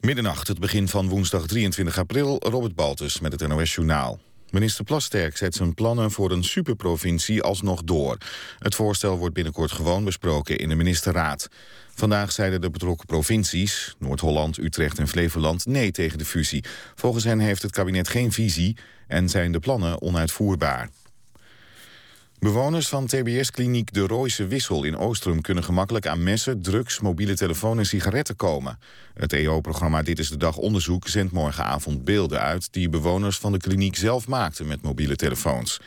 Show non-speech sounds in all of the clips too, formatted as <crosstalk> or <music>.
Middernacht, het begin van woensdag 23 april, Robert Baltus met het NOS Journaal. Minister Plasterk zet zijn plannen voor een superprovincie alsnog door. Het voorstel wordt binnenkort gewoon besproken in de ministerraad. Vandaag zeiden de betrokken provincies, Noord-Holland, Utrecht en Flevoland, nee tegen de fusie. Volgens hen heeft het kabinet geen visie en zijn de plannen onuitvoerbaar. Bewoners van TBS-kliniek De Rooise Wissel in Oostrum... kunnen gemakkelijk aan messen, drugs, mobiele telefoon en sigaretten komen. Het EO-programma Dit is de Dag Onderzoek zendt morgenavond beelden uit... die bewoners van de kliniek zelf maakten met mobiele telefoons.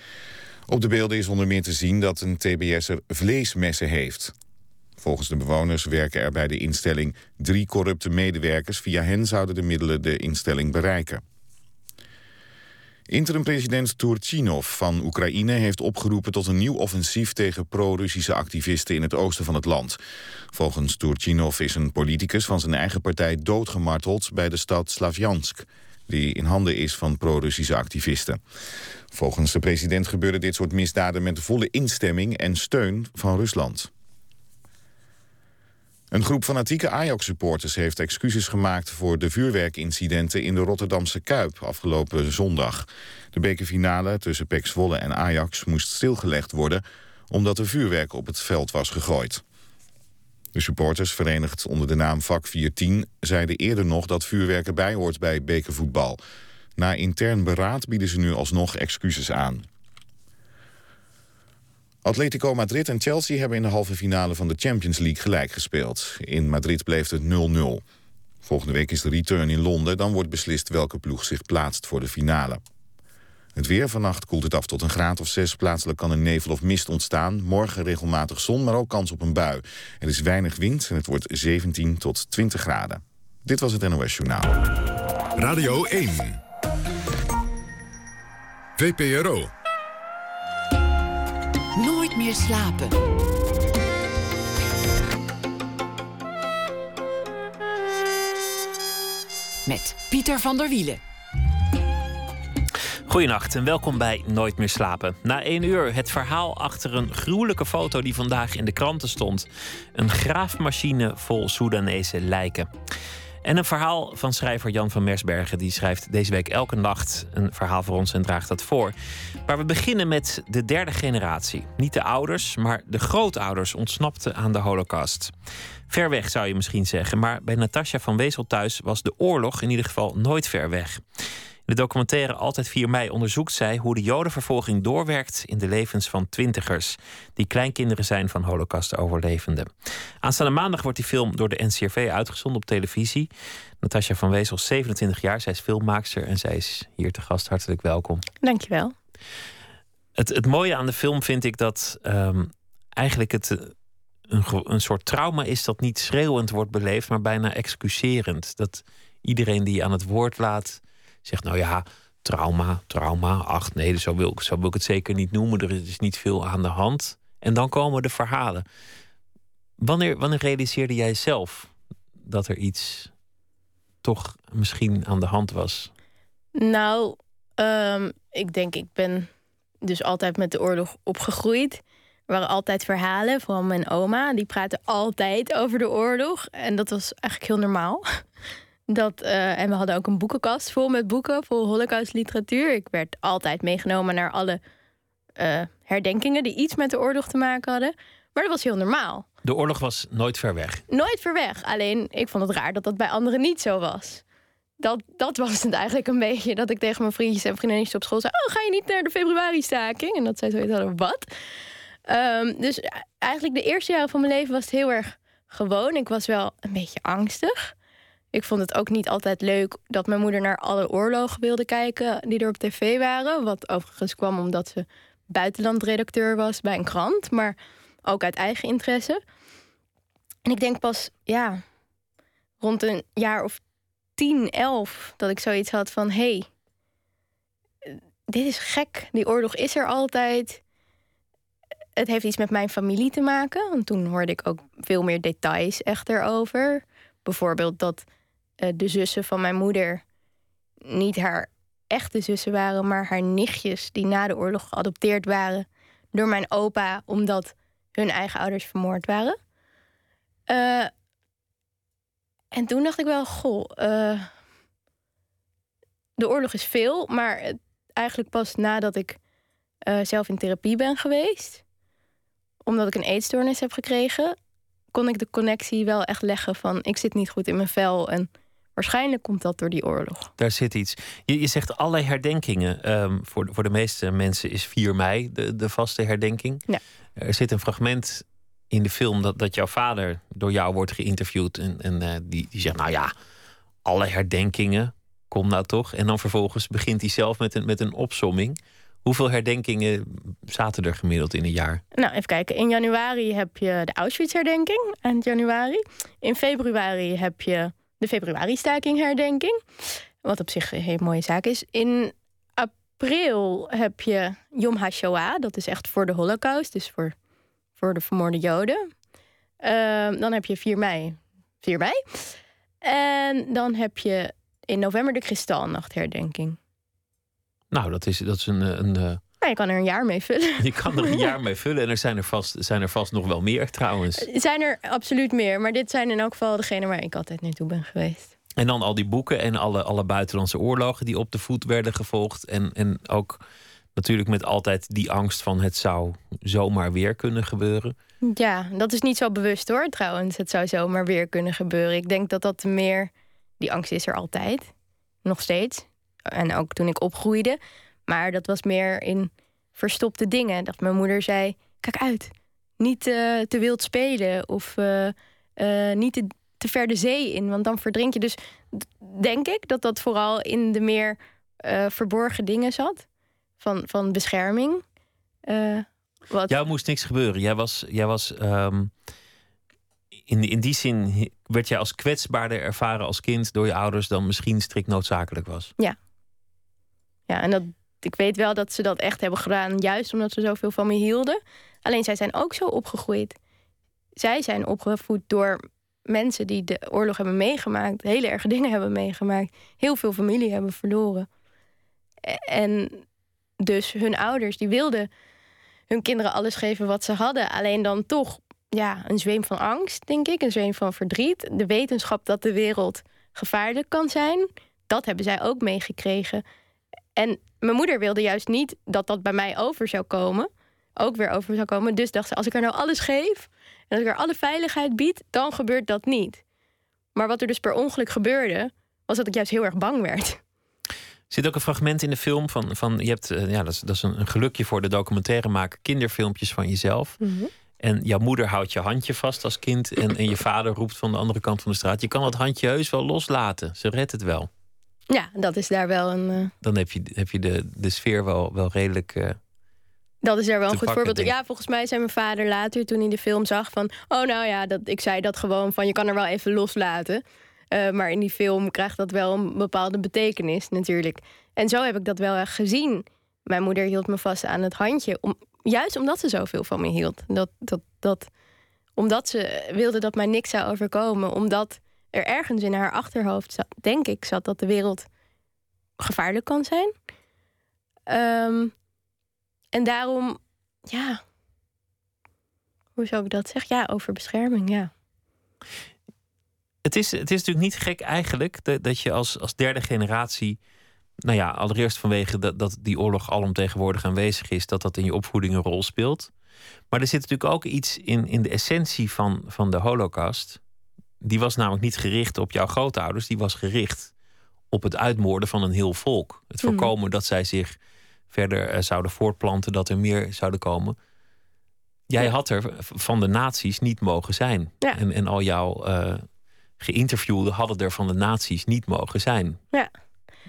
Op de beelden is onder meer te zien dat een TBS'er vleesmessen heeft. Volgens de bewoners werken er bij de instelling drie corrupte medewerkers. Via hen zouden de middelen de instelling bereiken. Interim-president Turchinov van Oekraïne heeft opgeroepen tot een nieuw offensief tegen pro-Russische activisten in het oosten van het land. Volgens Turchinov is een politicus van zijn eigen partij doodgemarteld bij de stad Slavjansk, die in handen is van pro-Russische activisten. Volgens de president gebeuren dit soort misdaden met volle instemming en steun van Rusland. Een groep fanatieke Ajax-supporters heeft excuses gemaakt... voor de vuurwerkincidenten in de Rotterdamse Kuip afgelopen zondag. De bekerfinale tussen PEC Zwolle en Ajax moest stilgelegd worden... omdat er vuurwerk op het veld was gegooid. De supporters, verenigd onder de naam Vak 410... zeiden eerder nog dat vuurwerk erbij hoort bij bekervoetbal. Na intern beraad bieden ze nu alsnog excuses aan. Atletico Madrid en Chelsea hebben in de halve finale van de Champions League gelijk gespeeld. In Madrid bleef het 0-0. Volgende week is de return in Londen. Dan wordt beslist welke ploeg zich plaatst voor de finale. Het weer vannacht koelt het af tot een graad of 6. Plaatselijk kan een nevel of mist ontstaan. Morgen regelmatig zon, maar ook kans op een bui. Er is weinig wind en het wordt 17 tot 20 graden. Dit was het NOS Journaal. Radio 1. VPRO. Meer slapen. Met Pieter van der Wielen. Goedenacht en welkom bij Nooit meer slapen. Na één uur het verhaal achter een gruwelijke foto die vandaag in de kranten stond. Een graafmachine vol Soedanese lijken. En een verhaal van schrijver Jan van Mersbergen. Die schrijft deze week elke nacht een verhaal voor ons en draagt dat voor. Maar we beginnen met de derde generatie. Niet de ouders, maar de grootouders ontsnapten aan de holocaust. Ver weg zou je misschien zeggen, maar bij Natasja van Wezel thuis was de oorlog in ieder geval nooit ver weg. In de documentaire Altijd 4 mei onderzoekt zij hoe de jodenvervolging doorwerkt in de levens van twintigers, die kleinkinderen zijn van holocaust-overlevenden. Aanstaande maandag wordt die film door de NCRV uitgezonden op televisie. Natasja van Wezel, 27 jaar, zij is filmmaakster en zij is hier te gast. Hartelijk welkom. Dankjewel. Het, het mooie aan de film vind ik dat um, eigenlijk het eh, een, een soort trauma is dat niet schreeuwend wordt beleefd, maar bijna excuserend. Dat iedereen die je aan het woord laat zegt, nou ja, trauma, trauma, ach nee, zo wil, ik, zo wil ik het zeker niet noemen. Er is niet veel aan de hand. En dan komen de verhalen. Wanneer, wanneer realiseerde jij zelf dat er iets toch misschien aan de hand was? Nou, um, ik denk, ik ben dus altijd met de oorlog opgegroeid. Er waren altijd verhalen, vooral mijn oma. Die praatte altijd over de oorlog. En dat was eigenlijk heel normaal. Dat, uh, en we hadden ook een boekenkast vol met boeken, vol holocaustliteratuur. Ik werd altijd meegenomen naar alle uh, herdenkingen die iets met de oorlog te maken hadden. Maar dat was heel normaal. De oorlog was nooit ver weg. Nooit ver weg. Alleen ik vond het raar dat dat bij anderen niet zo was. Dat, dat was het eigenlijk een beetje. Dat ik tegen mijn vriendjes en vriendinnetjes op school zei: Oh, ga je niet naar de februari-staking? En dat zij zoiets hadden: Wat? Um, dus eigenlijk de eerste jaren van mijn leven was het heel erg gewoon. Ik was wel een beetje angstig. Ik vond het ook niet altijd leuk dat mijn moeder naar alle oorlogen wilde kijken die er op tv waren. Wat overigens kwam omdat ze buitenlandredacteur was bij een krant, maar ook uit eigen interesse. En ik denk pas, ja, rond een jaar of tien, elf, dat ik zoiets had van: hé, hey, dit is gek. Die oorlog is er altijd. Het heeft iets met mijn familie te maken. Want toen hoorde ik ook veel meer details echt erover. Bijvoorbeeld dat eh, de zussen van mijn moeder niet haar echte zussen waren, maar haar nichtjes die na de oorlog geadopteerd waren door mijn opa omdat hun eigen ouders vermoord waren. Uh, En toen dacht ik wel, goh, uh, de oorlog is veel, maar eigenlijk pas nadat ik zelf in therapie ben geweest, omdat ik een eetstoornis heb gekregen, kon ik de connectie wel echt leggen van ik zit niet goed in mijn vel en waarschijnlijk komt dat door die oorlog. Daar zit iets. Je, je zegt allerlei herdenkingen. Um, voor, voor de meeste mensen is 4 mei de, de vaste herdenking. Ja. Er zit een fragment in de film dat, dat jouw vader door jou wordt geïnterviewd. En, en uh, die, die zegt, nou ja, alle herdenkingen, kom nou toch. En dan vervolgens begint hij zelf met een, met een opsomming. Hoeveel herdenkingen zaten er gemiddeld in een jaar? Nou, even kijken. In januari heb je de Auschwitz-herdenking, eind januari. In februari heb je de februari-staking-herdenking. Wat op zich een hele mooie zaak is. In april heb je Yom HaShoah. Dat is echt voor de Holocaust, dus voor, voor de vermoorde Joden. Uh, dan heb je 4 mei. 4 mei. En dan heb je in november de Kristalnachtherdenking. Nou, dat is, dat is een. een nou, je kan er een jaar mee vullen. Je kan er een jaar <laughs> mee vullen. En er zijn er vast, zijn er vast nog wel meer trouwens. Zijn er absoluut meer. Maar dit zijn in elk geval degene waar ik altijd naartoe ben geweest. En dan al die boeken en alle, alle buitenlandse oorlogen die op de voet werden gevolgd. En, en ook natuurlijk met altijd die angst van het zou zomaar weer kunnen gebeuren. Ja, dat is niet zo bewust hoor trouwens. Het zou zomaar weer kunnen gebeuren. Ik denk dat dat meer... Die angst is er altijd. Nog steeds. En ook toen ik opgroeide. Maar dat was meer in verstopte dingen. Dat mijn moeder zei: kijk uit. Niet uh, te wild spelen. Of uh, uh, niet te, te, ver de zee in. Want dan verdrink je. Dus denk ik dat dat vooral in de meer verborgen dingen zat. Van, van bescherming. wat... Jou moest niks gebeuren. Jij was. Jij was um, in, in die zin werd jij als kwetsbaarder ervaren als kind door je ouders dan misschien strikt noodzakelijk was. Ja, ja, en dat, ik weet wel dat ze dat echt hebben gedaan, juist omdat ze zoveel van me hielden. Alleen zij zijn ook zo opgegroeid. Zij zijn opgevoed door mensen die de oorlog hebben meegemaakt, hele erge dingen hebben meegemaakt, heel veel familie hebben verloren. En dus hun ouders, die wilden hun kinderen alles geven wat ze hadden. Alleen dan toch, ja, een zweem van angst, denk ik, een zweem van verdriet. De wetenschap dat de wereld gevaarlijk kan zijn, dat hebben zij ook meegekregen. En mijn moeder wilde juist niet dat dat bij mij over zou komen. Ook weer over zou komen. Dus dacht ze, als ik haar nou alles geef... en als ik haar alle veiligheid bied, dan gebeurt dat niet. Maar wat er dus per ongeluk gebeurde... was dat ik juist heel erg bang werd. Er zit ook een fragment in de film van... van je hebt, eh, ja, dat is, dat is een, gelukje voor de documentairemaker... kinderfilmpjes van jezelf. Mhm. En jouw moeder houdt je handje vast als kind... En, en je vader roept van de andere kant van de straat... je kan dat handje heus wel loslaten. Ze redt het wel. Ja, dat is daar wel een. Uh... Dan heb je, heb je de, de sfeer wel, wel redelijk. Uh, dat is daar wel een goed voorbeeld. Ja, volgens mij zei mijn vader later toen hij de film zag van. Oh, nou ja, dat, ik zei dat gewoon van je kan er wel even loslaten. Uh, maar in die film krijgt dat wel een bepaalde betekenis natuurlijk. En zo heb ik dat wel echt gezien. Mijn moeder hield me vast aan het handje. Om, juist omdat ze zoveel van me hield. Dat, dat, dat, omdat ze wilde dat mij niks zou overkomen. Omdat er ergens in haar achterhoofd, zat, denk ik, zat dat de wereld gevaarlijk kan zijn. Um, en daarom, ja. Hoe zou ik dat zeggen? Ja, over bescherming, ja. Het is, het is natuurlijk niet gek eigenlijk dat, dat je als, als derde generatie. Nou ja, allereerst vanwege dat, dat die oorlog alomtegenwoordig aanwezig is, dat dat in je opvoeding een rol speelt. Maar er zit natuurlijk ook iets in, in de essentie van, van de Holocaust die was namelijk niet gericht op jouw grootouders, die was gericht op het uitmoorden van een heel volk. Het mhm. voorkomen dat zij zich verder eh, zouden voortplanten, dat er meer zouden komen. Jij had er van de naties niet mogen zijn. Ja. En, en al jouw uh, geïnterviewden hadden er van de naties niet mogen zijn. Ja.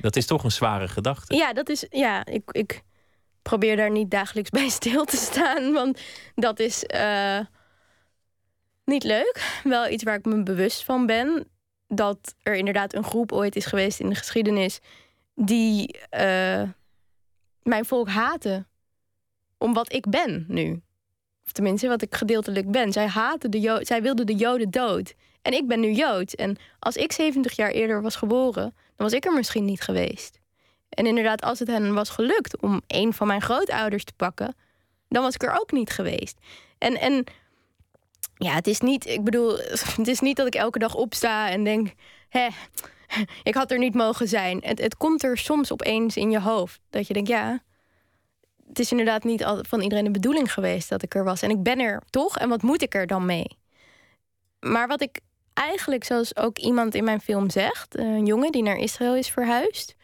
Dat is toch een zware gedachte. Ja, dat is. Ja, ik, ik probeer daar niet dagelijks bij stil te staan. Want dat is. Uh, niet leuk. Wel iets waar ik me bewust van ben. Dat er inderdaad een groep ooit is geweest in de geschiedenis. die uh, mijn volk haatte. Om wat ik ben nu. Of tenminste, wat ik gedeeltelijk ben. Zij, haten de jo zij wilden de Joden dood. En ik ben nu Jood. En als ik 70 jaar eerder was geboren, dan was ik er misschien niet geweest. En inderdaad, als het hen was gelukt om een van mijn grootouders te pakken, dan was ik er ook niet geweest. En, en ja, het is niet, ik bedoel, <laughs> het is niet dat ik elke dag opsta en denk, hè, <laughs> ik had er niet mogen zijn. Het, het komt er soms opeens in je hoofd dat je denkt, ja, het is inderdaad niet van iedereen de bedoeling geweest dat ik er was. En ik ben er toch, en wat moet ik er dan mee? Maar wat ik eigenlijk, zoals ook iemand in mijn film zegt, een jongen die naar Israël is verhuisd,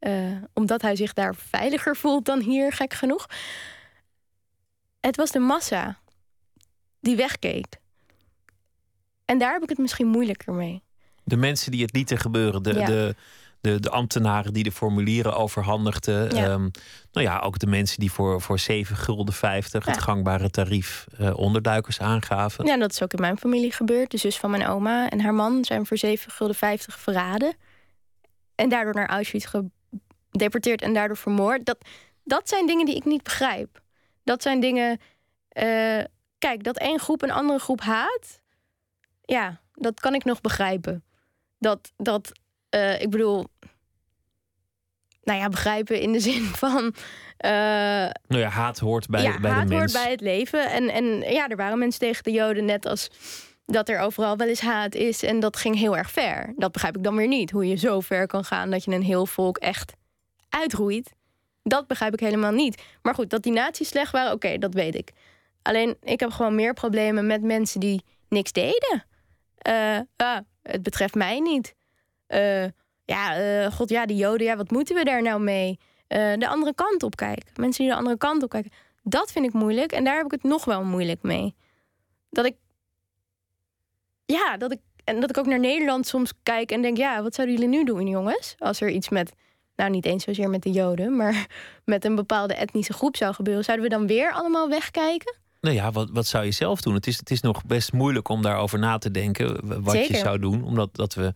uh, omdat hij zich daar veiliger voelt dan hier, gek genoeg. Het was de massa die wegkeek. En daar heb ik het misschien moeilijker mee. De mensen die het lieten gebeuren, de, de, de, de, ambtenaren die de formulieren overhandigden. Ehm, nou ja, ook de mensen die voor, voor 7 gulden 50 het gangbare tarief uh, onderduikers aangaven. Ja, dat is ook in mijn familie gebeurd. De zus van mijn oma en haar man zijn voor 7 gulden 50 verraden. En daardoor naar Auschwitz gedeporteerd en daardoor vermoord. Dat, dat zijn dingen die ik niet begrijp. Dat zijn dingen. Uh, kijk, dat één groep een andere groep haat. Ja, dat kan ik nog begrijpen. Dat, dat uh, ik bedoel. Nou ja, begrijpen in de <laughs> zin van. Uh, nou ja, haat hoort bij, ja, bij haat de mens. hoort bij het leven. En, en ja, er waren mensen tegen de Joden net als dat er overal wel eens haat is. En dat ging heel erg ver. Dat begrijp ik dan weer niet. Hoe je zo ver kan gaan dat je een heel volk echt uitroeit. Dat begrijp ik helemaal niet. Maar goed, dat die nazi's slecht waren, oké, dat weet ik. Alleen, ik heb gewoon meer problemen met mensen die niks deden. Uh, ah, het betreft mij niet. Uh, ja, uh, god, ja, die Joden, ja, wat moeten we daar nou mee? de andere kant op kijken. Mensen die de andere kant op kijken. Dat vind ik moeilijk en daar heb ik het nog wel moeilijk mee. Dat ik. Ja, dat ik. En dat ik ook naar Nederland soms kijk en denk: ja, wat zouden jullie nu doen, jongens? Als er iets met nou niet eens zozeer met de Joden, maar <laughs> met een bepaalde etnische groep zou gebeuren, zouden we dan weer allemaal wegkijken? Nou ja, wat, wat zou je zelf doen? Het is, het is nog best moeilijk om daarover na te denken wat je zou doen, omdat dat we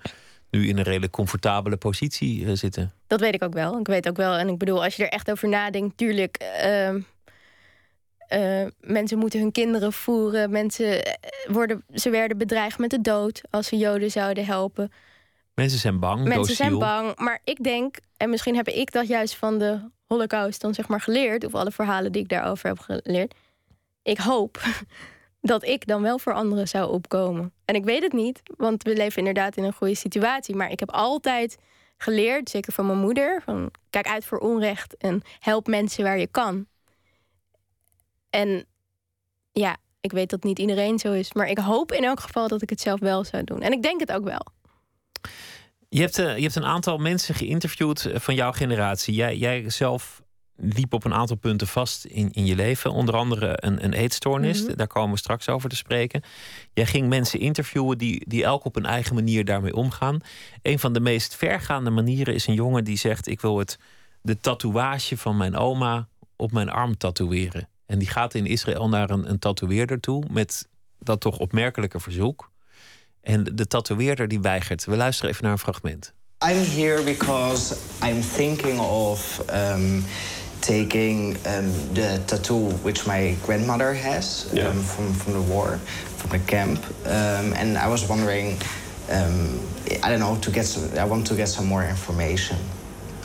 nu in een redelijk comfortabele positie uh, zitten. Dat weet ik ook wel. Ik weet ook wel. En ik bedoel, als je er echt over nadenkt, tuurlijk. Uh, uh, mensen moeten hun kinderen voeren. Mensen eh, worden, ze werden bedreigd met de dood als ze Joden zouden helpen. Mensen zijn bang. Mensen zijn bang. Maar ik denk, en misschien heb ik dat juist van de Holocaust dan zeg maar geleerd, of alle verhalen die ik daarover heb geleerd. Ik hoop dat ik dan wel voor anderen zou opkomen. En ik weet het niet, want we leven inderdaad in een goede situatie. Maar ik heb altijd geleerd, zeker van mijn moeder, van kijk uit voor onrecht en help mensen waar je kan. En ja, ik weet dat niet iedereen zo is, maar ik hoop in elk geval dat ik het zelf wel zou doen. En ik denk het ook wel. Je hebt, uh, je hebt een aantal mensen geïnterviewd eh, van jouw generatie. Jij, jij zelf liep op een aantal punten vast in, in je leven. Onder andere een, een eetstoornis. Mhm. Daar komen we straks over te spreken. Jij ging mensen interviewen die, die elk op een eigen manier daarmee omgaan. Een van de meest vergaande manieren is een jongen die zegt: Ik wil het, de tatoeage van mijn oma op mijn arm tatoeëren. En die gaat in Israël naar een, een tatoeëerder toe met dat toch opmerkelijke verzoek. En de tatoeëerder die weigert. We luisteren even naar een fragment. I'm here because I'm thinking of um, taking um, the tattoo which my grandmother has um, from, from the war, from the camp. Um, and I was wondering, um, I don't know, to get some, I want to get some more information.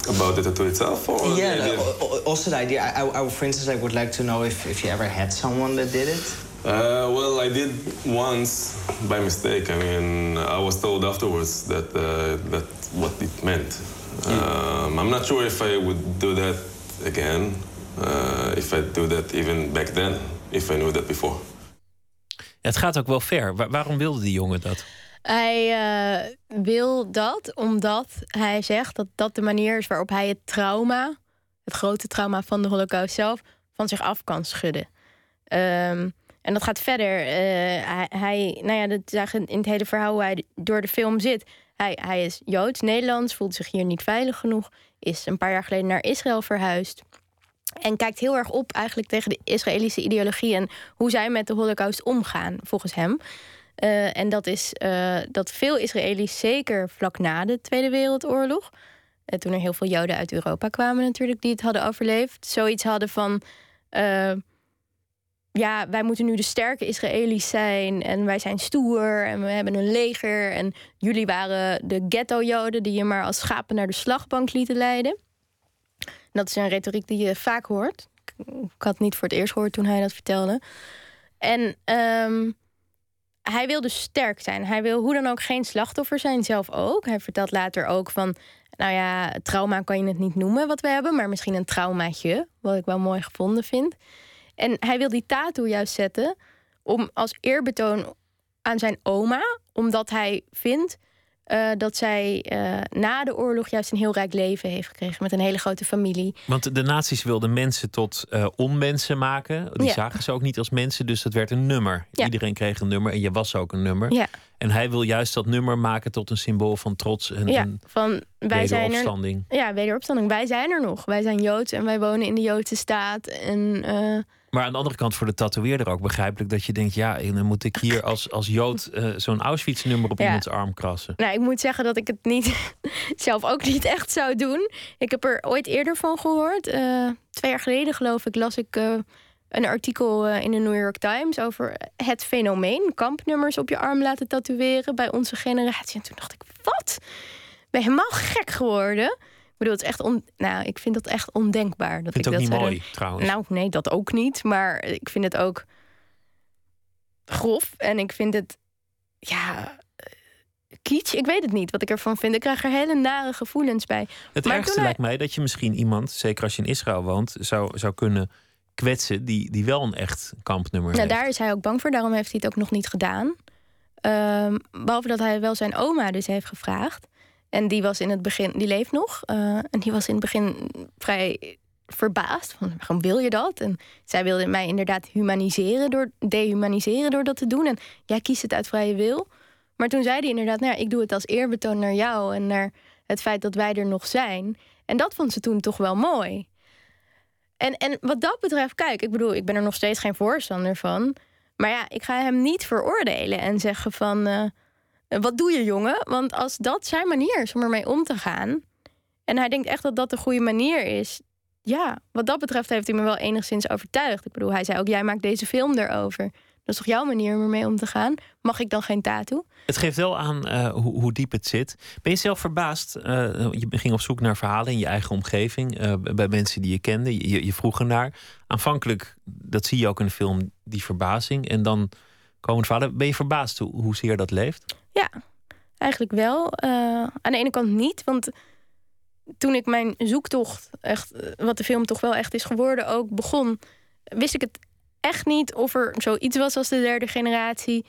About the tattoo itself? Or yeah, the also the idea. I, I, for instance, I would like to know if, if you ever had someone that did it. Uh, well, I did once by mistake. I mean, I was told afterwards that uh, that what it meant. Um, I'm not sure if I would do that again. Uh, if I do that even back then, if I knew that before. Het gaat ook wel ver. waarom wilde die jongen dat? Hij uh, wil dat omdat hij zegt dat dat de manier is waarop hij het trauma, het grote trauma van de Holocaust zelf, van zich af kan schudden. Um, en dat gaat verder. Uh, hij, hij, nou ja, dat zagen in het hele verhaal hoe hij door de film zit. Hij, hij is Joods, Nederlands, voelt zich hier niet veilig genoeg. Is een paar jaar geleden naar Israël verhuisd. En kijkt heel erg op eigenlijk tegen de Israëlische ideologie en hoe zij met de Holocaust omgaan, volgens hem. Uh, en dat is uh, dat veel Israëli's, zeker vlak na de Tweede Wereldoorlog, uh, toen er heel veel Joden uit Europa kwamen natuurlijk die het hadden overleefd, zoiets hadden van ja, wij moeten nu de sterke Israëli's zijn en wij zijn stoer en we hebben een leger en jullie waren de ghetto-joden die je maar als schapen naar de slagbank lieten leiden. Dat is een retoriek die je vaak hoort. Ik had het niet voor het eerst gehoord toen hij dat vertelde. En um, hij wil dus sterk zijn. Hij wil hoe dan ook geen slachtoffer zijn, zelf ook. Hij vertelt later ook van, nou ja, trauma kan je het niet noemen wat we hebben, maar misschien een traumaatje, wat ik wel mooi gevonden vind. En hij wil die tattoo juist zetten om als eerbetoon aan zijn oma, omdat hij vindt uh, dat zij uh, na de oorlog juist een heel rijk leven heeft gekregen met een hele grote familie. Want de nazi's wilden mensen tot uh, onmensen maken. Die ja. zagen ze ook niet als mensen, dus dat werd een nummer. Ja. Iedereen kreeg een nummer en je was ook een nummer. Ja. En hij wil juist dat nummer maken tot een symbool van trots en, ja, en van wij wederopstanding. Zijn er, ja, wederopstanding. Wij zijn er nog. Wij zijn Joods en wij wonen in de Joodse staat. En maar aan de andere kant voor de tatoeëerder ook begrijpelijk dat je denkt: ja, dan moet ik hier als, als Jood uh, zo'n Auschwitz-nummer op iemands arm krassen. Nou, ik moet zeggen dat ik het niet <laughs> zelf ook niet echt zou doen. Ik heb er ooit eerder van gehoord. Uh, twee jaar geleden, geloof ik, las ik uh, een artikel in de New York Times over het fenomeen kampnummers op je arm laten tatoeëren bij onze generatie. En toen dacht ik: wat? Ben je helemaal gek geworden? Bedoel, het is echt on, nou, ik vind dat echt ondenkbaar. Dat vind ik het ook dat niet mooi, trouwens. Nou, nee, dat ook niet. Maar ik vind het ook grof. En ik vind het, ja, kitsch. Ik weet het niet wat ik ervan vind. Ik krijg er hele nare gevoelens bij. Het maar ergste lijkt mij dat je misschien iemand, zeker als je in Israël woont, zou, zou kunnen kwetsen die, die wel een echt kampnummer nou, heeft. Daar is hij ook bang voor. Daarom heeft hij het ook nog niet gedaan. Um, behalve dat hij wel zijn oma dus heeft gevraagd. En die was in het begin, die leeft nog. Uh, en die was in het begin vrij verbaasd. Van, waarom wil je dat? En zij wilde mij inderdaad humaniseren door, dehumaniseren door dat te doen. En jij kiest het uit vrije wil. Maar toen zei hij inderdaad, nou ik doe het als eerbetoon naar jou en naar het feit dat wij er nog zijn. En dat vond ze toen toch wel mooi. En, en wat dat betreft, kijk, ik bedoel, ik ben er nog steeds geen voorstander van. Maar ja, ik ga hem niet veroordelen en zeggen van. Uh, wat doe je, jongen? Want als dat zijn manier is om ermee om te gaan. en hij denkt echt dat dat de goede manier is. Ja, wat dat betreft heeft hij me wel enigszins overtuigd. Ik bedoel, hij zei ook: jij maakt deze film erover. Dat is toch jouw manier om ermee om te gaan? Mag ik dan geen tattoo? Het geeft wel aan uh, hoe, hoe, diep het zit. Ben je zelf verbaasd? Uh, je ging op zoek naar verhalen in je eigen omgeving. Uh, bij mensen die je kende. Je, je vroeg ernaar. Aanvankelijk, dat zie je ook in de film, die verbazing. En dan komen verhalen. Ben je verbaasd hoe, hoezeer dat leeft? Ja, eigenlijk wel. Uh, aan de ene kant niet, want toen ik mijn zoektocht, echt, eh, wat de film toch wel echt is geworden, ook begon, wist ik het echt niet of er zoiets was als de derde generatie.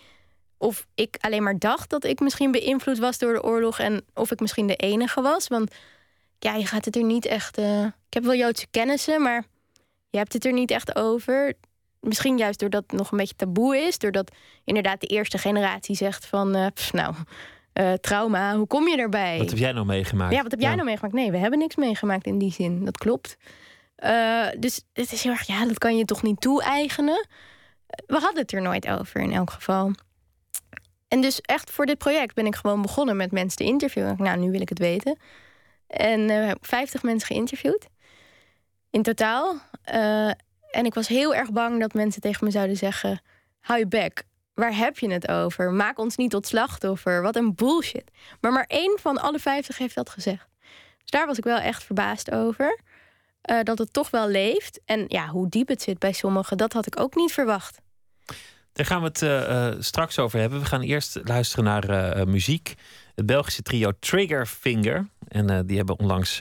Of ik alleen maar dacht dat ik misschien beïnvloed was door de oorlog en of ik misschien de enige was. Want ja, je gaat het er niet echt. Uh, ik heb wel Joodse kennissen, maar je hebt het er niet echt over. Misschien juist doordat het nog een beetje taboe is. Doordat inderdaad de eerste generatie zegt van... Uh, pff, nou, uh, trauma, hoe kom je erbij? Wat heb jij nou meegemaakt? Ja, wat heb jij nou meegemaakt? Nee, we hebben niks meegemaakt in die zin. Dat klopt. Uh, dus het is heel erg... Ja, dat kan je toch niet toe-eigenen? We hadden het er nooit over in elk geval. En dus echt voor dit project ben ik gewoon begonnen met mensen te interviewen. Nou, nu wil ik het weten. En uh, heb 50 mensen geïnterviewd. In totaal. En ik was heel erg bang dat mensen tegen me zouden zeggen: hou je bek. Waar heb je het over? Maak ons niet tot slachtoffer. Wat een bullshit. Maar maar één van alle vijftig heeft dat gezegd. Dus daar was ik wel echt verbaasd over. Uh, dat het toch wel leeft. En ja, hoe diep het zit bij sommigen, dat had ik ook niet verwacht. Daar gaan we het uh, straks over hebben. We gaan eerst luisteren naar muziek. Het Belgische trio Triggerfinger. En die hebben onlangs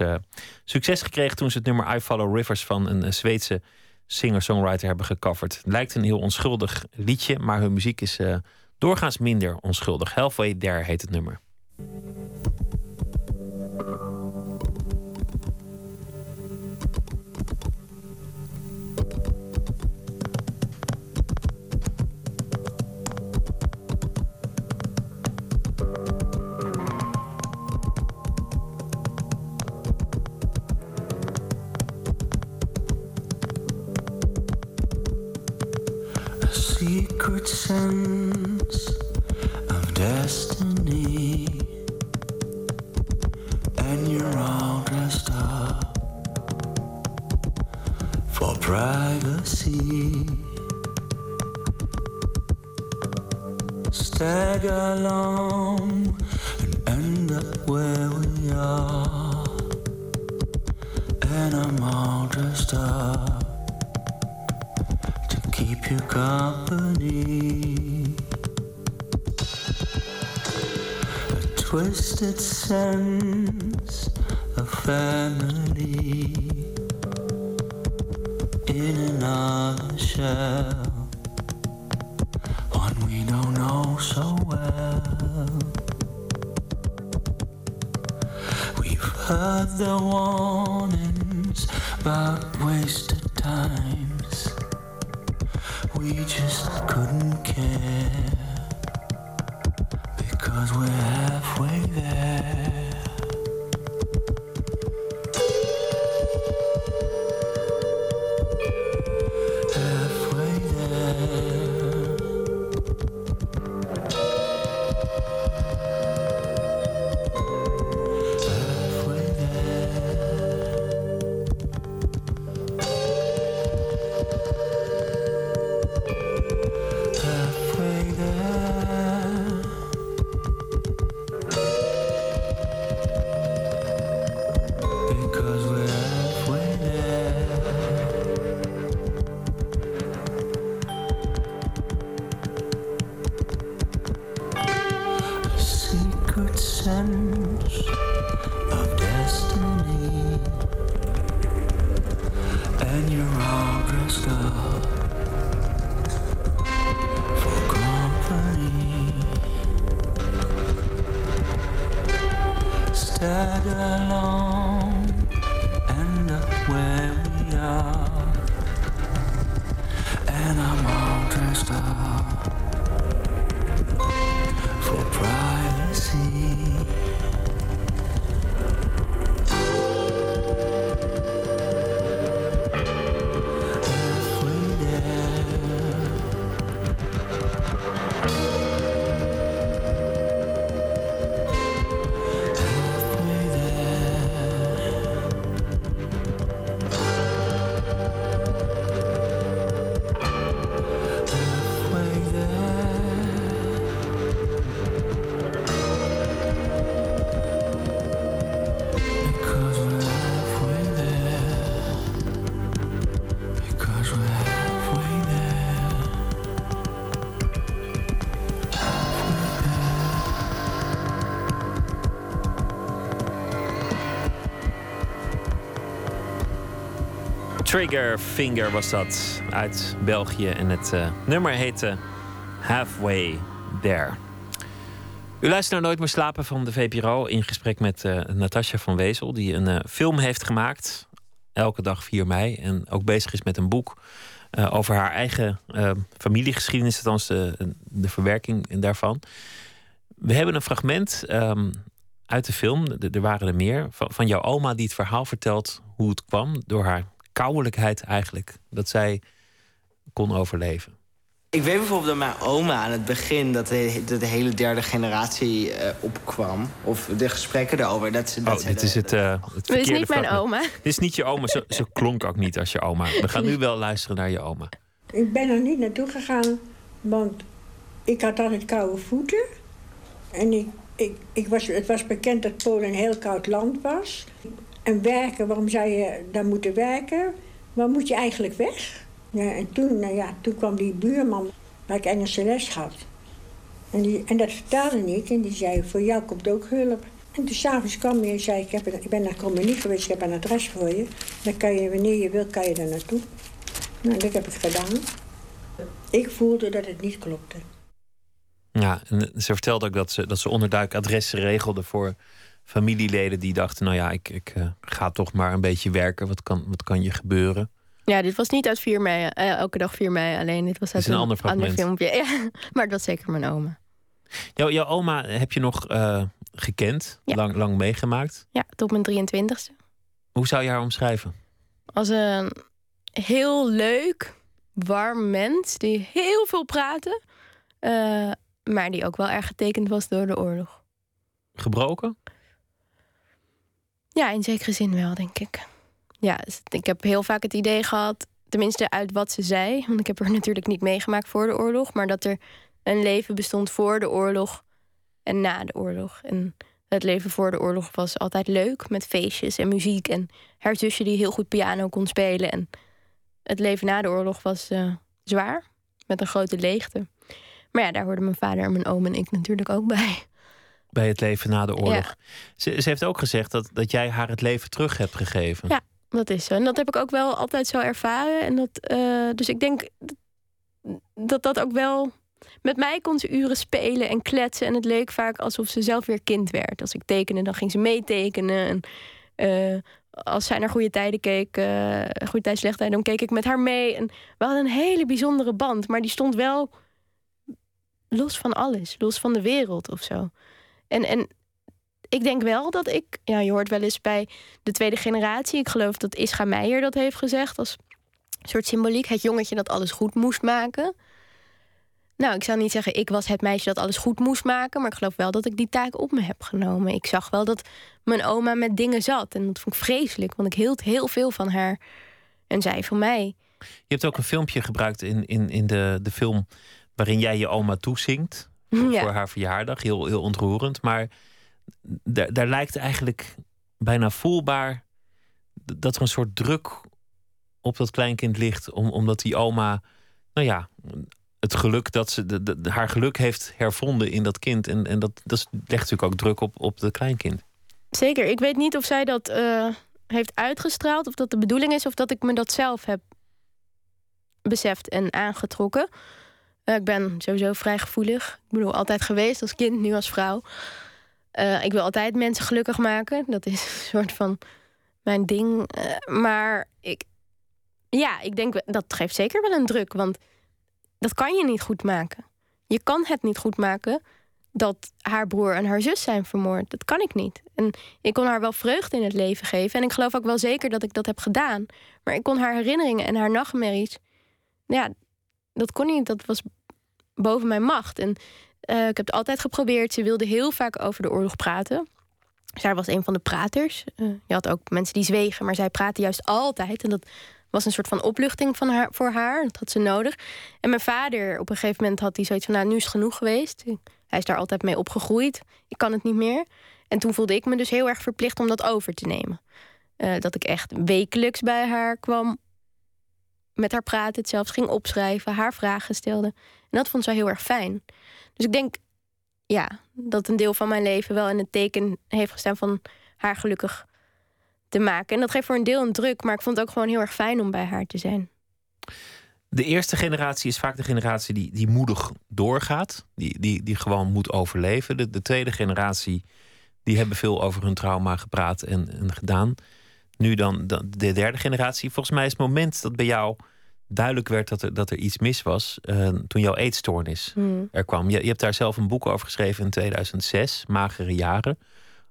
succes gekregen toen ze het nummer I Follow Rivers van een Zweedse singer-songwriter hebben gecoverd. Lijkt een heel onschuldig liedje, maar hun muziek is uh, doorgaans minder onschuldig. Halfway There heet het nummer. Sense of destiny, and you're all dressed up for privacy. Stag along and end up where we are, and I'm all dressed up you company. twisted sense of family in another shell. One we don't know so well. We've heard the warnings about wasted times. We just couldn't care because we're halfway there. Trigger Finger was dat uit België. En het eh, nummer heette Halfway There. U luistert naar Nooit meer slapen van de VPRO in gesprek met eh Natasja van Wezel, die een eh, film heeft gemaakt. Elke dag 4 mei. En ook bezig is met een boek over haar eigen familiegeschiedenis, althans de, de verwerking daarvan. We hebben een fragment ehm, uit de film, er er waren er meer, van, van jouw oma die het verhaal vertelt hoe het kwam door haar kouwelijkheid eigenlijk, dat zij kon overleven. Ik weet bijvoorbeeld dat mijn oma aan het begin... dat de, dat de hele derde generatie eh, opkwam. Of de gesprekken daarover. Dat ze, dat Oh, dit de- is het, eh het Dit is niet mijn oma. Dit is niet je oma, ze, ze klonk ook niet als je oma. We gaan nu wel luisteren naar je oma. Ik ben er niet naartoe gegaan, want ik had altijd koude voeten. En ik, ik, ik was, het was bekend dat Polen een heel koud land was. En werken, waarom zou je daar moeten werken? Waar moet je eigenlijk weg? Ja, en toen, nou ja, toen kwam die buurman waar ik Engelse les had. En, die, en dat vertelde niet. En die zei, voor jou komt ook hulp. En toen s'avonds kwam hij en zei, ik, heb ik ben naar Communie geweest, ik heb een adres voor je. Dan kan je, wanneer je wilt, kan je daar naartoe. Nou, dat heb ik gedaan. Ik voelde dat het niet klopte. Ja, en ze vertelde ook dat ze, dat ze onderduik adressen regelde voor familieleden die dachten: nou ja, ik, ik eh, ga toch maar een beetje werken. Wat kan, wat kan je gebeuren? Ja, dit was niet uit 4 mei, eh, elke dag 4 mei alleen. Dit was uit is een ander fragment. filmpje. <laughs> Ja, maar het was zeker mijn oma. Jouw, jouw oma heb je nog eh, gekend, Ja. lang, lang meegemaakt. Ja, tot mijn 23ste. Hoe zou je haar omschrijven? Als een heel leuk, warm mens die heel veel praatte. maar die ook wel erg getekend was door de oorlog. Gebroken? Ja, in zekere zin wel, denk ik. Ja, dus ik heb heel vaak het idee gehad, tenminste uit wat ze zei, want ik heb er <laughs> natuurlijk niet meegemaakt voor de oorlog, maar dat er een leven bestond voor de oorlog en na de oorlog. En het leven voor de oorlog was altijd leuk, met feestjes en muziek en haar die heel goed piano kon spelen. En het leven na de oorlog was eh, zwaar, met een grote leegte. Maar ja, daar hoorden mijn vader en mijn oom en ik natuurlijk ook bij. Bij het leven na de oorlog. Ja. Ze, ze heeft ook gezegd dat, dat jij haar het leven terug hebt gegeven. Ja, dat is zo. En dat heb ik ook wel altijd zo ervaren. En dat, eh, dus ik denk dat dat ook wel. Met mij kon ze uren spelen en kletsen. En het leek vaak alsof ze zelf weer kind werd. Als ik tekende, dan ging ze meetekenen. En eh, als zij naar goede tijden keek, eh goede tijd, slechte tijden, dan keek ik met haar mee. En we hadden een hele bijzondere band. Maar die stond wel los van alles. Los van de wereld of zo. En, en ik denk wel dat ik... Ja, je hoort wel eens bij de tweede generatie. Ik geloof dat Ischa Meijer dat heeft gezegd. Als soort symboliek. Het jongetje dat alles goed moest maken. Nou, ik zou niet zeggen ik was het meisje dat alles goed moest maken. Maar ik geloof wel dat ik die taak op me heb genomen. Ik zag wel dat mijn oma met dingen zat. En dat vond ik vreselijk. Want ik hield heel veel van haar. En zij van mij. Je hebt ook een filmpje gebruikt in, in, in de, de film waarin jij je oma toezingt. Voor, Ja. voor haar verjaardag. Heel, heel ontroerend. Maar daar, daar lijkt eigenlijk bijna voelbaar dat er een soort druk op dat kleinkind ligt. Om, omdat die oma, nou ja, het geluk dat ze de, de- haar geluk heeft hervonden in dat kind. En, en dat, dat legt natuurlijk ook druk op, op het kleinkind. Zeker. Ik weet niet of zij dat eh, heeft uitgestraald. Of dat de bedoeling is. Of dat ik me dat zelf heb beseft en aangetrokken. Eh, ik ben sowieso vrij gevoelig. Ik bedoel, altijd geweest als kind, nu als vrouw. Eh, ik wil altijd mensen gelukkig maken. Dat is <laughs> een soort van mijn ding. Eh, maar ik, ja, ik denk dat geeft zeker wel een druk. Want dat kan je niet goed maken. Je kan het niet goed maken dat haar broer en haar zus zijn vermoord. Dat kan ik niet. En ik kon haar wel vreugde in het leven geven. En ik geloof ook wel zeker dat ik dat heb gedaan. Maar ik kon haar herinneringen en haar nachtmerries. Ja, dat kon niet. Dat was boven mijn macht. En eh, ik heb het altijd geprobeerd. Ze wilde heel vaak over de oorlog praten. Zij was een van de praters. Eh, je had ook mensen die zwegen, maar zij praatte juist altijd. En dat was een soort van opluchting van haar, voor haar. Dat had ze nodig. En mijn vader, op een gegeven moment had hij zoiets van... nou, nu is het genoeg geweest. Hij is daar altijd mee opgegroeid. Ik kan het niet meer. En toen voelde ik me dus heel erg verplicht om dat over te nemen. Eh, dat ik echt wekelijks bij haar kwam. Met haar praten, het zelfs ging opschrijven, haar vragen stelde. En dat vond zij heel erg fijn. Dus ik denk, ja, dat een deel van mijn leven wel in het teken heeft gestaan van haar gelukkig te maken. En dat geeft voor een deel een druk, maar ik vond het ook gewoon heel erg fijn om bij haar te zijn. De eerste generatie is vaak de generatie die, die moedig doorgaat. Die, die, die gewoon moet overleven. De, de tweede generatie, die hebben veel over hun trauma gepraat en, en gedaan. Nu dan, de derde generatie. Volgens mij is het moment dat bij jou duidelijk werd dat er, dat er iets mis was. eh, toen jouw eetstoornis Hmm. er kwam. Je, je hebt daar zelf een boek over geschreven in 2006, Magere Jaren.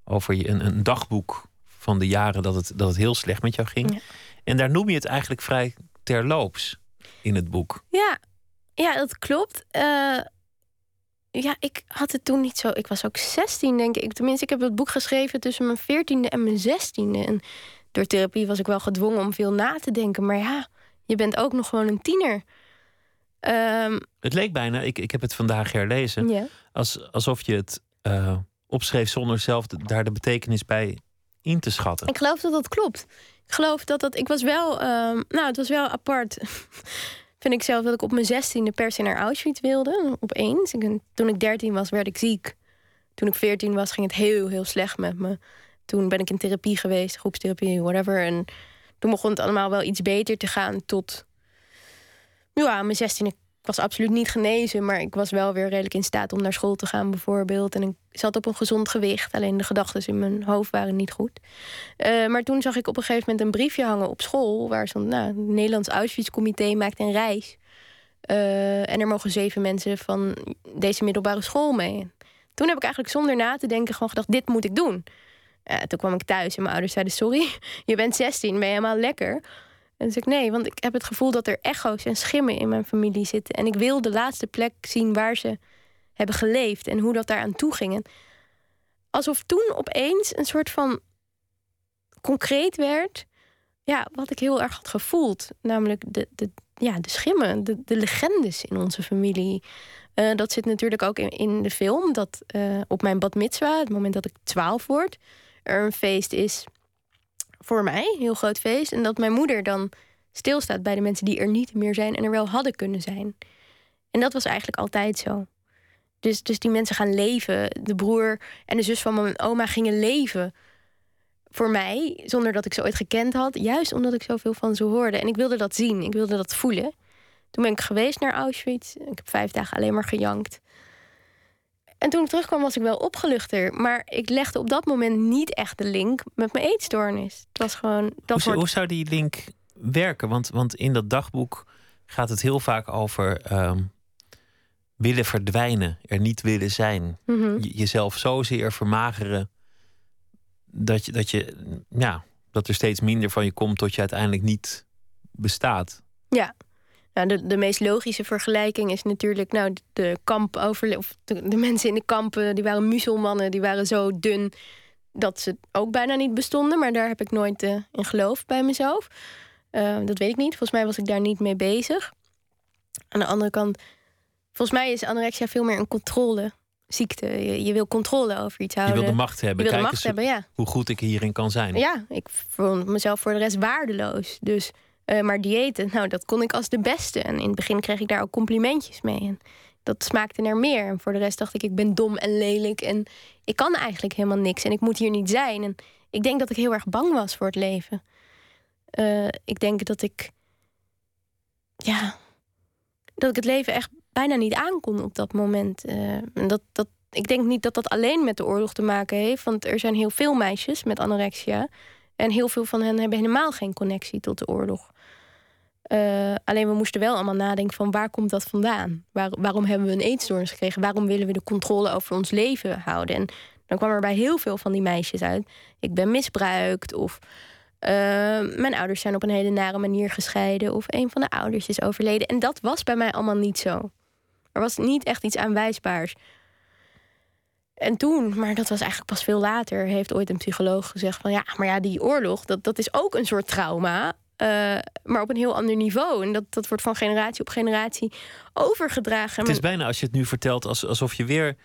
Over je, een, een dagboek van de jaren dat het, dat het heel slecht met jou ging. Ja. En daar noem je het eigenlijk vrij terloops in het boek. Ja, ja dat klopt. Eh, ja, ik had het toen niet zo. Ik was ook 16, denk ik. Tenminste, ik heb het boek geschreven tussen mijn 14e en mijn 16e. En door therapie was ik wel gedwongen om veel na te denken. Maar ja, je bent ook nog gewoon een tiener. Ehm, Het leek bijna, ik, ik heb het vandaag herlezen, ja. als, alsof je het eh, opschreef zonder zelf de- daar de betekenis bij in te schatten. Ik geloof dat dat klopt. Ik geloof dat dat. Ik was wel. ehm, nou, het was wel apart. <laughs> Vind ik zelf dat ik op mijn zestiende per se naar Auschwitz wilde. Opeens. Ik, toen ik 13 was, werd ik ziek. Toen ik 14 was, ging het heel, heel slecht met me. Toen ben ik in therapie geweest, groepstherapie, whatever. En toen begon het allemaal wel iets beter te gaan tot. Ja, mijn 16 ik was absoluut niet genezen, maar ik was wel weer redelijk in staat om naar school te gaan, bijvoorbeeld. En ik zat op een gezond gewicht, alleen de gedachten in mijn hoofd waren niet goed. Eh, maar toen zag ik op een gegeven moment een briefje hangen op school, waar stond: nou, Nederlands Auschwitz-comité maakt een reis. Eh, en er mogen zeven mensen van deze middelbare school mee. Toen heb ik eigenlijk zonder na te denken gewoon gedacht: dit moet ik doen. Eh, toen kwam ik thuis en mijn ouders zeiden: sorry, <laughs> je bent 16, ben je helemaal lekker. En toen zei ik nee, want ik heb het gevoel dat er echo's en schimmen in mijn familie zitten. En ik wil de laatste plek zien waar ze hebben geleefd en hoe dat daaraan toe ging. Alsof toen opeens een soort van concreet werd. Ja, wat ik heel erg had gevoeld. Namelijk de, de, ja, de schimmen, de, de legendes in onze familie. Eh, dat zit natuurlijk ook in, in de film. Dat eh, op mijn bat mitzwa, het moment dat ik twaalf word, er een feest is voor mij, een heel groot feest. En dat mijn moeder dan stilstaat bij de mensen die er niet meer zijn en er wel hadden kunnen zijn. En dat was eigenlijk altijd zo. Dus, dus die mensen gaan leven. De broer en de zus van mijn oma gingen leven voor mij, zonder dat ik ze ooit gekend had. Juist omdat ik zoveel van ze hoorde. En ik wilde dat zien, ik wilde dat voelen. Toen ben ik geweest naar Auschwitz. Ik heb vijf dagen alleen maar gejankt. En toen ik terugkwam was ik wel opgeluchter. Maar ik legde op dat moment niet echt de link met mijn eetstoornis. Het was gewoon... Dat hoe, hoe zou die link werken? Want, want in dat dagboek gaat het heel vaak over... Ehm, willen verdwijnen, er niet willen zijn. Mhm. Jezelf zozeer vermageren dat je, dat je ja, dat er steeds minder van je komt tot je uiteindelijk niet bestaat. Ja. Nou, de, de meest logische vergelijking is natuurlijk nou, de kamp over, of de, de, mensen in de kampen, die waren muzelmannen, die waren zo dun dat ze ook bijna niet bestonden. Maar daar heb ik nooit uh, in geloofd bij mezelf. Uh, dat weet ik niet. Volgens mij was ik daar niet mee bezig. Aan de andere kant, volgens mij is anorexia veel meer een controle ziekte. Je, je, wil controle over iets houden. Je wil de macht hebben. Je wil de macht hebben, ja. Hoe goed ik hierin kan zijn. Ja, ik vond mezelf voor de rest waardeloos. Dus, uh, maar diëten, nou, dat kon ik als de beste. En in het begin kreeg ik daar ook complimentjes mee. En dat smaakte naar meer. En voor de rest dacht ik, ik ben dom en lelijk. En ik kan eigenlijk helemaal niks. En ik moet hier niet zijn. En ik denk dat ik heel erg bang was voor het leven. Uh, ik denk dat ik... Ja, dat ik het leven echt bijna niet aankon op dat moment. Uh, dat, dat, ik denk niet dat dat alleen met de oorlog te maken heeft. Want er zijn heel veel meisjes met anorexia. En heel veel van hen hebben helemaal geen connectie tot de oorlog. Uh, alleen we moesten wel allemaal nadenken van waar komt dat vandaan? Waar, waarom hebben we een eetstoornis gekregen? Waarom willen we de controle over ons leven houden? En dan kwam er bij heel veel van die meisjes uit... ik ben misbruikt of uh, mijn ouders zijn op een hele nare manier gescheiden... of een van de ouders is overleden. En dat was bij mij allemaal niet zo. Er was niet echt iets aanwijsbaars. En toen, maar dat was eigenlijk pas veel later, heeft ooit een psycholoog gezegd van ja, maar ja, die oorlog, dat, dat is ook een soort trauma. Uh, maar op een heel ander niveau. En dat, dat wordt van generatie op generatie overgedragen. Het is bijna als je het nu vertelt, alsof je weer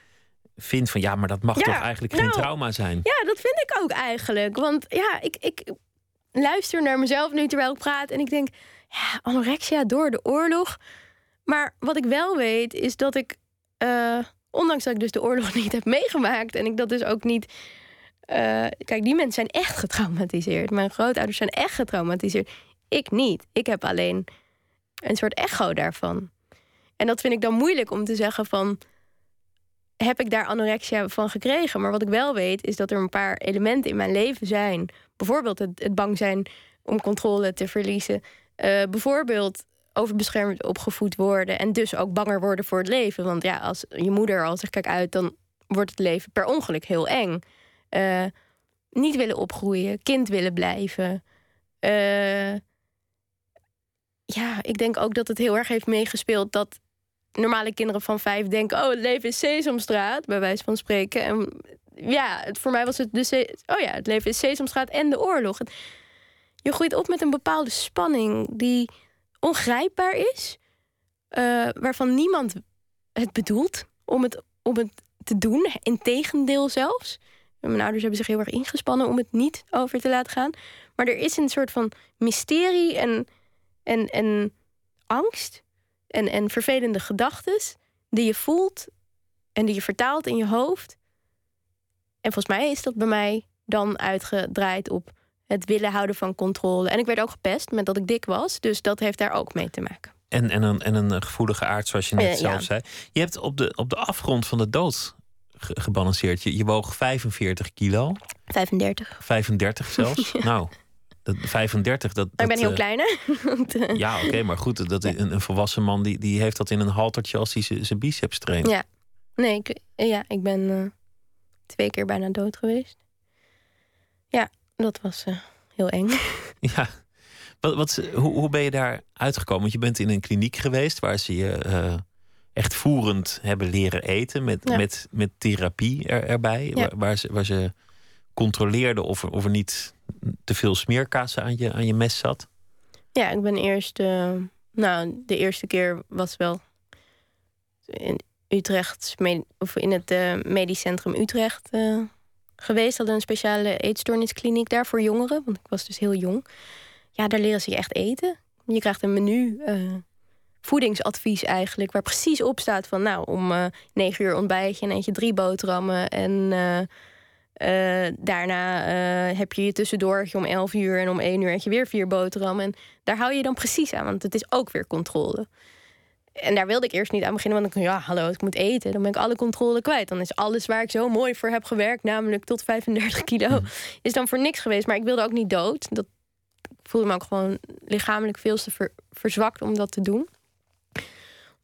vindt van ja, maar dat mag Ja, toch eigenlijk geen nou, trauma zijn. Ja, dat vind ik ook eigenlijk. Want ja, ik, ik luister naar mezelf nu terwijl ik praat en ik denk, ja, anorexia door de oorlog. Maar wat ik wel weet is dat ik, eh, ondanks dat ik dus de oorlog <laughs> niet heb meegemaakt en ik dat dus ook niet. eh, kijk, die mensen zijn echt getraumatiseerd. Mijn grootouders zijn echt getraumatiseerd. Ik niet. Ik heb alleen een soort echo daarvan. En dat vind ik dan moeilijk om te zeggen van. Heb ik daar anorexia van gekregen? Maar wat ik wel weet is dat er een paar elementen in mijn leven zijn. Bijvoorbeeld het, bang zijn om controle te verliezen. Eh, bijvoorbeeld overbeschermd opgevoed worden en dus ook banger worden voor het leven. Want ja, als je moeder al zegt kijk uit, dan wordt het leven per ongeluk heel eng. Eh, niet willen opgroeien, kind willen blijven. Eh, ja, ik denk ook dat het heel erg heeft meegespeeld dat normale kinderen van vijf denken: oh, het leven is Sesamstraat, bij wijze van spreken. En ja, voor mij was het dus, oh ja, het leven is Sesamstraat en de oorlog. Je groeit op met een bepaalde spanning die ongrijpbaar is, eh, waarvan niemand het bedoelt om het, om het te doen. Integendeel zelfs. Mijn ouders hebben zich heel erg ingespannen om het niet over te laten gaan. Maar er is een soort van mysterie en, en, en angst en, en vervelende gedachten die je voelt en die je vertaalt in je hoofd. En volgens mij is dat bij mij dan uitgedraaid op het willen houden van controle. En ik werd ook gepest met dat ik dik was. Dus dat heeft daar ook mee te maken. En, en, een, en een gevoelige aard, zoals je net Eh, zelf ja. zei. Je hebt op de, op de afgrond van de dood ge- gebalanceerd. Je, je woog 45 kilo, 35. 35 zelfs. <laughs> Nou, dat, 35, dat. Maar ik ben heel eh, klein, hè? <laughs> Eh, Ja, oké, <laughs> maar goed, dat, een, een volwassen man die, die heeft dat in een haltertje als hij zijn- biceps traint. Ja. Nee, ik, ja, ik ben eh, twee keer bijna dood geweest. Ja, dat was heel eng. <laughs> Ja. Wat, wat, hoe, hoe ben je daar uitgekomen? Want je bent in een kliniek geweest waar ze je echt voerend hebben leren eten. Met, Ja. met, met therapie er, erbij. Ja. Waar, waar, ze, waar ze controleerden of er, of er niet te veel smeerkaas aan je, aan je mes zat. Ja, ik ben eerst... eh, nou, de eerste keer was wel in Utrecht... Of in het eh, medisch centrum Utrecht eh, geweest. Hadden een speciale eetstoorniskliniek daar voor jongeren. Want ik was dus heel jong. Ja, daar leren ze je echt eten. Je krijgt een menu voedingsadvies eigenlijk. Waar precies op staat van nou, om negen uur ontbijtje en eet je drie boterhammen. En eh, daarna eh, heb je je tussendoortje om 11 uur en om 1 uur eet je weer vier boterhammen. En daar hou je dan precies aan, want het is ook weer controle. En daar wilde ik eerst niet aan beginnen, want dan ja, hallo, ik moet eten. Dan ben ik alle controle kwijt. Dan is alles waar ik zo mooi voor heb gewerkt, namelijk tot 35 kilo, is dan voor niks geweest. Maar ik wilde ook niet dood. Dat ik voelde me ook gewoon lichamelijk veel te ver- verzwakt om dat te doen.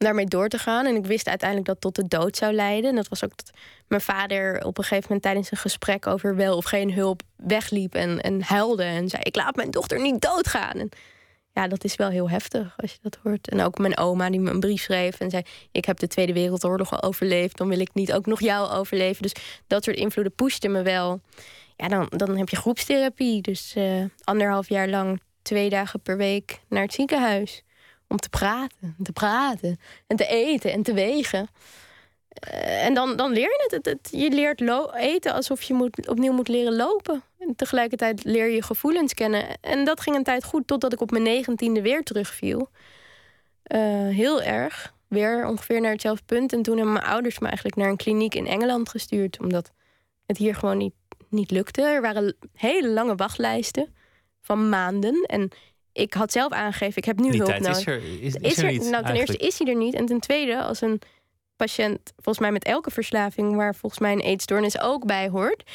Daarmee door te gaan. En ik wist uiteindelijk dat tot de dood zou leiden. En dat was ook dat mijn vader op een gegeven moment tijdens een gesprek over wel of geen hulp wegliep en, en huilde. En zei: Ik laat mijn dochter niet doodgaan. En ja, dat is wel heel heftig als je dat hoort. En ook mijn oma die me een brief schreef en zei: Ik heb de Tweede Wereldoorlog al overleefd, dan wil ik niet ook nog jou overleven. Dus dat soort invloeden pushten me wel. Ja, dan, dan heb je groepstherapie. Dus eh, anderhalf jaar lang, twee dagen per week naar het ziekenhuis. Om te praten, te praten en te eten en te wegen. Eh, en dan, dan leer je het. het, je leert eten alsof je moet, opnieuw moet leren lopen. En tegelijkertijd leer je gevoelens kennen. En dat ging een tijd goed, totdat ik op mijn negentiende weer terugviel. Eh, heel erg. Weer ongeveer naar hetzelfde punt. En toen hebben mijn ouders me eigenlijk naar een kliniek in Engeland gestuurd. Omdat het hier gewoon niet, niet lukte. Er waren hele lange wachtlijsten van maanden. En ik had zelf aangegeven, ik heb nu Die hulp nodig. is er, is, is Is er er, niet. nou, ten eerste is hij er niet. En ten tweede, als een patiënt, volgens mij met elke verslaving, waar volgens mij een eetstoornis ook bij hoort,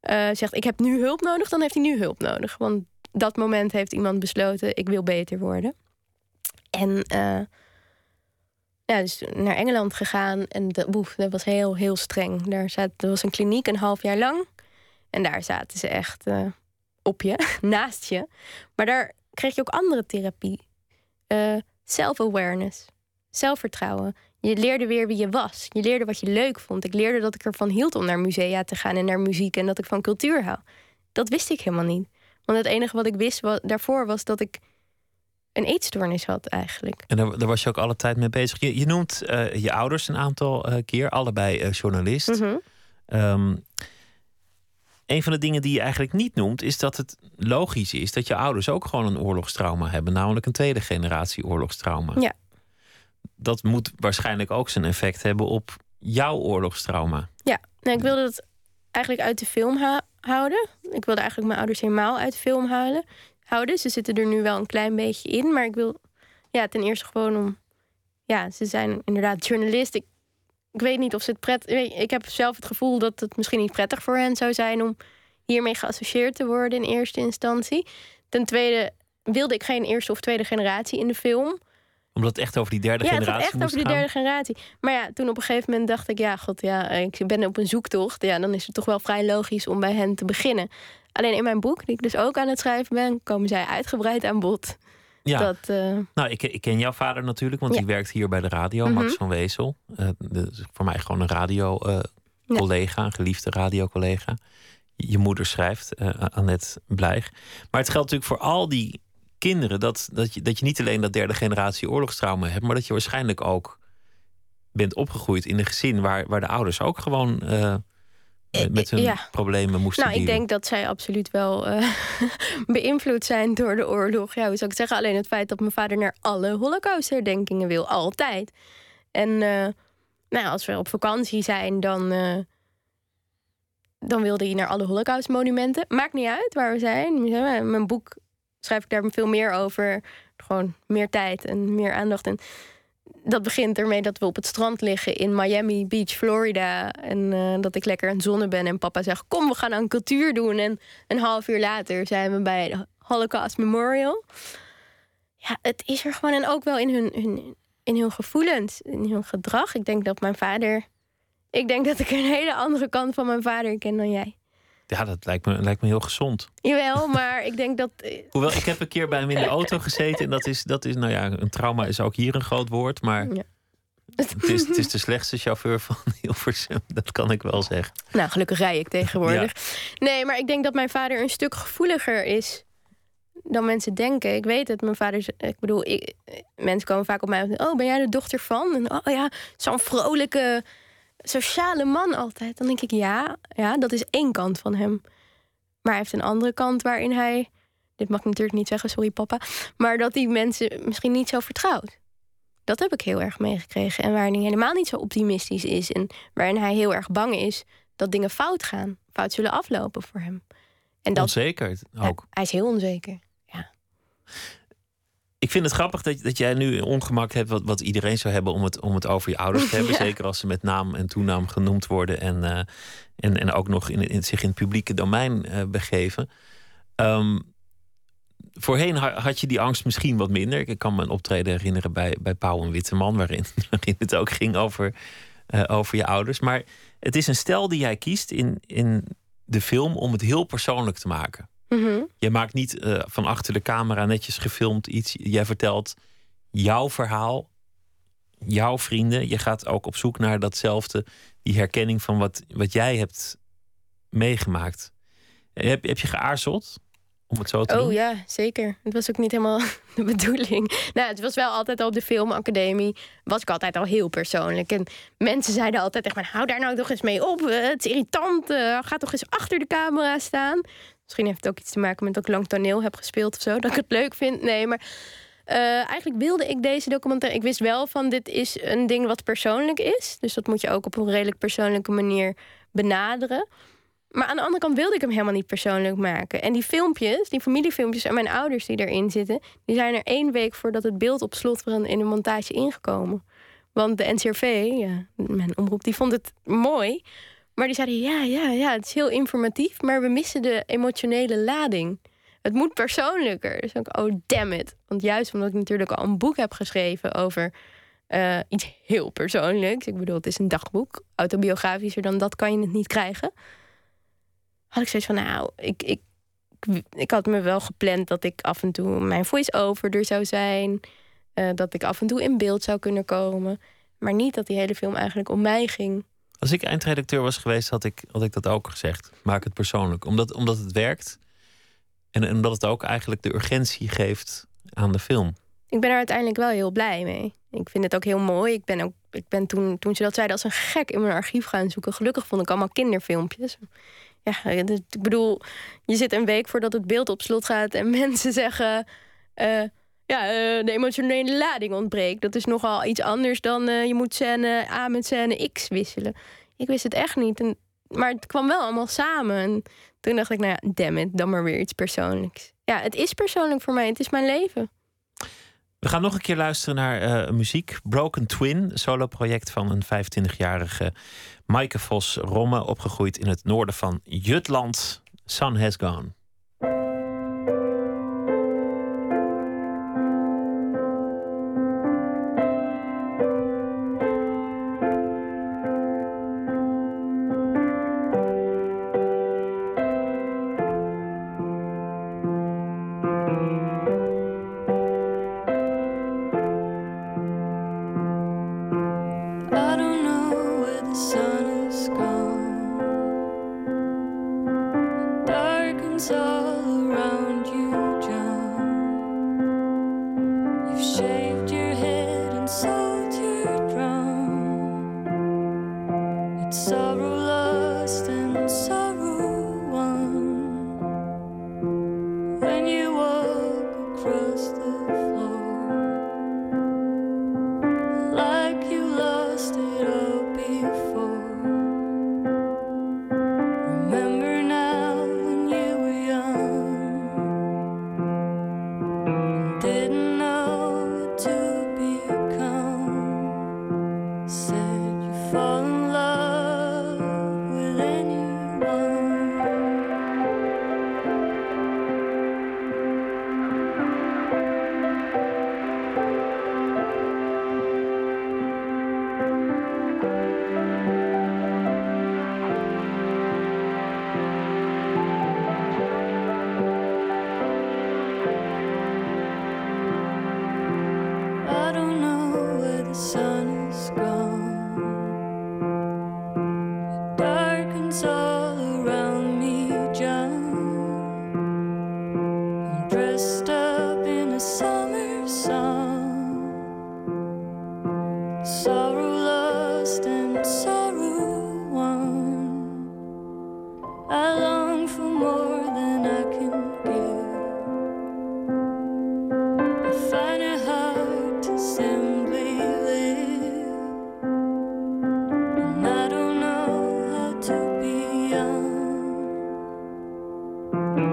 eh, zegt: Ik heb nu hulp nodig, dan heeft hij nu hulp nodig. Want dat moment heeft iemand besloten: Ik wil beter worden. En eh, ja, dus naar Engeland gegaan. En dat, boef, dat was heel, heel streng. Daar zat, er was een kliniek een half jaar lang. En daar zaten ze echt eh, op je, <laughs> naast je. Maar daar kreeg je ook andere therapie. Eh, self-awareness, zelfvertrouwen. Je leerde weer wie je was. Je leerde wat je leuk vond. Ik leerde dat ik ervan hield om naar musea te gaan en naar muziek en dat ik van cultuur hou. Dat wist ik helemaal niet. Want het enige wat ik wist wa- daarvoor was dat ik een eetstoornis had eigenlijk. En daar, daar was je ook alle tijd mee bezig. Je, je noemt eh, je ouders een aantal eh, keer, allebei journalist. Mhm. Ehm, een van de dingen die je eigenlijk niet noemt, is dat het logisch is dat je ouders ook gewoon een oorlogstrauma hebben, namelijk een tweede generatie oorlogstrauma. Ja. Dat moet waarschijnlijk ook zijn effect hebben op jouw oorlogstrauma. Ja, nou, ik wilde het eigenlijk uit de film ha- houden. Ik wilde eigenlijk mijn ouders helemaal uit de film halen, houden. Ze zitten er nu wel een klein beetje in, maar ik wil ja, ten eerste gewoon om. Ja, ze zijn inderdaad journalist. Ik, ik weet niet of ze het prettig. Ik heb zelf het gevoel dat het misschien niet prettig voor hen zou zijn om hiermee geassocieerd te worden in eerste instantie. Ten tweede wilde ik geen eerste of tweede generatie in de film Omdat het echt over die derde ja, het gaat generatie echt over de gaan. derde generatie. Maar ja, toen op een gegeven moment dacht ik, ja, god, ja, ik ben op een zoektocht. Ja, dan is het toch wel vrij logisch om bij hen te beginnen. Alleen in mijn boek, die ik dus ook aan het schrijven ben, komen zij uitgebreid aan bod. Ja. Dat, eh, Nou, ik, ik ken jouw vader natuurlijk, want Ja. die werkt hier bij de radio, Mhm. Max van Wezel. Eh, de- voor mij gewoon een radio-collega, een geliefde radiocollega. Je moeder schrijft, eh Annette Blijg. Maar het geldt natuurlijk voor al die kinderen dat, dat, je, dat je niet alleen dat derde generatie oorlogstrauma hebt, maar dat je waarschijnlijk ook bent opgegroeid in een gezin waar, waar de ouders ook gewoon eh, met, met hun ja. problemen moesten nou, ik denk dat zij absoluut wel eh, <laughs> beïnvloed zijn door de oorlog. Ja, hoe zou ik zeggen? Alleen het feit dat mijn vader naar alle holocaustherdenkingen wil, altijd. En eh, nou, als we op vakantie zijn, dan, eh, dan wilde hij naar alle holocaustmonumenten. Maakt niet uit waar we zijn. Mijn boek schrijf ik daar veel meer over. Gewoon meer tijd en meer aandacht. En dat begint ermee dat we op het strand liggen in Miami Beach, Florida. En eh, dat ik lekker aan het zonnen ben. En papa zegt: Kom, we gaan aan cultuur doen. En een half uur later zijn we bij de Holocaust Memorial. Ja, het is er gewoon. En ook wel in hun, hun, in hun gevoelens, in hun gedrag. Ik denk dat mijn vader. Ik denk dat ik een hele andere kant van mijn vader ken dan jij. Ja, dat lijkt me, lijkt me heel gezond. Jawel, maar ik denk dat. eh, Hoewel, ik heb een keer bij hem in de auto gezeten. En dat is, dat is nou ja, een trauma is ook hier een groot woord. Maar Ja. het, is, het is de slechtste chauffeur van <laughs> Hilversum. Dat kan ik wel zeggen. Nou, gelukkig rij ik tegenwoordig. Nee, maar ik denk dat mijn vader een stuk gevoeliger is dan mensen denken. Ik weet het, mijn vader... Ik bedoel, ik, mensen komen vaak op mij... en Oh, ben jij de dochter van? En, oh ja, zo'n vrolijke, sociale man altijd. Dan denk ik, ja, ja, dat is één kant van hem. Maar hij heeft een andere kant waarin hij... Dit mag ik natuurlijk niet zeggen, sorry papa. Maar dat hij mensen misschien niet zo vertrouwt. Dat heb ik heel erg meegekregen. En waarin hij helemaal niet zo optimistisch is. En waarin hij heel erg bang is dat dingen fout gaan. Fout zullen aflopen voor hem. En dat, Onzeker ook. hij is heel onzeker. Ik vind het grappig dat, dat jij nu ongemak hebt wat, wat iedereen zou hebben om het, om het over je ouders te hebben. <laughs> Ja. Zeker als ze met naam en toenaam genoemd worden en, eh, en, en ook nog in, in, zich in het publieke domein eh, begeven. Ehm, voorheen ha- had je die angst misschien wat minder. Ik kan me een optreden herinneren bij, bij Pauw en Witteman, waarin, <laughs> waarin het ook ging over, eh, over je ouders. Maar het is een stijl die jij kiest in, in de film om het heel persoonlijk te maken. Mhm. Je maakt niet eh, van achter de camera netjes gefilmd iets. Jij vertelt jouw verhaal, jouw vrienden. Je gaat ook op zoek naar datzelfde, die herkenning van wat, wat jij hebt meegemaakt. Heb, heb je geaarzeld om het zo te Oh doen? ja, zeker. Het was ook niet helemaal <laughs> de bedoeling. Nou, het was wel altijd al op de filmacademie. Was ik altijd al heel persoonlijk. En mensen zeiden altijd mij: hou daar nou toch eens mee op. eh, Het is irritant. eh, Ga toch eens achter de camera staan. Misschien heeft het ook iets te maken met dat ik lang toneel heb gespeeld of zo. Dat ik het leuk vind. Nee, maar eh, eigenlijk wilde ik deze documentaire. Ik wist wel van dit is een ding wat persoonlijk is. Dus dat moet je ook op een redelijk persoonlijke manier benaderen. Maar aan de andere kant wilde ik hem helemaal niet persoonlijk maken. En die filmpjes, die familiefilmpjes en mijn ouders die erin zitten, die zijn er één week voordat het beeld op slot in de montage ingekomen. Want de NCRV, ja, mijn omroep, die vond het mooi. Maar die zeiden, ja, ja, ja, het is heel informatief, maar we missen de emotionele lading. Het moet persoonlijker. Dus ik, oh damn it. Want juist omdat ik natuurlijk al een boek heb geschreven over eh, iets heel persoonlijks. Ik bedoel, het is een dagboek. Autobiografischer dan dat kan je het niet krijgen had ik zoiets van, nou, ik, ik, ik had me wel gepland dat ik af en toe mijn voice-over er zou zijn. eh, dat ik af en toe in beeld zou kunnen komen. Maar niet dat die hele film eigenlijk om mij ging. Als ik eindredacteur was geweest, had ik, had ik dat ook gezegd. Maak het persoonlijk. Omdat, omdat het werkt. En, omdat het ook eigenlijk de urgentie geeft aan de film. Ik ben er uiteindelijk wel heel blij mee. Ik vind het ook heel mooi. Ik ben, ook, ik ben toen, toen ze dat zeiden als een gek in mijn archief gaan zoeken. Gelukkig vond ik allemaal kinderfilmpjes. Ja, ik bedoel, je zit een week voordat het beeld op slot gaat en <laughs> mensen zeggen. eh, ja, eh, de emotionele lading ontbreekt. Dat is nogal iets anders dan eh, je moet scène A met scène X wisselen. Ik wist het echt niet. En, maar het kwam wel allemaal samen. En toen dacht ik, nou ja, damn it, dan maar weer iets persoonlijks. Ja, het is persoonlijk voor mij. Het is mijn leven. We gaan nog een keer luisteren naar eh, muziek. Broken Twin, solo-project van een 25-jarige Maaike Vos Romme, opgegroeid in het noorden van Jutland. Sun has gone.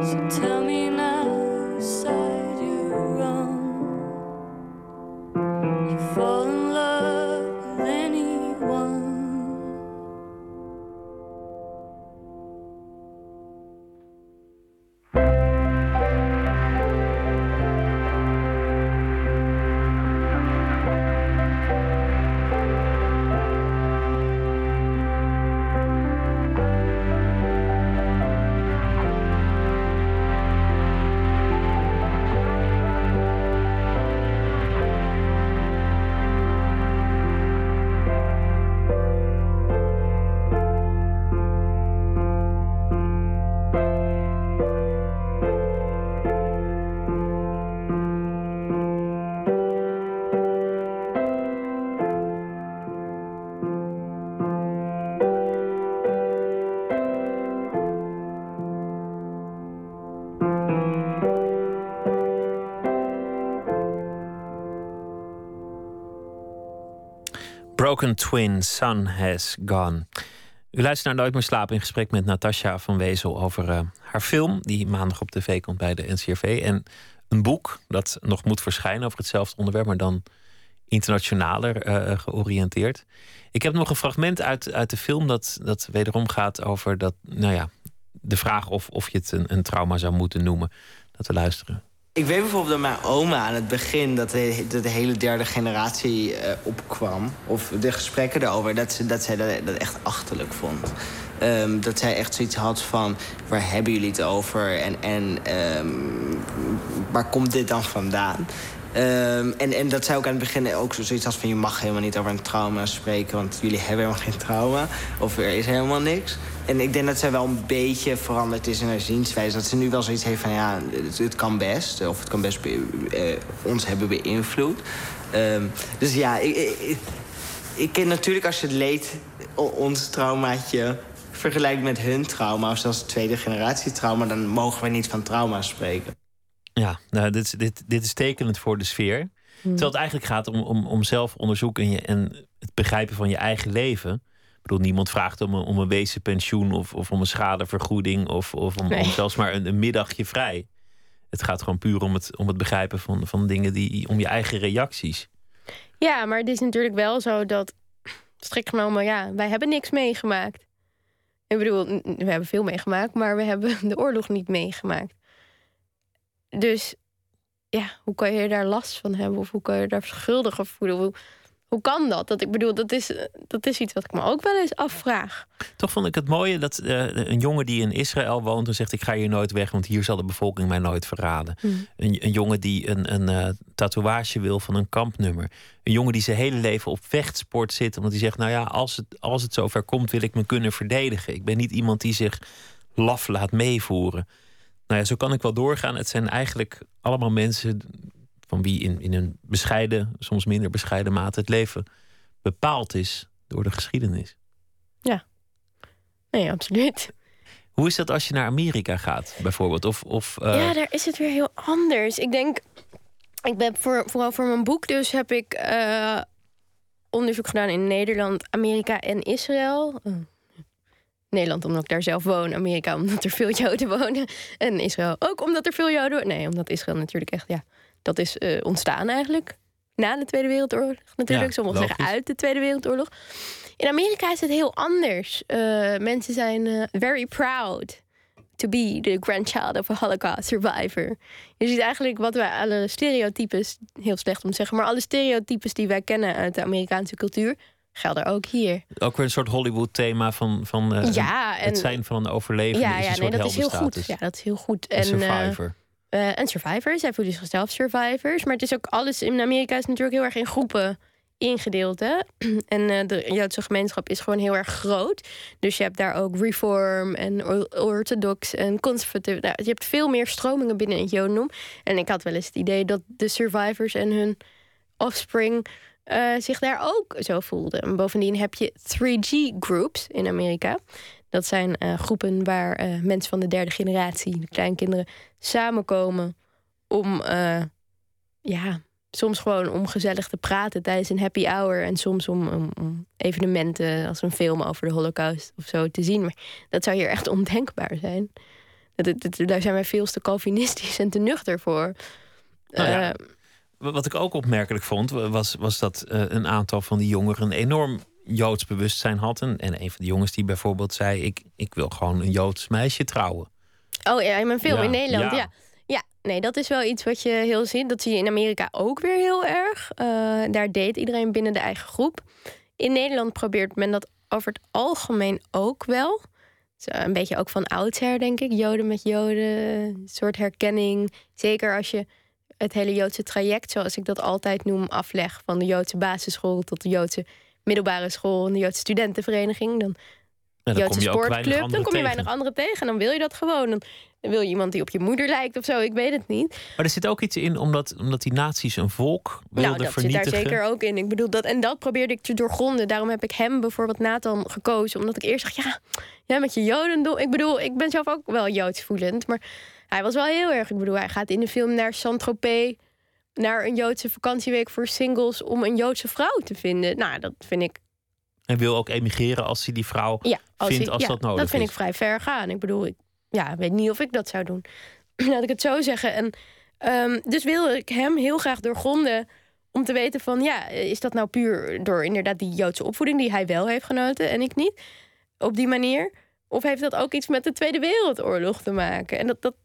So tell me now, Broken Twin, Sun Has Gone. U luistert naar Nooit meer slapen in gesprek met Natasja van Wezel over eh, haar film, die maandag op tv komt bij de NCRV. En een boek dat nog moet verschijnen over hetzelfde onderwerp, maar dan internationaler eh, georiënteerd. Ik heb nog een fragment uit, uit de film dat, dat wederom gaat over dat, nou ja, de vraag of, of je het een, een trauma zou moeten noemen. Dat we luisteren. Ik weet bijvoorbeeld dat mijn oma aan het begin... dat de, hele derde generatie eh, opkwam. Of de gesprekken erover. Dat, ze, dat zij dat, dat echt achterlijk vond. Ehm, dat zij echt zoiets had van... waar hebben jullie het over? En, en ehm, waar komt dit dan vandaan? Ehm, en, en dat zij ook aan het begin ook zoiets had van... je mag helemaal niet over een trauma spreken... want jullie hebben helemaal geen trauma. Of er is helemaal niks. En ik denk dat zij wel een beetje veranderd is in haar zienswijze. Dat ze nu wel zoiets heeft van ja, het, het kan best. Of het kan best be- eh, ons hebben beïnvloed. Ehm, dus ja, ik, ik, ik, ik ken natuurlijk als je het leed, ons traumaatje vergelijkt met hun trauma, of zelfs tweede generatie trauma, dan mogen we niet van trauma spreken. Ja, nou, dit, is- dit, dit is tekenend voor de sfeer. Terwijl het eigenlijk gaat om, om, om zelfonderzoek en, je, en het begrijpen van je eigen leven. Ik bedoel, niemand vraagt om een, om een wezenpensioen of, of om een schadevergoeding of, of om, Nee. om zelfs maar een, een middagje vrij. Het gaat gewoon puur om het, om het begrijpen van, van dingen die, om je eigen reacties. Ja, maar het is natuurlijk wel zo dat, strikt genomen, ja, wij hebben niks meegemaakt. Ik bedoel, we hebben veel meegemaakt, maar we hebben <laughs> de oorlog niet meegemaakt. Dus ja, hoe kan je daar last van hebben? Of hoe kan je daar schuldig voelen? Hoe, kan dat? dat? Ik bedoel, dat is, dat is iets wat ik me ook wel eens afvraag. Toch vond ik het mooie dat eh, een jongen die in Israël woont en zegt: Ik ga hier nooit weg, want hier zal de bevolking mij nooit verraden. Hmm. Een, een jongen die een, een eh, tatoeage wil van een kampnummer. Een jongen die zijn hele leven op vechtsport zit, omdat hij zegt: Nou ja, als het, als het zover komt, wil ik me kunnen verdedigen. Ik ben niet iemand die zich laf laat meevoeren. Nou ja, zo kan ik wel doorgaan. Het zijn eigenlijk allemaal mensen van wie in, in een bescheiden, soms minder bescheiden mate het leven bepaald is door de geschiedenis. Nee, absoluut. Hoe is dat als je naar Amerika gaat, bijvoorbeeld? Of, of, eh, Ja, daar is het weer heel anders. Ik denk, ik ben voor, vooral voor mijn boek, dus heb ik eh, onderzoek gedaan in Nederland, Amerika en Israël. Eh, Nederland omdat ik daar zelf woon, Amerika omdat er veel Joden wonen. En Israël ook omdat er veel Joden wonen. Nee, omdat Israël natuurlijk echt, ja, dat is eh, ontstaan eigenlijk. Na de Tweede Wereldoorlog natuurlijk. Ja, Sommigen zeggen uit de Tweede Wereldoorlog. In Amerika is het heel anders. Eh, mensen zijn eh, very proud to be the grandchild of a Holocaust survivor. Je ziet eigenlijk wat wij alle stereotypes, heel slecht om te zeggen, maar alle stereotypes die wij kennen uit de Amerikaanse cultuur, gelden ook hier. ook weer een soort Hollywood-thema van, van ja, en het zijn van een overlevende. ja, is ja, een nee, soort dat is heel goed. Ja, dat is heel goed. Een En, survivor. Eh, en survivors, zij voelen zichzelf survivors. Maar het is ook alles in Amerika is natuurlijk heel erg in groepen ingedeeld. Hè? <clears throat> En eh, de Joodse gemeenschap is gewoon heel erg groot. Dus je hebt daar ook reform en or- orthodox en conservatief. Nou, je hebt veel meer stromingen binnen het Jodendom. En ik had wel eens het idee dat de survivors en hun offspring eh, zich daar ook zo voelden. En bovendien heb je 3G-groups in Amerika. Dat zijn eh, groepen waar eh, mensen van de derde generatie, de kleinkinderen, samenkomen om, eh, ja, soms gewoon om gezellig te praten tijdens een happy hour. En soms om, om, om evenementen als een film over de Holocaust of zo te zien. Maar dat zou hier echt <laughs> ondenkbaar zijn. Dat, daar zijn wij veel te Calvinistisch en te nuchter voor. Nou ja, Wat ik ook opmerkelijk vond, wa- was, was dat een aantal van die jongeren enorm Joods bewustzijn hadden. En een van de jongens die bijvoorbeeld zei: Ik, ik wil gewoon een Joods meisje trouwen. Oh ja, in mijn film Ja, in Nederland. ja. Ja. ja. nee, dat is wel iets wat je heel ziet. Dat zie je in Amerika ook weer heel erg. Eh, daar deed iedereen binnen de eigen groep. In Nederland probeert men dat over het algemeen ook wel. Zo een beetje ook van oudsher, denk ik. Joden met Joden, een soort herkenning. Zeker als je het hele Joodse traject, zoals ik dat altijd noem, afleg. Van de Joodse basisschool tot de Joodse middelbare school en de Joodse studentenvereniging. Dan dan Joodse sportclub, dan kom je weinig anderen tegen. En dan wil je dat gewoon. Dan wil je iemand die op je moeder lijkt of zo, ik weet het niet. Maar er zit ook iets in, omdat, omdat die naties een volk wilden nou, dat vernietigen. zit daar zeker ook in. Ik bedoel, dat, en dat probeerde ik te doorgronden. Daarom heb ik hem bijvoorbeeld Nathan gekozen. Omdat ik eerst dacht, ja, jij met je Jodendom. Ik bedoel, ik ben zelf ook wel Joods voelend. Maar hij was wel heel erg. Ik bedoel, hij gaat in de film naar Saint-Tropez. Naar een Joodse vakantieweek voor singles. Om een Joodse vrouw te vinden. Nou, dat vind ik En wil ook emigreren als hij die vrouw Ja, als vindt als ja, dat nodig Dat vind is. ik vrij ver gaan. Ik bedoel, ik ja, weet niet of ik dat zou doen. <clears throat> Laat ik het zo zeggen. En, ehm, dus wil ik hem heel graag doorgronden om te weten van... ja, is dat nou puur door inderdaad die Joodse opvoeding... die hij wel heeft genoten en ik niet, op die manier? Of heeft dat ook iets met de Tweede Wereldoorlog te maken? En dat, dat,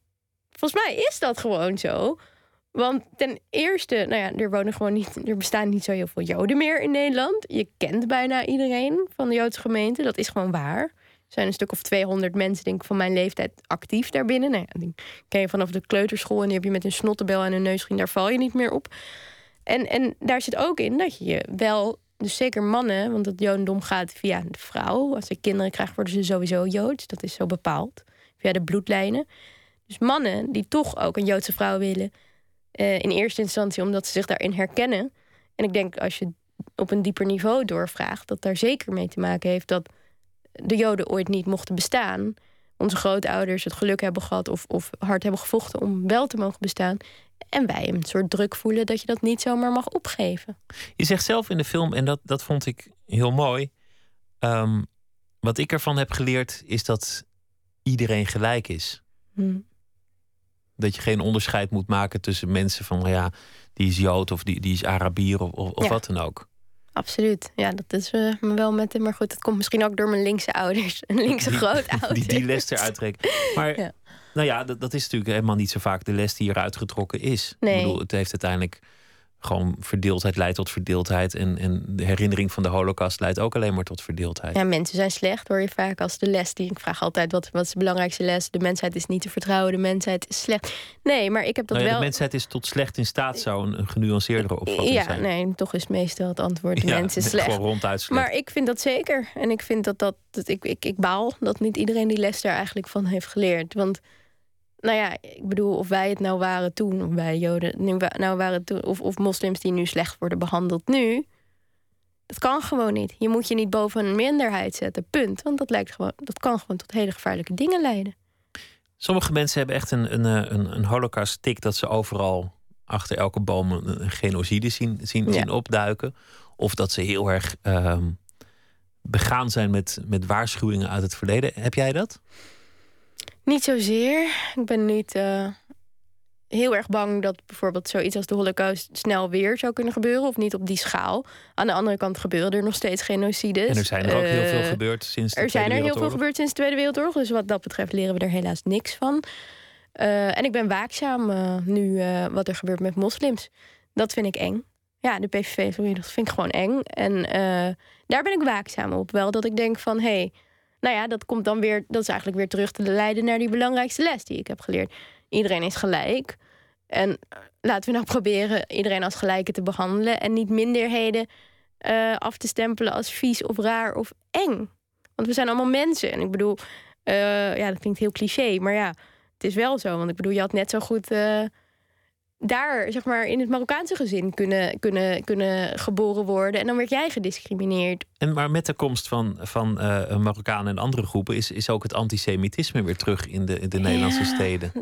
volgens mij is dat gewoon zo. Want ten eerste, nou ja, er wonen gewoon niet, er bestaan niet zo heel veel Joden meer in Nederland. Je kent bijna iedereen van de Joodse gemeente. Dat is gewoon waar. Er zijn een stuk of 200 mensen, denk ik, van mijn leeftijd actief daarbinnen. Nou ken je vanaf de kleuterschool en die heb je met een snottenbel en een neusring, daar val je niet meer op. En, en daar zit ook in dat je je wel, dus zeker mannen, want het Jodendom gaat via de vrouw. Als ze kinderen krijgen, worden ze sowieso Joods. Dat is zo bepaald. Via de bloedlijnen. Dus mannen die toch ook een Joodse vrouw willen, eh, in eerste instantie omdat ze zich daarin herkennen. En ik denk als je op een dieper niveau doorvraagt, dat daar zeker mee te maken heeft dat de Joden ooit niet mochten bestaan. Onze grootouders het geluk hebben gehad of, of hard hebben gevochten om wel te mogen bestaan. En wij een soort druk voelen dat je dat niet zomaar mag opgeven. Je zegt zelf in de film, en dat, dat vond ik heel mooi. ehm, wat ik ervan heb geleerd is dat iedereen gelijk is. Hm. Dat je geen onderscheid moet maken tussen mensen van, ja, die is Jood of die, die is Arabier of, of, Ja. wat dan ook. Absoluut. Ja, dat is eh, me wel met hem. Maar goed, dat komt misschien ook door mijn linkse ouders. En linkse grootouders. Die, die les eruit trekken. Maar Ja. nou ja, dat, dat is natuurlijk helemaal niet zo vaak de les die eruit getrokken is. Nee. Ik bedoel, het heeft uiteindelijk gewoon verdeeldheid leidt tot verdeeldheid. En, en de herinnering van de holocaust leidt ook alleen maar tot verdeeldheid. Ja, mensen zijn slecht, hoor je vaak als de les die. Ik vraag altijd wat, wat is de belangrijkste les? De mensheid is niet te vertrouwen, de mensheid is slecht. Nee, maar ik heb dat Nou ja, wel. De mensheid is tot slecht in staat, zou een, een genuanceerdere opvatting ja, zijn. nee, toch is meestal het antwoord: de Ja, mens is <laughs> gewoon slecht. ronduit slecht. Maar ik vind dat zeker. En ik vind dat dat. dat ik, ik, ik baal dat niet iedereen die les daar eigenlijk van heeft geleerd. Want, nou ja, ik bedoel, of wij het nou waren toen, of wij Joden nu nou waren toen, of, of moslims die nu slecht worden behandeld nu. Dat kan gewoon niet. Je moet je niet boven een minderheid zetten. Punt. Want dat, lijkt gewoon, dat kan gewoon tot hele gevaarlijke dingen leiden. Sommige mensen hebben echt een, een, eh, een, een holocaust-tik dat ze overal achter elke boom een, genocide zien, zien, Ja. zien opduiken. Of dat ze heel erg ehm, begaan zijn met, met waarschuwingen uit het verleden. Heb jij dat? Niet zozeer. Ik ben niet eh, heel erg bang dat bijvoorbeeld zoiets als de Holocaust snel weer zou kunnen gebeuren. Of niet op die schaal. Aan de andere kant gebeuren er nog steeds genocides. en er zijn er ook heel veel Eh, gebeurd sinds de Er zijn Tweede er heel veel Wereldoorlog. gebeurd sinds de Tweede Wereldoorlog. Dus wat dat betreft leren we er helaas niks van. Eh, en ik ben waakzaam nu wat er gebeurt met moslims. Dat vind ik eng. Ja, de PVV, sorry, dat vind ik gewoon eng. En daar ben ik waakzaam op. Wel dat ik denk van, hé, hey, nou ja, dat komt dan weer, dat is eigenlijk weer terug te leiden naar die belangrijkste les die ik heb geleerd. Iedereen is gelijk. En eh, laten we nou <laughs> proberen iedereen als gelijke te behandelen en niet minderheden eh, af te stempelen als vies of raar of eng. Want we zijn allemaal mensen. En ik bedoel, eh, ja, dat klinkt heel cliché, maar ja, het is wel zo. Want ik bedoel, je had net zo goed daar, zeg maar, in het Marokkaanse gezin kunnen, kunnen, kunnen geboren worden. En dan werd jij gediscrimineerd. En maar met de komst van, van eh, Marokkanen en andere groepen is, is ook het antisemitisme weer terug in de, in de Nederlandse steden.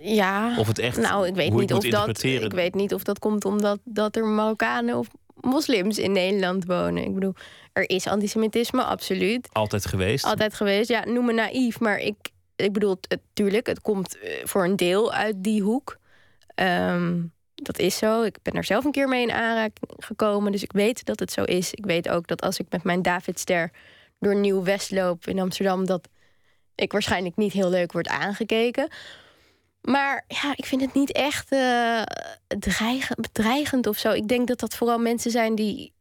Ja. Of het echt, nou, ik weet niet of dat. Ik weet niet of dat komt omdat dat er Marokkanen of moslims in Nederland wonen. Ik bedoel, er is antisemitisme, absoluut. Altijd geweest. Altijd geweest. Ja, noem me naïef, maar ik, ik bedoel, het, tuurlijk, het komt eh, voor een deel uit die hoek. Ehm, dat is zo. Ik ben er zelf een keer mee in aanraking gekomen. Dus ik weet dat het zo is. Ik weet ook dat als ik met mijn Davidster door Nieuw-West loop in Amsterdam... dat ik waarschijnlijk niet heel leuk word aangekeken. Maar ja, ik vind het niet echt dreigend, bedreigend of zo. Ik denk dat dat vooral mensen zijn die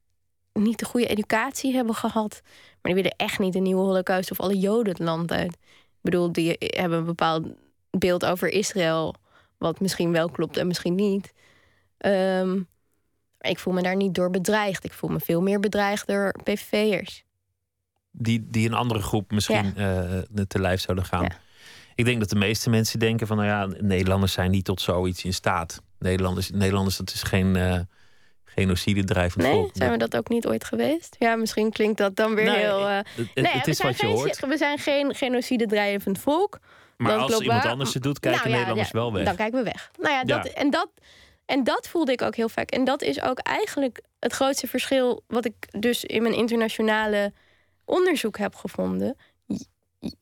niet de goede educatie hebben gehad. Maar die willen echt niet een nieuwe holocaust of alle joden het land uit. Ik bedoel, die hebben een bepaald beeld over Israël... wat misschien wel klopt en misschien niet. Ehm, ik voel me daar niet door bedreigd. Ik voel me veel meer bedreigd door PVV'ers. Die, die een andere groep misschien ja. uh, te lijf zouden gaan. Ik denk dat de meeste mensen denken van... nou ja, Nederlanders zijn niet tot zoiets in staat. Nederlanders, Nederlanders dat is geen... Uh, genocide drijvend nee, volk. zijn we dat ook niet ooit geweest? Ja, misschien klinkt dat dan weer nee, heel... Uh... Het, nee, het is wat je hoort. We zijn geen genocide drijvend volk. Maar dan als iemand anders het doet, kijken Nou Nederlanders ja, wel weg. Dan kijken we weg. Nou ja, dat. En, dat, en dat voelde ik ook heel vaak. En dat is ook eigenlijk het grootste verschil... wat ik dus in mijn internationale onderzoek heb gevonden.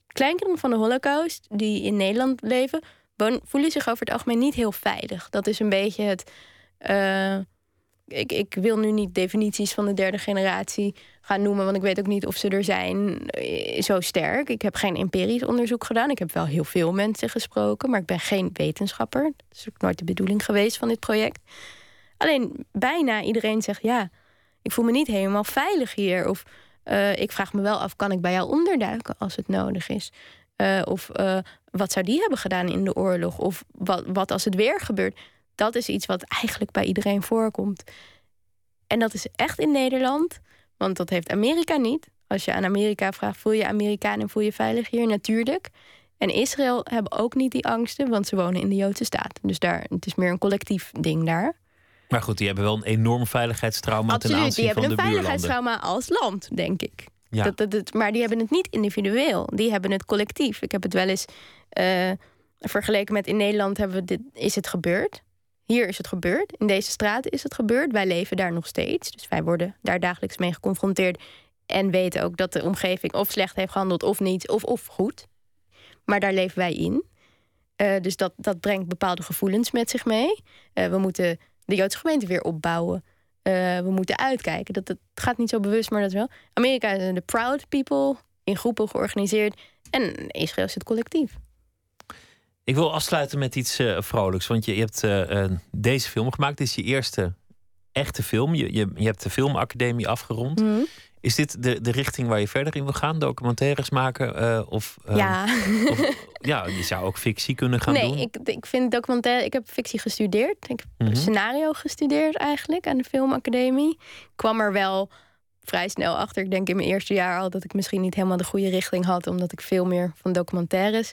Kleinkinderen van de holocaust die in Nederland leven... voelen zich over het algemeen niet heel veilig. Dat is een beetje het... eh, ik, ik wil nu niet definities van de derde generatie gaan noemen, want ik weet ook niet of ze er zijn eh, zo sterk. Ik heb geen empirisch onderzoek gedaan. Ik heb wel heel veel mensen gesproken, maar ik ben geen wetenschapper. Dat is ook nooit de bedoeling geweest van dit project. Alleen bijna iedereen zegt ja, ik voel me niet helemaal veilig hier. Of eh, ik vraag me wel af, kan ik bij jou onderduiken als het nodig is? Eh, of wat zou die hebben gedaan in de oorlog? Of wat, wat als het weer gebeurt? Dat is iets wat eigenlijk bij iedereen voorkomt. En dat is echt in Nederland, want dat heeft Amerika niet. Als je aan Amerika vraagt, voel je Amerikaan en voel je veilig hier? Natuurlijk. En Israël hebben ook niet die angsten, want ze wonen in de Joodse staat. Dus daar, het is meer een collectief ding daar. Maar goed, die hebben wel een enorm veiligheidstrauma ten Absoluut, aanzien die hebben van een de buurlanden. veiligheidstrauma als land, denk ik. Ja. Dat, dat, dat- maar die hebben het niet individueel. Die hebben het collectief. Ik heb het wel eens eh, vergeleken met in Nederland hebben we dit, is het gebeurd. Hier is het gebeurd. In deze straten is het gebeurd. Wij leven daar nog steeds. Dus wij worden daar dagelijks mee geconfronteerd. En weten ook dat de omgeving of slecht heeft gehandeld of niet. Of, of goed. Maar daar leven wij in. Eh, dus dat, dat brengt bepaalde gevoelens met zich mee. Eh, we moeten de Joodse gemeente weer opbouwen. Eh, we moeten uitkijken. Dat, dat gaat niet zo bewust, maar dat wel. Amerika zijn de proud people, in groepen georganiseerd. En Israël is het collectief. Ik wil afsluiten met iets eh, vrolijks. Want je, je hebt eh, eh, deze film gemaakt. Dit is je eerste echte film. Je, je, je hebt de filmacademie afgerond. Mhm. Is dit de, de richting waar je verder in wil gaan? Documentaires maken? of, ja. of- ja, je zou ook fictie kunnen gaan nee, doen. ik, ik vind documentaire. Ik heb fictie gestudeerd. Ik heb Mhm. scenario gestudeerd eigenlijk aan de filmacademie. Ik kwam er wel vrij snel achter. Ik denk in mijn eerste jaar al dat ik misschien niet helemaal de goede richting had, omdat ik veel meer van documentaires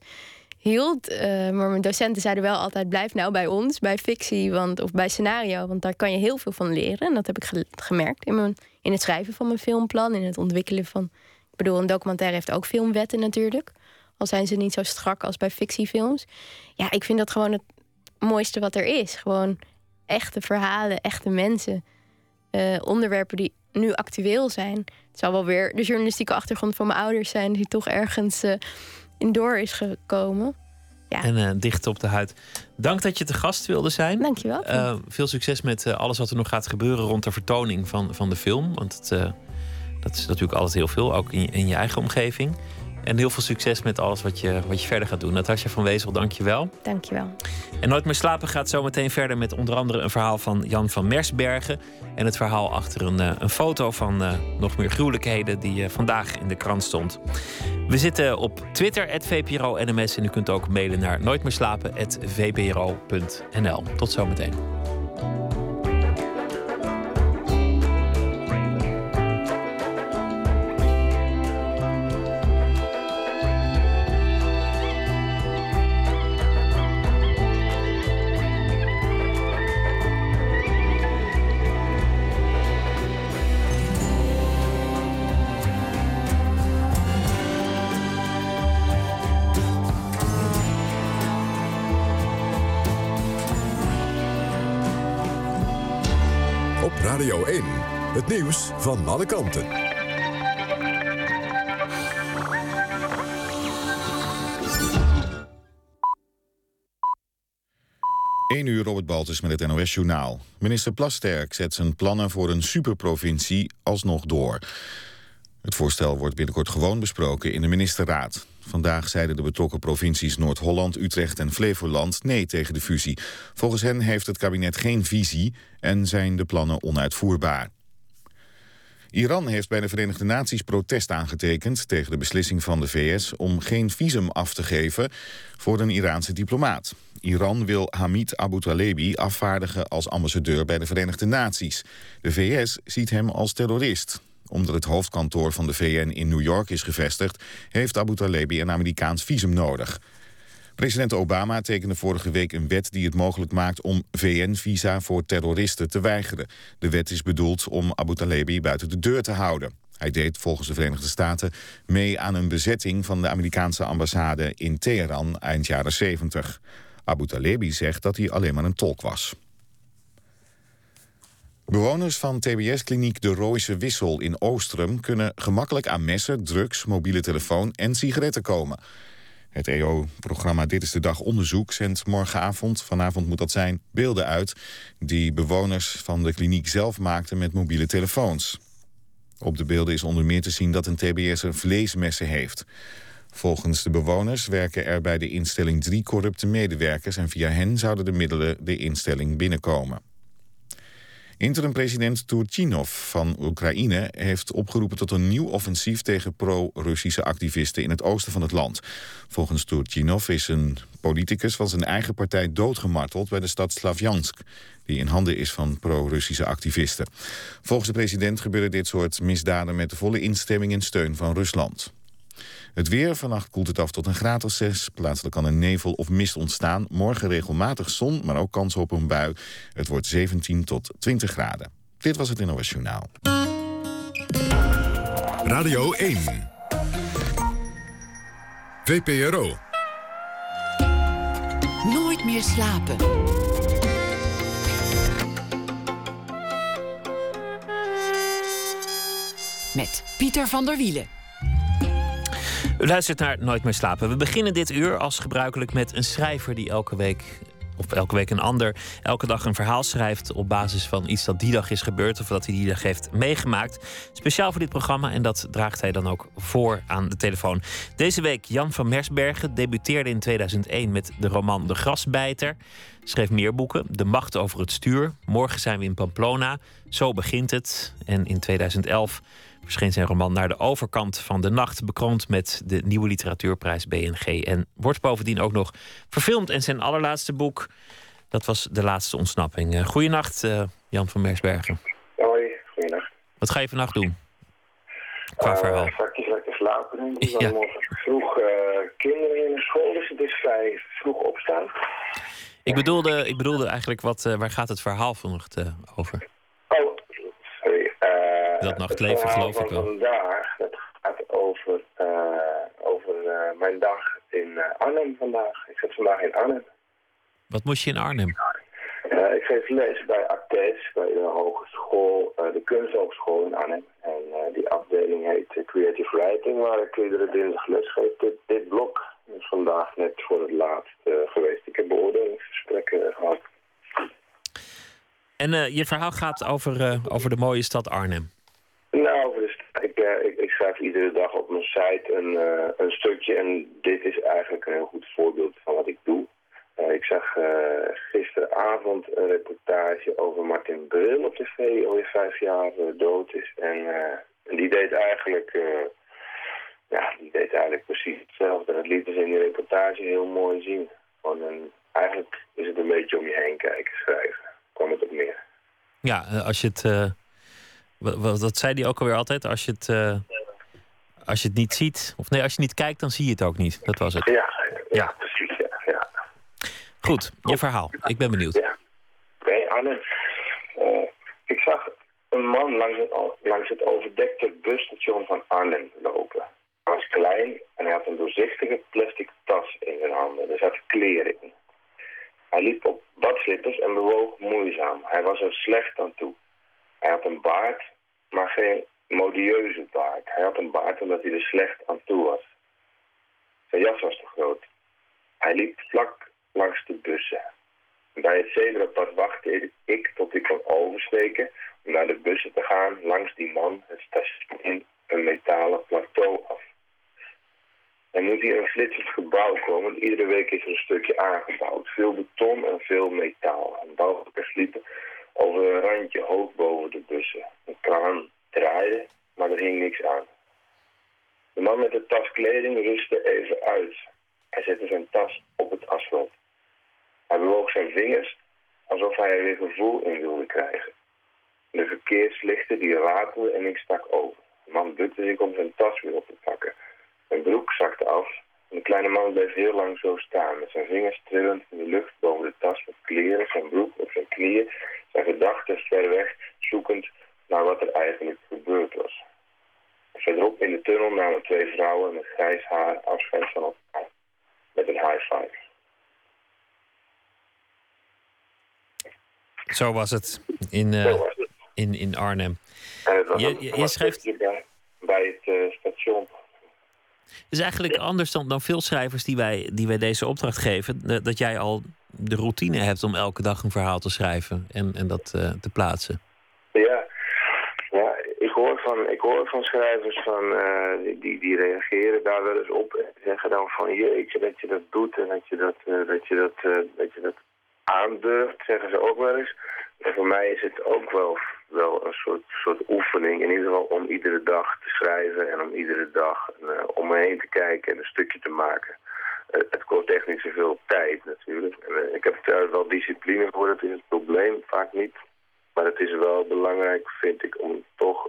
hield. Eh, maar mijn docenten zeiden wel altijd: blijf nou bij ons, bij fictie, want, of bij scenario, want daar kan je heel veel van leren. En dat heb ik ge- gemerkt in, mijn, in het schrijven van mijn filmplan, in het ontwikkelen van. Ik bedoel, een documentaire heeft ook filmwetten natuurlijk. Al zijn ze niet zo strak als bij fictiefilms. Ja, ik vind dat gewoon het mooiste wat er is. Gewoon echte verhalen, echte mensen. Eh, onderwerpen die nu actueel zijn. Het zal wel weer de journalistieke achtergrond van mijn ouders zijn, die toch ergens eh, in door is gekomen. Ja. En eh, dicht op de huid. Dank dat je te gast wilde zijn. Dankjewel. Eh, veel succes met eh, alles wat er nog gaat gebeuren rond de vertoning van, van de film. Want het, dat is natuurlijk altijd heel veel, ook in, in je eigen omgeving. En heel veel succes met alles wat je, wat je verder gaat doen. Natasja van Wezel, dank je wel. Dankjewel. En Nooit meer slapen gaat zo meteen verder met onder andere een verhaal van Jan van Mersbergen. En het verhaal achter een, eh, een foto van eh, nog meer gruwelijkheden die eh, vandaag in de krant stond. We zitten op Twitter, VPRO NMS. En u kunt ook mailen naar nooitmeerslapen.vpro.nl. Tot zometeen. Nieuws van alle kanten. Eén uur Robert Baltus met het NOS Journaal. Minister Plasterk zet zijn plannen voor een superprovincie alsnog door. Het voorstel wordt binnenkort gewoon besproken in de ministerraad. Vandaag zeiden de betrokken provincies Noord-Holland, Utrecht en Flevoland nee tegen de fusie. Volgens hen heeft het kabinet geen visie en zijn de plannen onuitvoerbaar. Iran heeft bij de Verenigde Naties protest aangetekend tegen de beslissing van de VS om geen visum af te geven voor een Iraanse diplomaat. Iran wil Hamid Abu Talebi afvaardigen als ambassadeur bij de Verenigde Naties. De VS ziet hem als terrorist. Omdat het hoofdkantoor van de VN in New York is gevestigd... heeft Abu Talebi een Amerikaans visum nodig. President Obama tekende vorige week een wet die het mogelijk maakt... om VN-visa voor terroristen te weigeren. De wet is bedoeld om Abu Talebi buiten de deur te houden. Hij deed volgens de Verenigde Staten mee aan een bezetting... van de Amerikaanse ambassade in Teheran eind jaren 70. Abu Talebi zegt dat hij alleen maar een tolk was. Bewoners van TBS-kliniek De Rooise Wissel in Oostrum... kunnen gemakkelijk aan messen, drugs, mobiele telefoon en sigaretten komen. Het EO-programma Dit is de Dag Onderzoek zendt morgenavond, vanavond moet dat zijn, beelden uit... die bewoners van de kliniek zelf maakten met mobiele telefoons. Op de beelden is onder meer te zien dat een TBS'er vleesmessen heeft. Volgens de bewoners werken er bij de instelling drie corrupte medewerkers... en via hen zouden de middelen de instelling binnenkomen. Interim-president Turchinov van Oekraïne heeft opgeroepen tot een nieuw offensief tegen pro-Russische activisten in het oosten van het land. Volgens Turchinov is een politicus van zijn eigen partij doodgemarteld bij de stad Slavjansk, die in handen is van pro-Russische activisten. Volgens de president gebeuren dit soort misdaden met de volle instemming en steun van Rusland. Het weer, vannacht koelt het af tot een graad of 6. Plaatselijk kan een nevel of mist ontstaan. Morgen regelmatig zon, maar ook kans op een bui. Het wordt 17 tot 20 graden. Dit was het NOS Journaal. Radio 1. VPRO. Nooit meer slapen. Met Pieter van der Wielen. U luistert naar Nooit meer slapen. We beginnen dit uur als gebruikelijk met een schrijver die elke week, of elke week een ander, elke dag een verhaal schrijft op basis van iets dat die dag is gebeurd of dat hij die dag heeft meegemaakt. Speciaal voor dit programma en dat draagt hij dan ook voor aan de telefoon. Deze week Jan van Mersbergen debuteerde in 2001 met de roman De Grasbijter. Schreef meer boeken. De Macht over het Stuur. Morgen zijn we in Pamplona. Zo begint het. En in 2011 verscheen zijn roman Naar de overkant van de nacht, bekroond met de nieuwe literatuurprijs BNG. En wordt bovendien ook nog verfilmd. En zijn allerlaatste boek, dat was De Laatste Ontsnapping. Uh, goeienacht, uh, Jan van Mersbergen. Hoi, goeienacht. Wat ga je vannacht doen? Qua uh, verhaal. Straks lekker slapen. <laughs> Ik Ja. morgen vroeg kinderen in de school, dus het is vrij vroeg opstaan. Ik bedoelde, ik bedoelde eigenlijk, wat, waar gaat het verhaal eh, over? Dat nachtleven, het geloof ik wel. vandaag, dat gaat over, eh, over eh, mijn dag in eh, Arnhem vandaag. Ik zit vandaag in Arnhem. Wat moest je in Arnhem? Ik geef les bij ACTES, bij de hogeschool, de kunsthogeschool in Arnhem. En die afdeling heet Creative Writing, waar ik iedere dinsdag les geef. Dit, dit blok is vandaag net voor het laatst geweest. Ik heb beoordelingsgesprekken gehad. En je verhaal gaat over, over de mooie stad Arnhem. Nou, dus ik, eh, ik, ik schrijf iedere dag op mijn site een, eh, een stukje en dit is eigenlijk een heel goed voorbeeld van wat ik doe. Eh, ik zag eh, gisteravond een reportage over Martin Bril op tv, die alweer vijf jaar dood is. En, die deed eigenlijk, ja, die deed eigenlijk precies hetzelfde. Het liet dus in die reportage heel mooi zien. Gewoon een, eigenlijk is het een beetje om je heen kijken, schrijven. Kwam het op meer. Ja, als je het. wat, wat, zei hij ook alweer altijd? Als je het. Als je het niet ziet, of nee, als je niet kijkt, dan zie je het ook niet. Dat was het. Ja, ja, precies. Ja, ja. Goed, je verhaal. Ik ben benieuwd. Ja. Oké, Arnhem. Eh, ik zag een man langs het, langs het overdekte busstation van Arnhem lopen. Hij was klein en hij had een doorzichtige plastic tas in zijn handen. Er zaten kleren in. Hij liep op badslippers en bewoog moeizaam. Hij was er slecht aan toe. Hij had een baard, maar geen modieuze baard. Hij had een baard omdat hij er slecht aan toe was. Zijn jas was te groot. Hij liep vlak langs de bussen. Bij het zebrapad wachtte ik tot ik kon oversteken om naar de bussen te gaan langs die man het station in een metalen plateau af. Er moet hier een flitsend gebouw komen. Iedere week is er een stukje aangebouwd. Veel beton en veel metaal. En bouwvakkers liepen over een randje hoog boven de bussen. Een kraan draaide, maar er hing niks aan. De man met de tas kleding rustte even uit. Hij zette zijn tas op het asfalt. Hij bewoog zijn vingers alsof hij er weer gevoel in wilde krijgen. De verkeerslichten die ratelden en ik stak over. De man bukte zich om zijn tas weer op te pakken. Zijn broek zakte af en de kleine man bleef heel lang zo staan, met zijn vingers trillend in de lucht boven de tas met kleren, zijn broek op zijn knieën, zijn gedachten ver weg, zoekend naar wat er eigenlijk gebeurd was. Verderop in de tunnel namen twee vrouwen met grijs haar afscheid van elkaar, met een high five. Zo was het in, uh, in, in Arnhem. je, je, je schrijft... Bij, bij het uh, station. Het is eigenlijk anders dan, dan veel schrijvers die wij, die wij deze opdracht geven. Dat jij al de routine hebt om elke dag een verhaal te schrijven en, en dat uh, te plaatsen. Ja, van, ik hoor van schrijvers van, uh, die, die reageren daar wel eens op. En zeggen dan van jeetje dat je dat doet en dat je dat, uh, dat, je dat, dat, je dat aandurft, zeggen ze ook wel eens. En voor mij is het ook wel, wel een soort, soort oefening. In ieder geval om iedere dag te schrijven en om iedere dag om me heen te kijken en een stukje te maken. Het kost echt niet zoveel tijd natuurlijk. Ik heb er wel discipline voor, dat is het probleem. Vaak niet. Maar het is wel belangrijk, vind ik, om toch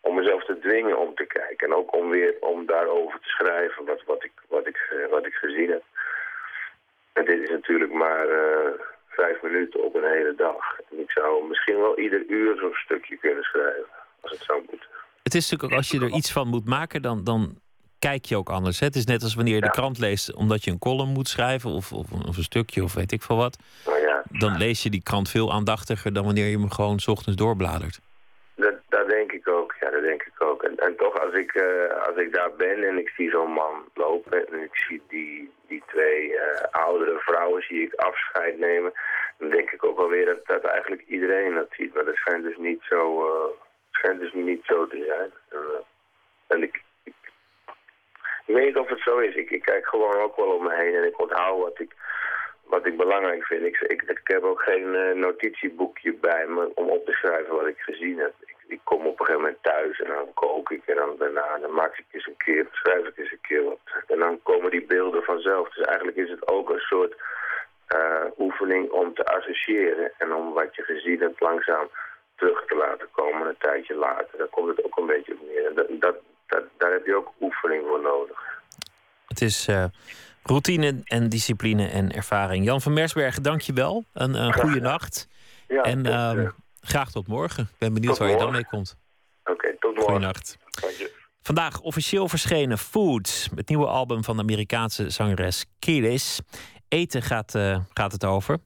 om mezelf te dwingen om te kijken. En ook om weer om daarover te schrijven wat, wat, ik, wat, ik, wat ik gezien heb. En dit is natuurlijk maar uh, vijf minuten op een hele dag. En ik zou misschien wel ieder uur zo'n stukje kunnen schrijven, als het zou moeten. Het is natuurlijk ook als je er iets van moet maken, dan, dan kijk je ook anders. Hè? Het is net als wanneer je de krant leest omdat je een column moet schrijven of, of, of een stukje of weet ik veel wat. Nou ja. Dan lees je die krant veel aandachtiger dan wanneer je hem gewoon s ochtends doorbladert. Dat, dat denk ik ook, ja, dat denk ik ook. En, en toch, als ik, uh, als ik daar ben en ik zie zo'n man lopen en ik zie die, die twee uh, oudere vrouwen zie ik afscheid nemen, dan denk ik ook alweer dat, dat eigenlijk iedereen dat ziet. Maar dat schijnt dus niet zo, uh, schijnt dus niet zo te zijn. En ik, ik, ik, weet niet of het zo is. Ik, ik kijk gewoon ook wel om me heen en ik onthoud wat ik, wat ik belangrijk vind. Ik, ik, ik heb ook geen uh, notitieboekje bij me om op te schrijven wat ik gezien heb. Ik, ik, kom op een gegeven moment thuis en dan kook ik en dan daarna dan maak ik eens een keer, schrijf ik eens een keer wat. En dan komen die beelden vanzelf. Dus eigenlijk is het ook een soort uh, oefening om te associëren en om wat je gezien hebt langzaam terug te laten komen een tijdje later. Daar komt het ook een beetje op neer. Dat, dat, daar heb je ook oefening voor nodig. Het is uh, routine en discipline en ervaring. Jan van Mersbergen, dank je wel. Een, een goede nacht. Ja, en tot, uh, uh, graag tot morgen. Ik ben benieuwd waar je dan mee komt. Oké, okay, tot morgen. Goeienacht. Vandaag officieel verschenen Foods, het nieuwe album van de Amerikaanse zangeres Kelis. Eten gaat, uh, gaat het over.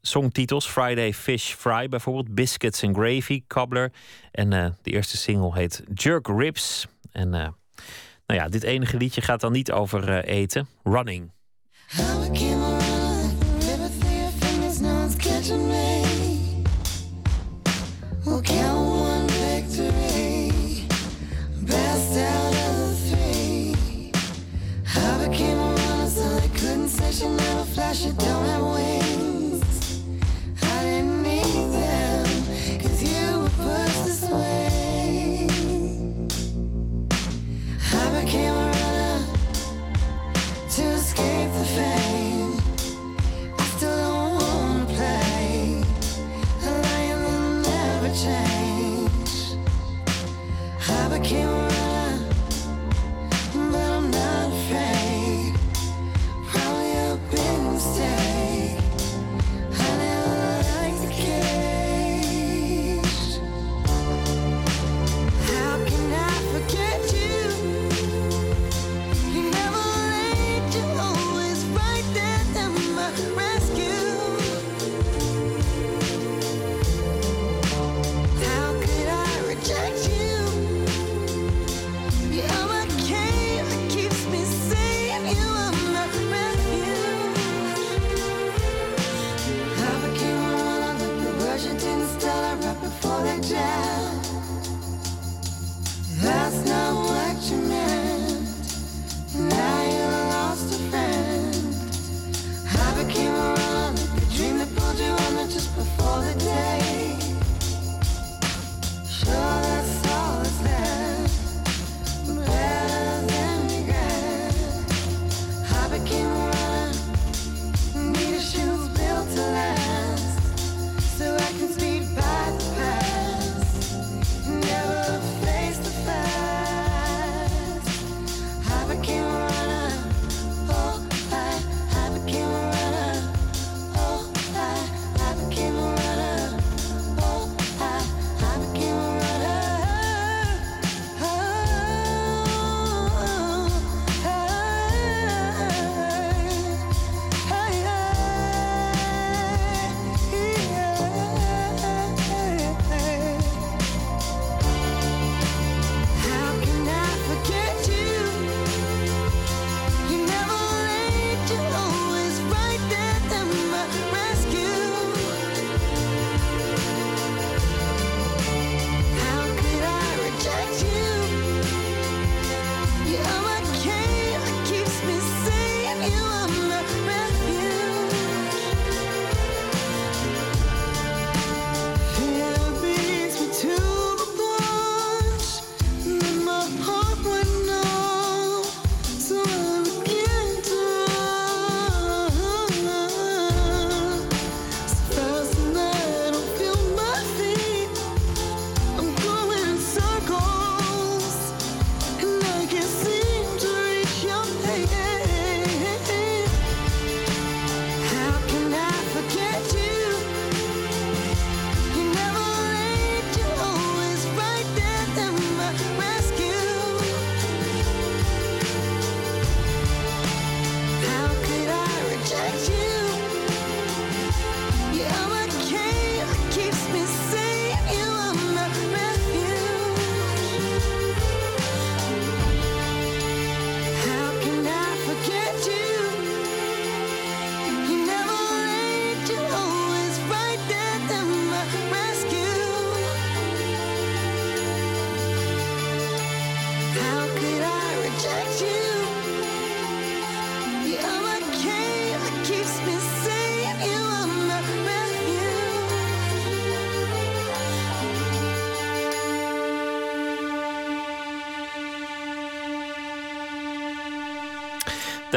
Songtitels: Friday Fish Fry bijvoorbeeld, Biscuits and Gravy, Cobbler. En uh, de eerste single heet Jerk Ribs. En uh, nou ja, dit enige liedje gaat dan niet over eten. Running.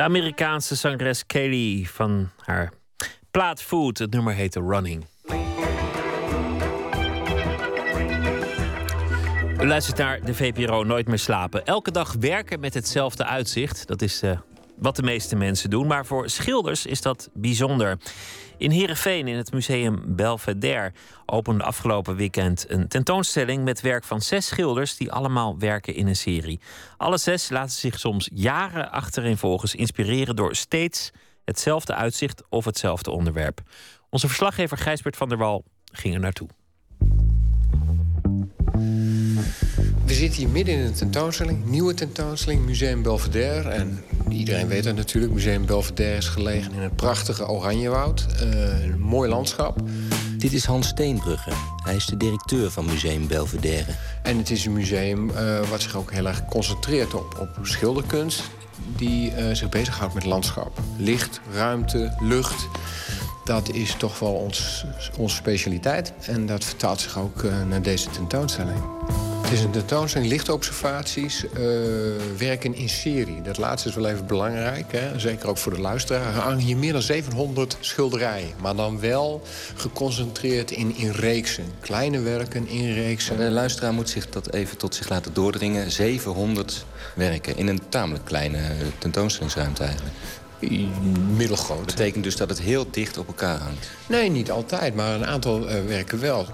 De Amerikaanse zangeres Kelly van haar plaat Food. Het nummer heette Running. U luistert naar de VPRO Nooit meer slapen. Elke dag werken met hetzelfde uitzicht. Dat is eh, wat de meeste mensen doen. Maar voor schilders is dat bijzonder. In Heerenveen, in het museum Belvedere, opende afgelopen weekend een tentoonstelling met werk van zes schilders die allemaal werken in een serie. Alle zes laten zich soms jaren achtereenvolgens inspireren door steeds hetzelfde uitzicht of hetzelfde onderwerp. Onze verslaggever Gijsbert van der Wal ging er naartoe. We zitten hier midden in een tentoonstelling, nieuwe tentoonstelling, Museum Belvedere. En iedereen weet dat natuurlijk, Museum Belvedere is gelegen in het prachtige Oranjewoud. Uh, een mooi landschap. Dit is Hans Steenbrugge. Hij is de directeur van Museum Belvedere. En het is een museum uh, wat zich ook heel erg concentreert op, op schilderkunst... die uh, zich bezighoudt met landschap. Licht, ruimte, lucht dat is toch wel ons, onze specialiteit. En dat vertaalt zich ook uh, naar deze tentoonstelling. Het is een tentoonstelling, lichtobservaties, uh, werken in serie. Dat laatste is wel even belangrijk, hè? zeker ook voor de luisteraar. Er hangen hier meer dan 700 schilderijen. Maar dan wel geconcentreerd in, in reeksen. Kleine werken in reeksen. De luisteraar moet zich dat even tot zich laten doordringen. 700 werken in een tamelijk kleine tentoonstellingsruimte eigenlijk middelgroot. Dat betekent dus dat het heel dicht op elkaar hangt? Nee, niet altijd, maar een aantal uh, werken wel.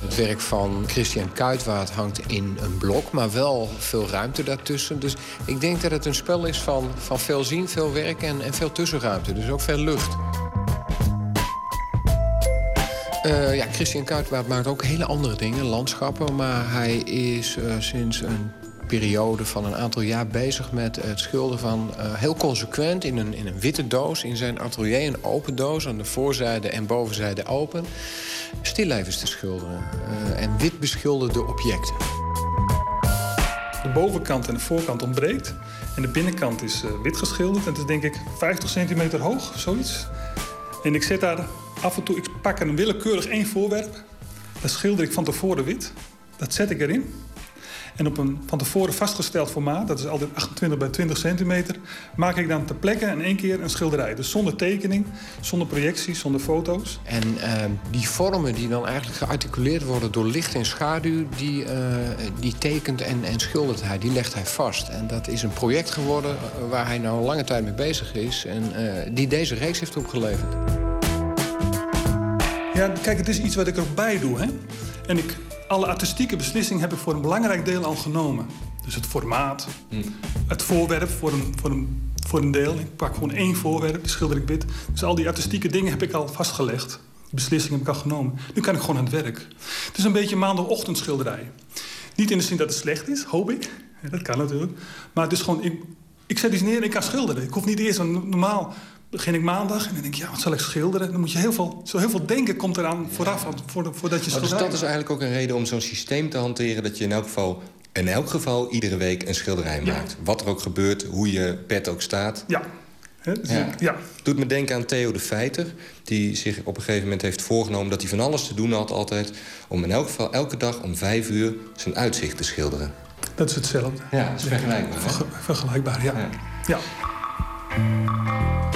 Het werk van Christian Kuitwaard hangt in een blok, maar wel veel ruimte daartussen. Dus ik denk dat het een spel is van, van veel zien, veel werken en, en veel tussenruimte. Dus ook veel lucht. Uh, ja, Christian Kuitwaard maakt ook hele andere dingen, landschappen. Maar hij is uh, sinds een periode van een aantal jaar bezig met het schilderen van... Uh, heel consequent in een, in een witte doos in zijn atelier. Een open doos, aan de voorzijde en bovenzijde open. Stillevens te schilderen. Uh, en wit beschilderde objecten. De bovenkant en de voorkant ontbreekt. En de binnenkant is uh, wit geschilderd. En het is denk ik 50 centimeter hoog, zoiets. En ik zet daar af en toe... Ik pak een willekeurig één voorwerp. Dat schilder ik van tevoren wit. Dat zet ik erin. En op een van tevoren vastgesteld formaat, dat is altijd 28 bij 20 centimeter, maak ik dan ter plekke in één keer een schilderij. Dus zonder tekening, zonder projecties, zonder foto's. En uh, die vormen die dan eigenlijk gearticuleerd worden door licht en schaduw, die, uh, die tekent en, en schildert hij, die legt hij vast. En dat is een project geworden waar hij nou lange tijd mee bezig is en uh, die deze reeks heeft opgeleverd. Ja, kijk, het is iets wat ik erbij doe. Hè? En ik alle artistieke beslissingen heb ik voor een belangrijk deel al genomen. Dus het formaat, mm. het voorwerp voor een, voor, een, voor een deel. Ik pak gewoon één voorwerp, die schilder ik wit. Dus al die artistieke dingen heb ik al vastgelegd. Die beslissingen heb ik al genomen. Nu kan ik gewoon aan het werk. Het is een beetje maandagochtendschilderij. Niet in de zin dat het slecht is, hoop ik. Ja, dat kan natuurlijk. Maar het is gewoon... Ik, ik zet iets neer en ik kan schilderen. Ik hoef niet eerst een normaal begin ik maandag en dan denk ik, ja, wat zal ik schilderen? Dan moet je heel veel, zo heel veel denken komt eraan vooraf, voordat je schildert. Dus dat is eigenlijk ook een reden om zo'n systeem te hanteren... dat je in elk geval, in elk geval iedere week een schilderij maakt. Wat er ook gebeurt, hoe je pet ook staat. Ja. dus ja. ja. Doet me denken aan Theo de Feiter... die zich op een gegeven moment heeft voorgenomen... dat hij van alles te doen had altijd... om in elk geval elke dag om vijf uur zijn uitzicht te schilderen. Dat is hetzelfde. Ja, dat is vergelijkbaar. vergelijkbaar, ja. ja. ja.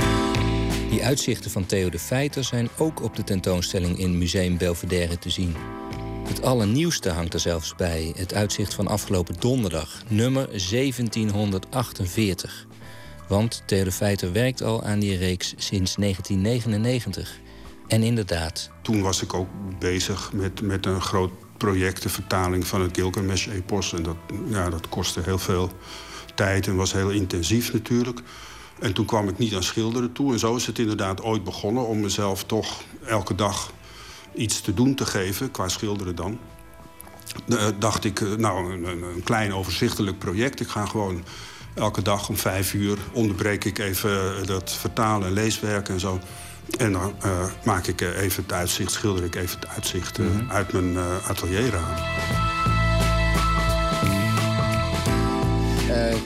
Die uitzichten van Theo de Feiter zijn ook op de tentoonstelling in Museum Belvedere te zien. Het allernieuwste hangt er zelfs bij, het uitzicht van afgelopen donderdag, nummer 1748. Want Theo de Feiter werkt al aan die reeks sinds 1999. En inderdaad. Toen was ik ook bezig met, met een groot project, de vertaling van het Gilgamesh-epos. En dat, ja, dat kostte heel veel tijd en was heel intensief natuurlijk. En toen kwam ik niet aan schilderen toe. En zo is het inderdaad ooit begonnen om mezelf toch elke dag iets te doen te geven, qua schilderen dan. Uh, dacht ik, uh, nou, een, een, klein overzichtelijk project. Ik ga gewoon elke dag om vijf uur onderbreek ik even dat vertalen en leeswerk en zo. En dan uh, maak ik even het uitzicht, schilder ik even het uitzicht mm -hmm. uit mijn atelierraam.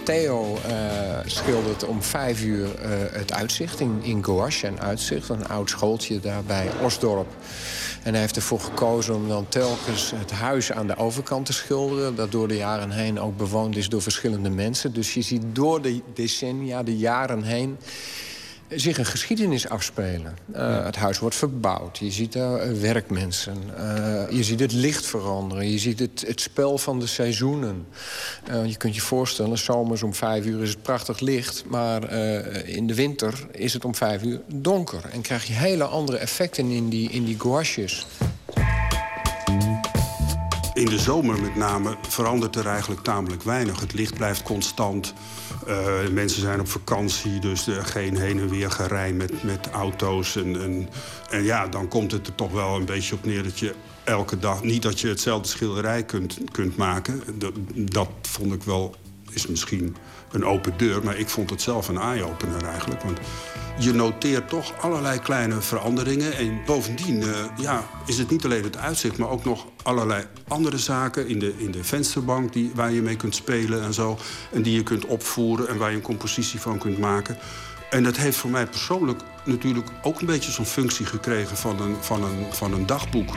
Theo schildert om vijf uur eh, het uitzicht in, in Gouache Uitzicht. Een oud schooltje daar bij Osdorp. En hij heeft ervoor gekozen om dan telkens het huis aan de overkant te schilderen. Dat door de jaren heen ook bewoond is door verschillende mensen. Dus je ziet door de decennia, de jaren heen zich een geschiedenis afspelen. Uh, Het huis wordt verbouwd. Je ziet daar uh, werkmensen. Uh, je ziet het licht veranderen. Je ziet het, het spel van de seizoenen. je kunt je voorstellen, zomers om vijf uur is het prachtig licht... maar in de winter is het om vijf uur donker. En krijg je hele andere effecten in die, in die gouaches. In de zomer met name verandert er eigenlijk tamelijk weinig. Het licht blijft constant. Uh, mensen zijn op vakantie, dus er geen heen en weer gerij met, met auto's. En, en, en, ja, dan komt het er toch wel een beetje op neer dat je elke dag... niet dat je hetzelfde schilderij kunt, kunt maken. Dat, dat vond ik wel, is misschien een open deur... maar ik vond het zelf een eye-opener eigenlijk. Want je noteert toch allerlei kleine veranderingen. En bovendien uh, ja, is het niet alleen het uitzicht... maar ook nog allerlei andere zaken in de, in de vensterbank... Die, waar je mee kunt spelen en zo. En die je kunt opvoeren en waar je een compositie van kunt maken. En dat heeft voor mij persoonlijk natuurlijk ook een beetje zo'n functie gekregen... van een, van een, van een dagboek.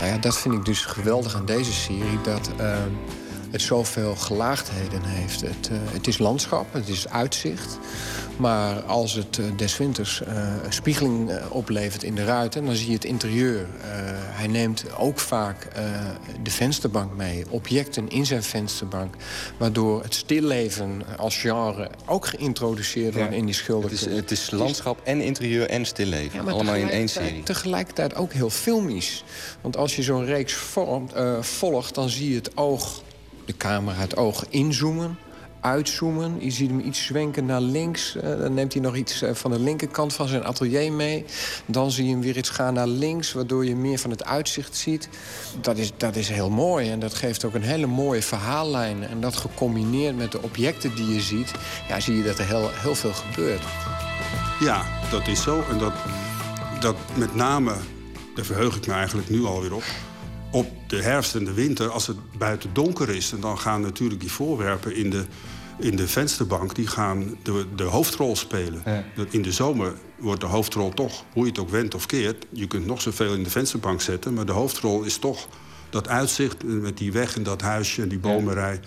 Nou ja, dat vind ik dus geweldig aan deze serie. Dat... Uh het zoveel gelaagdheden heeft. Het, uh, het is landschap, het is uitzicht. Maar als het uh, des winters uh, spiegeling oplevert in de ruiten... dan zie je het interieur. hij neemt ook vaak de vensterbank mee. Objecten in zijn vensterbank. Waardoor het stilleven als genre ook geïntroduceerd wordt in die schilderkunst. Het is, het is landschap en interieur en stilleven. Allemaal in één serie. Tegelijkertijd ook heel filmisch. Want als je zo'n reeks vormt, volgt, dan zie je het oog de camera het oog inzoomen, uitzoomen. Je ziet hem iets zwenken naar links. Uh, dan neemt hij nog iets uh, van de linkerkant van zijn atelier mee. Dan zie je hem weer iets gaan naar links, waardoor je meer van het uitzicht ziet. Dat is, dat is heel mooi en dat geeft ook een hele mooie verhaallijn. En dat gecombineerd met de objecten die je ziet... Ja, zie je dat er heel, heel veel gebeurt. Ja, dat is zo. En dat, dat met name, daar verheug ik me eigenlijk nu alweer op op de herfst en de winter, als het buiten donker is... en dan gaan natuurlijk die voorwerpen in de, in de vensterbank... die gaan de, de hoofdrol spelen. In de zomer wordt de hoofdrol toch, hoe je het ook wendt of keert... je kunt nog zoveel in de vensterbank zetten... maar de hoofdrol is toch dat uitzicht met die weg en dat huisje en die bomenrij...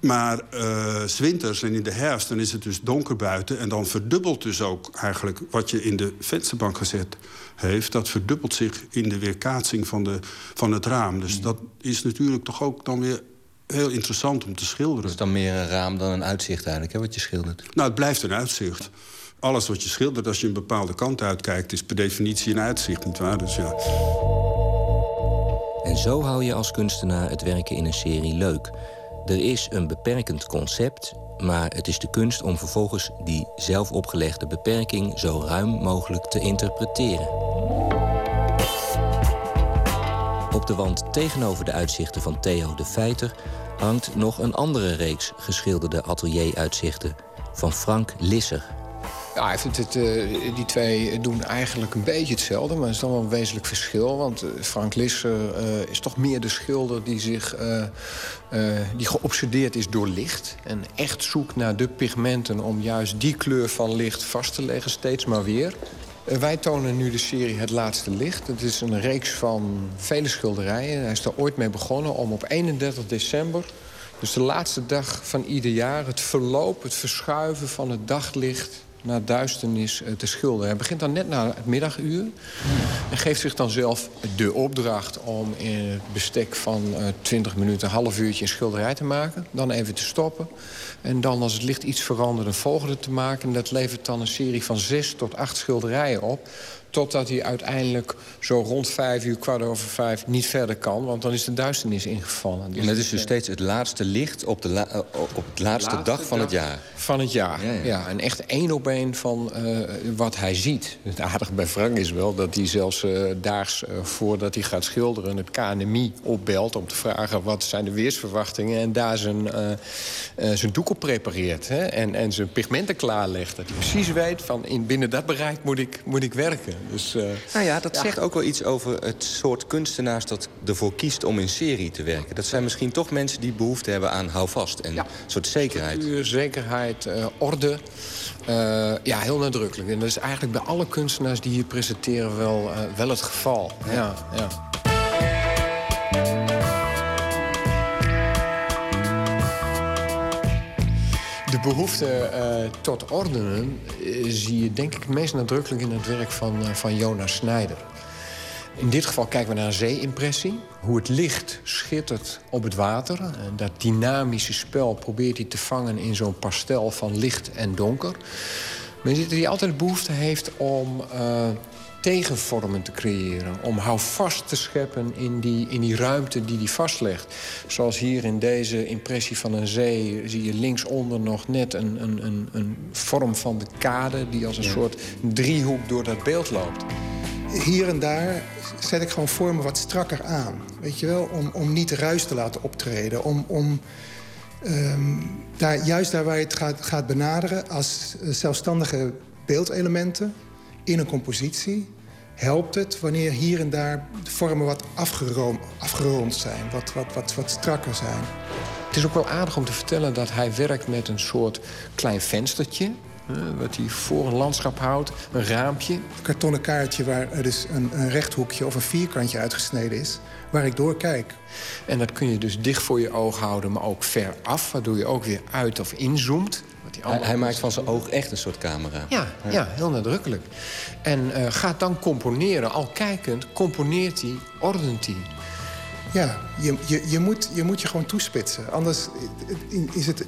Maar uh, s winters en in de herfst, dan is het dus donker buiten... en dan verdubbelt dus ook eigenlijk wat je in de vensterbank gezet heeft... dat verdubbelt zich in de weerkaatsing van, de, van het raam. Dus dat is natuurlijk toch ook dan weer heel interessant om te schilderen. Het is dan meer een raam dan een uitzicht eigenlijk, hè, wat je schildert? Nou, het blijft een uitzicht. Alles wat je schildert, als je een bepaalde kant uitkijkt... is per definitie een uitzicht, nietwaar? Dus ja... En zo hou je als kunstenaar het werken in een serie leuk... Er is een beperkend concept, maar het is de kunst om vervolgens die zelf opgelegde beperking zo ruim mogelijk te interpreteren. Op de wand tegenover de uitzichten van Theo de Feiter hangt nog een andere reeks geschilderde atelieruitzichten van Frank Lisser. Ja, het, het, uh, die twee doen eigenlijk een beetje hetzelfde, maar er is dan wel een wezenlijk verschil. Want uh, Frank Lisser uh, is toch meer de schilder die, zich, die geobsedeerd is door licht. En echt zoekt naar de pigmenten om juist die kleur van licht vast te leggen, steeds maar weer. wij tonen nu de serie Het Laatste Licht. Het is een reeks van vele schilderijen. Hij is er ooit mee begonnen om op 31 december dus de laatste dag van ieder jaar het verloop, het verschuiven van het daglicht naar duisternis eh, te schilderen. Hij begint dan net na het middaguur en geeft zich dan zelf de opdracht om in het bestek van uh, eh, 20 minuten, een half uurtje een schilderij te maken. Dan even te stoppen. En dan als het licht iets verandert, een volgende te maken. En dat levert dan een serie van zes tot acht schilderijen op. Totdat hij uiteindelijk zo rond vijf uur, kwart over vijf, niet verder kan. Want dan is de duisternis ingevallen. Dus en dat is dus steeds het laatste licht op, de eh, op het laatste, dag van het jaar? Van het jaar, ja. ja. En echt één op één van uh, wat hij ziet. Het aardige bij Frank is wel dat hij zelfs uh, daags voordat hij gaat schilderen... het KNMI opbelt om te vragen wat zijn de weersverwachtingen... en daar zijn, zijn doek op prepareert. Hè? En, en zijn pigmenten klaarlegt. Dat hij precies weet van in, binnen dat bereik moet ik, moet ik werken. Dus, eh, Nou ja, dat zegt ook wel iets over het soort kunstenaars... dat ervoor kiest om in serie te werken. Dat zijn misschien toch mensen die behoefte hebben aan houvast... en een soort zekerheid. Structuur, zekerheid, eh, orde. Eh, ja, heel nadrukkelijk. En dat is eigenlijk bij alle kunstenaars die hier presenteren wel, eh, wel het geval. Ja, ja. Behoefte eh, tot ordenen eh, zie je denk ik meest nadrukkelijk in het werk van, eh, van Jonas Snijder. In dit geval kijken we naar een zeeimpressie. Hoe het licht schittert op het water. Dat dynamische spel probeert hij te vangen in zo'n pastel van licht en donker. Maar je ziet dat hij altijd behoefte heeft om tegenvormen te creëren. Om houvast te scheppen in die, in die ruimte die hij vastlegt. Zoals hier in deze impressie van een zee zie je linksonder nog net een, een, een, een vorm van de kade... die als een soort driehoek door dat beeld loopt. Hier en daar zet ik gewoon vormen wat strakker aan. Weet je wel? Om, om niet ruis te laten optreden. Om, om ehm, daar, juist daar waar je het gaat, gaat benaderen als eh, zelfstandige beeldelementen in een compositie helpt het wanneer hier en daar de vormen wat afgeroom, afgeroomd zijn, wat, wat, wat, wat strakker zijn. Het is ook wel aardig om te vertellen dat hij werkt met een soort klein venstertje. wat hij voor een landschap houdt, een raampje. Een kartonnen kaartje waar dus een, een rechthoekje of een vierkantje uitgesneden is, waar ik door kijk. En dat kun je dus dicht voor je oog houden, maar ook ver af, waardoor je ook weer uit of inzoomt. Hij, hij maakt van zijn oog echt een soort camera. Ja, ja, heel nadrukkelijk. En eh, gaat dan componeren. Al kijkend componeert hij, ordent hij. Ja, je, je, je, moet, je moet je gewoon toespitsen. Anders is het,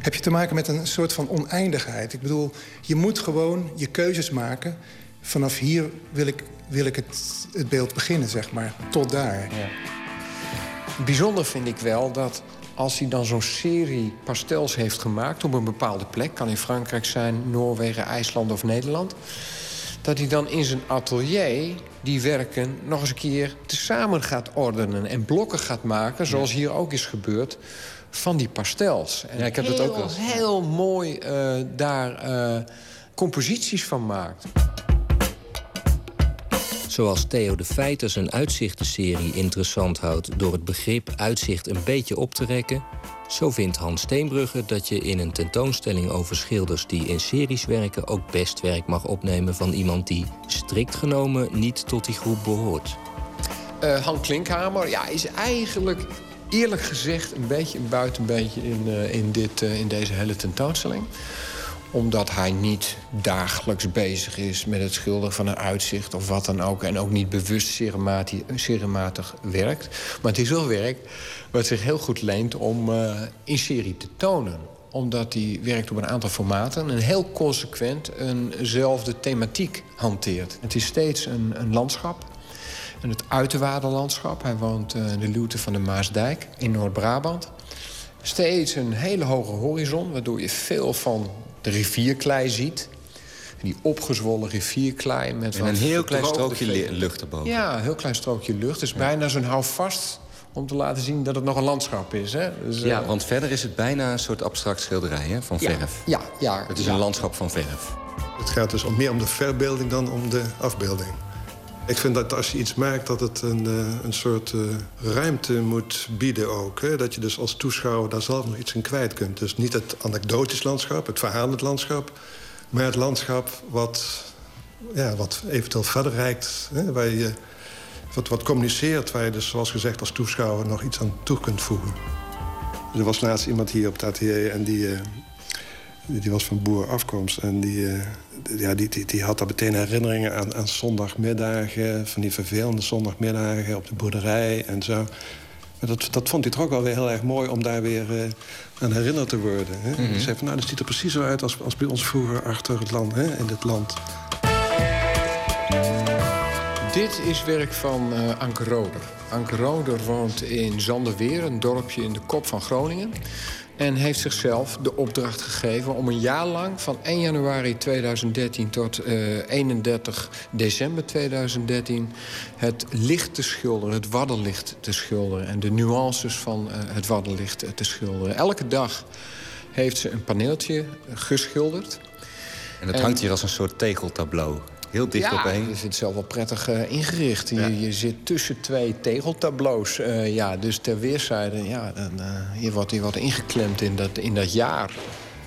heb je te maken met een soort van oneindigheid. Ik bedoel, je moet gewoon je keuzes maken. Vanaf hier wil ik, wil ik het, het beeld beginnen, zeg maar. Tot daar. Bijzonder vind ik wel dat als hij dan zo'n serie pastels heeft gemaakt op een bepaalde plek, kan in Frankrijk zijn, Noorwegen, IJsland of Nederland, dat hij dan in zijn atelier die werken nog eens een keer tezamen gaat ordenen en blokken gaat maken, zoals hier ook is gebeurd, van die pastels. En Ja, ik heb heel, dat ook wel heel mooi eh, daar eh, composities van maakt. Zoals Theo de Feiter zijn uitzichtenserie interessant houdt door het begrip uitzicht een beetje op te rekken, zo vindt Hans Steenbrugge dat je in een tentoonstelling over schilders die in series werken ook best werk mag opnemen van iemand die strikt genomen niet tot die groep behoort. Eh Han Klinkhamer ja, is eigenlijk eerlijk gezegd een beetje een buitenbeentje in, eh, in, dit, eh, in deze hele tentoonstelling omdat hij niet dagelijks bezig is met het schilderen van een uitzicht of wat dan ook. En ook niet bewust seriemati- seriematig werkt. Maar het is wel werk wat zich heel goed leent om eh, in serie te tonen omdat hij werkt op een aantal formaten en heel consequent eenzelfde thematiek hanteert. Het is steeds een, een landschap. En het uiterwaardenlandschap. Hij woont eh, in de luwte van de Maasdijk in Noord-Brabant. Steeds een hele hoge horizon, waardoor je veel van de rivierklei ziet. En die opgezwollen rivierklei met En een heel klein strookje lucht erboven. Ja, een heel klein strookje lucht. Dus bijna zo'n houvast om te laten zien dat het nog een landschap is. Hè? Dus, Ja, eh, want verder is het bijna een soort abstract schilderij hè, van Ja, verf. ja, ja. Het is ja. een landschap van verf. Het gaat dus om meer om de verbeelding dan om de afbeelding. Ik vind dat als je iets maakt, dat het een, eh, een soort eh, ruimte moet bieden ook. Hè? Dat je dus als toeschouwer daar zelf nog iets in kwijt kunt. Dus niet het anekdotisch landschap, het verhalend landschap... maar het landschap wat, ja, wat eventueel verder reikt. Hè? Waar je wat, wat communiceert, waar je dus zoals gezegd als toeschouwer nog iets aan toe kunt voegen. Er was laatst iemand hier op het atelier en die... eh, die die was van boerenafkomst. En die, eh, ja, die, die, die had daar meteen herinneringen aan, aan zondagmiddagen... van die vervelende zondagmiddagen op de boerderij en zo. Maar dat, dat vond hij toch ook wel weer heel erg mooi om daar weer eh, aan herinnerd te worden. Hè? Mhm. Hij zei van, nou, dat ziet er precies zo uit als, als bij ons vroeger achter het land, hè, in dit land. Dit is werk van eh Anke Roder. Anke Roder woont in Zanderweer, een dorpje in de kop van Groningen. En heeft zichzelf de opdracht gegeven om een jaar lang... van 1 januari 2013 tot eh, 31 december 2013... het licht te schilderen, het waddenlicht te schilderen... en de nuances van eh, het waddenlicht te schilderen. Elke dag heeft ze een paneeltje geschilderd... En het hangt hier als een soort tegeltableau. Heel dicht ja, opeen. je zit zelf wel prettig eh, ingericht. Je, je zit tussen twee tegeltableaus. eh, ja, dus ter weerszijde, ja, dan, eh, je, wordt, je wordt ingeklemd in dat, in dat jaar.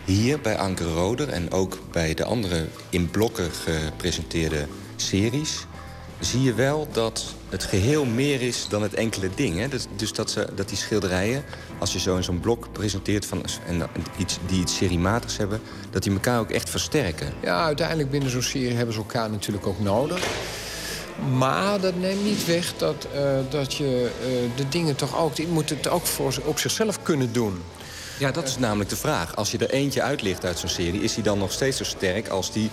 Hier bij Anker Roder en ook bij de andere in blokken gepresenteerde series... zie je wel dat het geheel meer is dan het enkele ding. Hè? Dus, dus dat, ze, dat die schilderijen, als je zo in zo'n blok presenteert... Van, en iets, die iets seriematigs hebben, dat die elkaar ook echt versterken. Ja, uiteindelijk binnen zo'n serie hebben ze elkaar natuurlijk ook nodig. Maar dat neemt niet weg dat, eh, dat je eh, de dingen toch ook... Je moet het ook voor, op zichzelf kunnen doen. Ja, dat is namelijk de vraag. Als je er eentje uitlicht uit zo'n serie... is die dan nog steeds zo sterk als die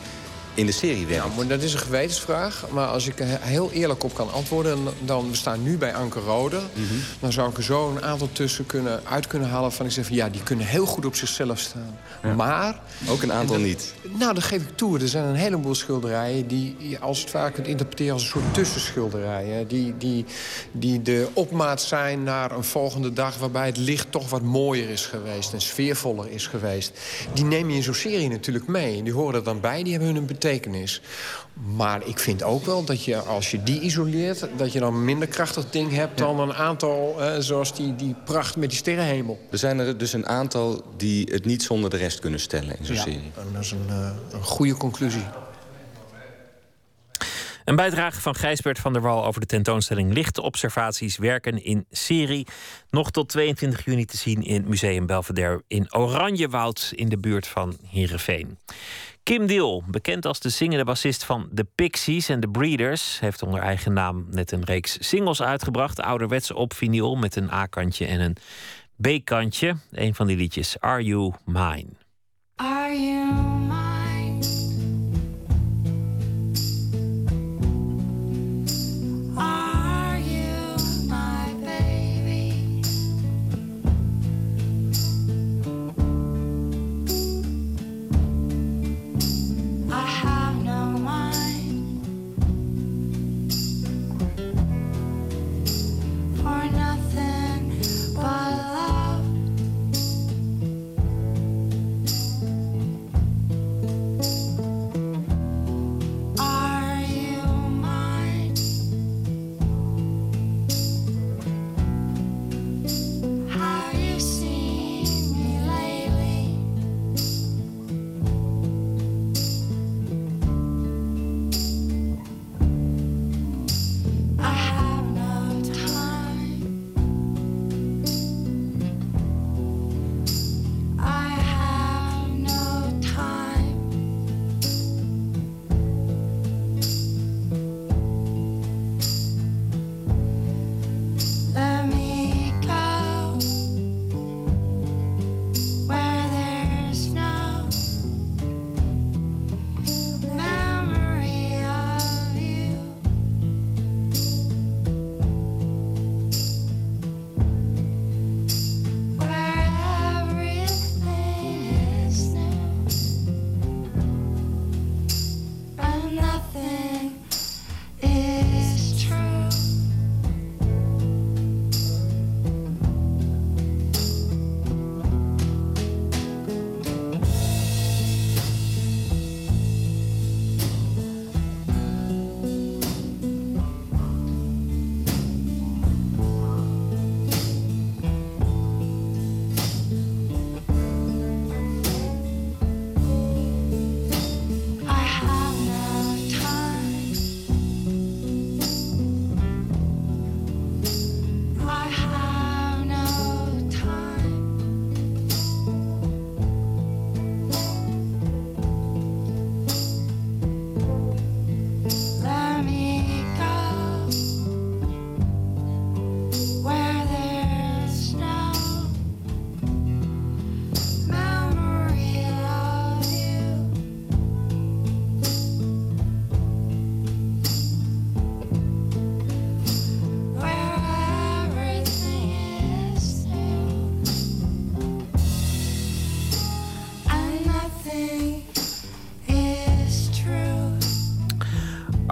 in de serie werkt? Ja, maar dat is een gewetensvraag. Maar als ik er heel eerlijk op kan antwoorden... dan we staan nu bij Anker Rode... Mhm. dan zou ik er zo een aantal tussen kunnen, uit kunnen halen... van ik zeg van ja, die kunnen heel goed op zichzelf staan. Maar... Ook een aantal dat- niet. Nou, dat geef ik toe. Er zijn een heleboel schilderijen... die je als het vaak kunt interpreteren als een soort tussenschilderijen. Die, die, die de opmaat zijn naar een volgende dag... waarbij het licht toch wat mooier is geweest... en sfeervoller is geweest. Die neem je in zo'n serie natuurlijk mee. Die horen er dan bij, die hebben hun een betekenis. Maar ik vind ook wel dat je, als je die isoleert... dat je dan een minder krachtig ding hebt dan een aantal... eh, zoals die, die pracht met die sterrenhemel. Er zijn er dus een aantal die het niet zonder de rest kunnen stellen in zo'n Ja, serie. en dat is een, eh, een goede conclusie. Een bijdrage van Gijsbert van der Wal over de tentoonstelling Lichte Observaties Werken in Serie. Nog tot 22 juni te zien in het Museum Belvedere in Oranjewoud in de buurt van Heerenveen. Kim Deal, bekend als de zingende bassist van The Pixies en The Breeders, heeft onder eigen naam net een reeks singles uitgebracht. Ouderwets op vinyl met een A-kantje en een B-kantje. Een van die liedjes, Are You Mine? Are you mine?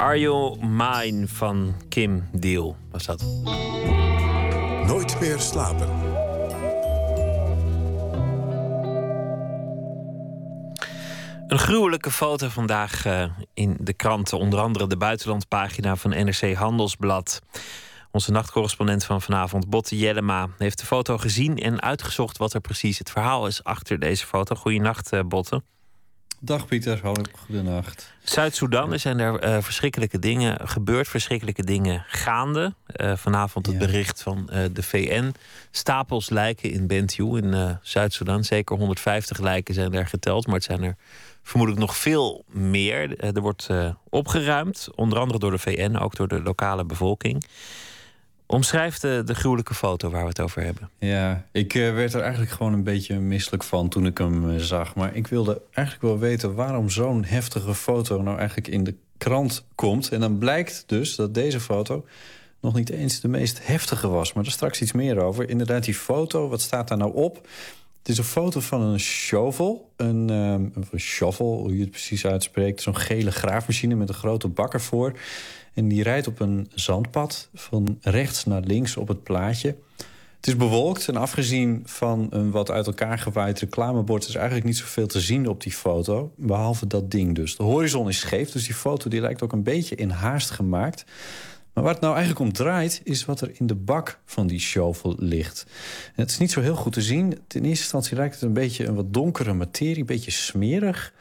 Are You Mine van Kim Deal was dat. Nooit meer slapen. Een gruwelijke foto vandaag eh, in de kranten. Onder andere de buitenlandpagina van NRC Handelsblad. Onze nachtcorrespondent van vanavond, Botte Jellema, heeft de foto gezien en uitgezocht wat er precies het verhaal is achter deze foto. Goeienacht, eh, Botte. Dag Pieter, hallo, goedenacht. Zuid-Soedan, er zijn er eh, verschrikkelijke dingen gebeurd, verschrikkelijke dingen gaande. Eh, vanavond het bericht van eh, de VN. Stapels lijken in Bentiu in Zuid-Soedan. Zeker 150 lijken zijn er geteld, maar het zijn er vermoedelijk nog veel meer. Er wordt opgeruimd, onder andere door de VN, ook door de lokale bevolking. Omschrijf de, de gruwelijke foto waar we het over hebben. Ja, ik eh, werd er eigenlijk gewoon een beetje misselijk van toen ik hem eh, zag. Maar ik wilde eigenlijk wel weten waarom zo'n heftige foto nou eigenlijk in de krant komt. En dan blijkt dus dat deze foto nog niet eens de meest heftige was. Maar daar straks iets meer over. Inderdaad, die foto, wat staat daar nou op? Het is een foto van een shovel. Een, ehm, een shovel, hoe je het precies uitspreekt. Zo'n gele graafmachine met een grote bak ervoor. En die rijdt op een zandpad van rechts naar links op het plaatje. Het is bewolkt en afgezien van een wat uit elkaar gewaaid reclamebord... is eigenlijk niet zoveel te zien op die foto, behalve dat ding dus. De horizon is scheef, dus die foto die lijkt ook een beetje in haast gemaakt. Maar waar het nou eigenlijk om draait, is wat er in de bak van die shovel ligt. Het is niet zo heel goed te zien. In eerste instantie lijkt het een beetje een wat donkere materie, een beetje smerig.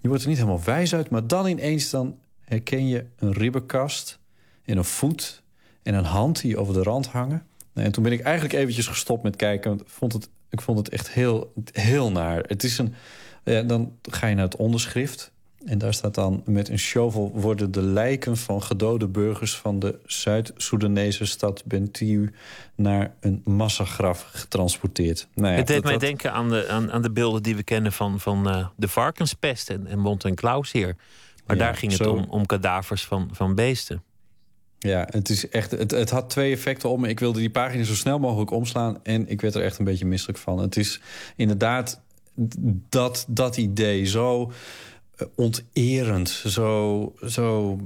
Je wordt er niet helemaal wijs uit, maar dan ineens dan herken je een ribbenkast en een voet en een hand die over de rand hangen. En toen ben ik eigenlijk eventjes gestopt met kijken. Want ik vond het, ik vond het echt heel, heel naar. Het is een, ja, dan ga je naar het onderschrift. En daar staat dan met een shovel worden de lijken van gedode burgers van de Zuid-Soedanese stad Bentiu naar een massagraf getransporteerd. Nou ja, het deed dat- mij dat- denken aan de, aan, aan de beelden die we kennen van, van eh, de varkenspest en, en Mont en Klaus hier. Maar Ja, daar ging het zo- om, om kadavers van, van beesten. Ja, het, is echt, het, het had twee effecten om me. Ik wilde die pagina zo snel mogelijk omslaan... en ik werd er echt een beetje misselijk van. Het is inderdaad dat, dat idee zo onterend, zo, zo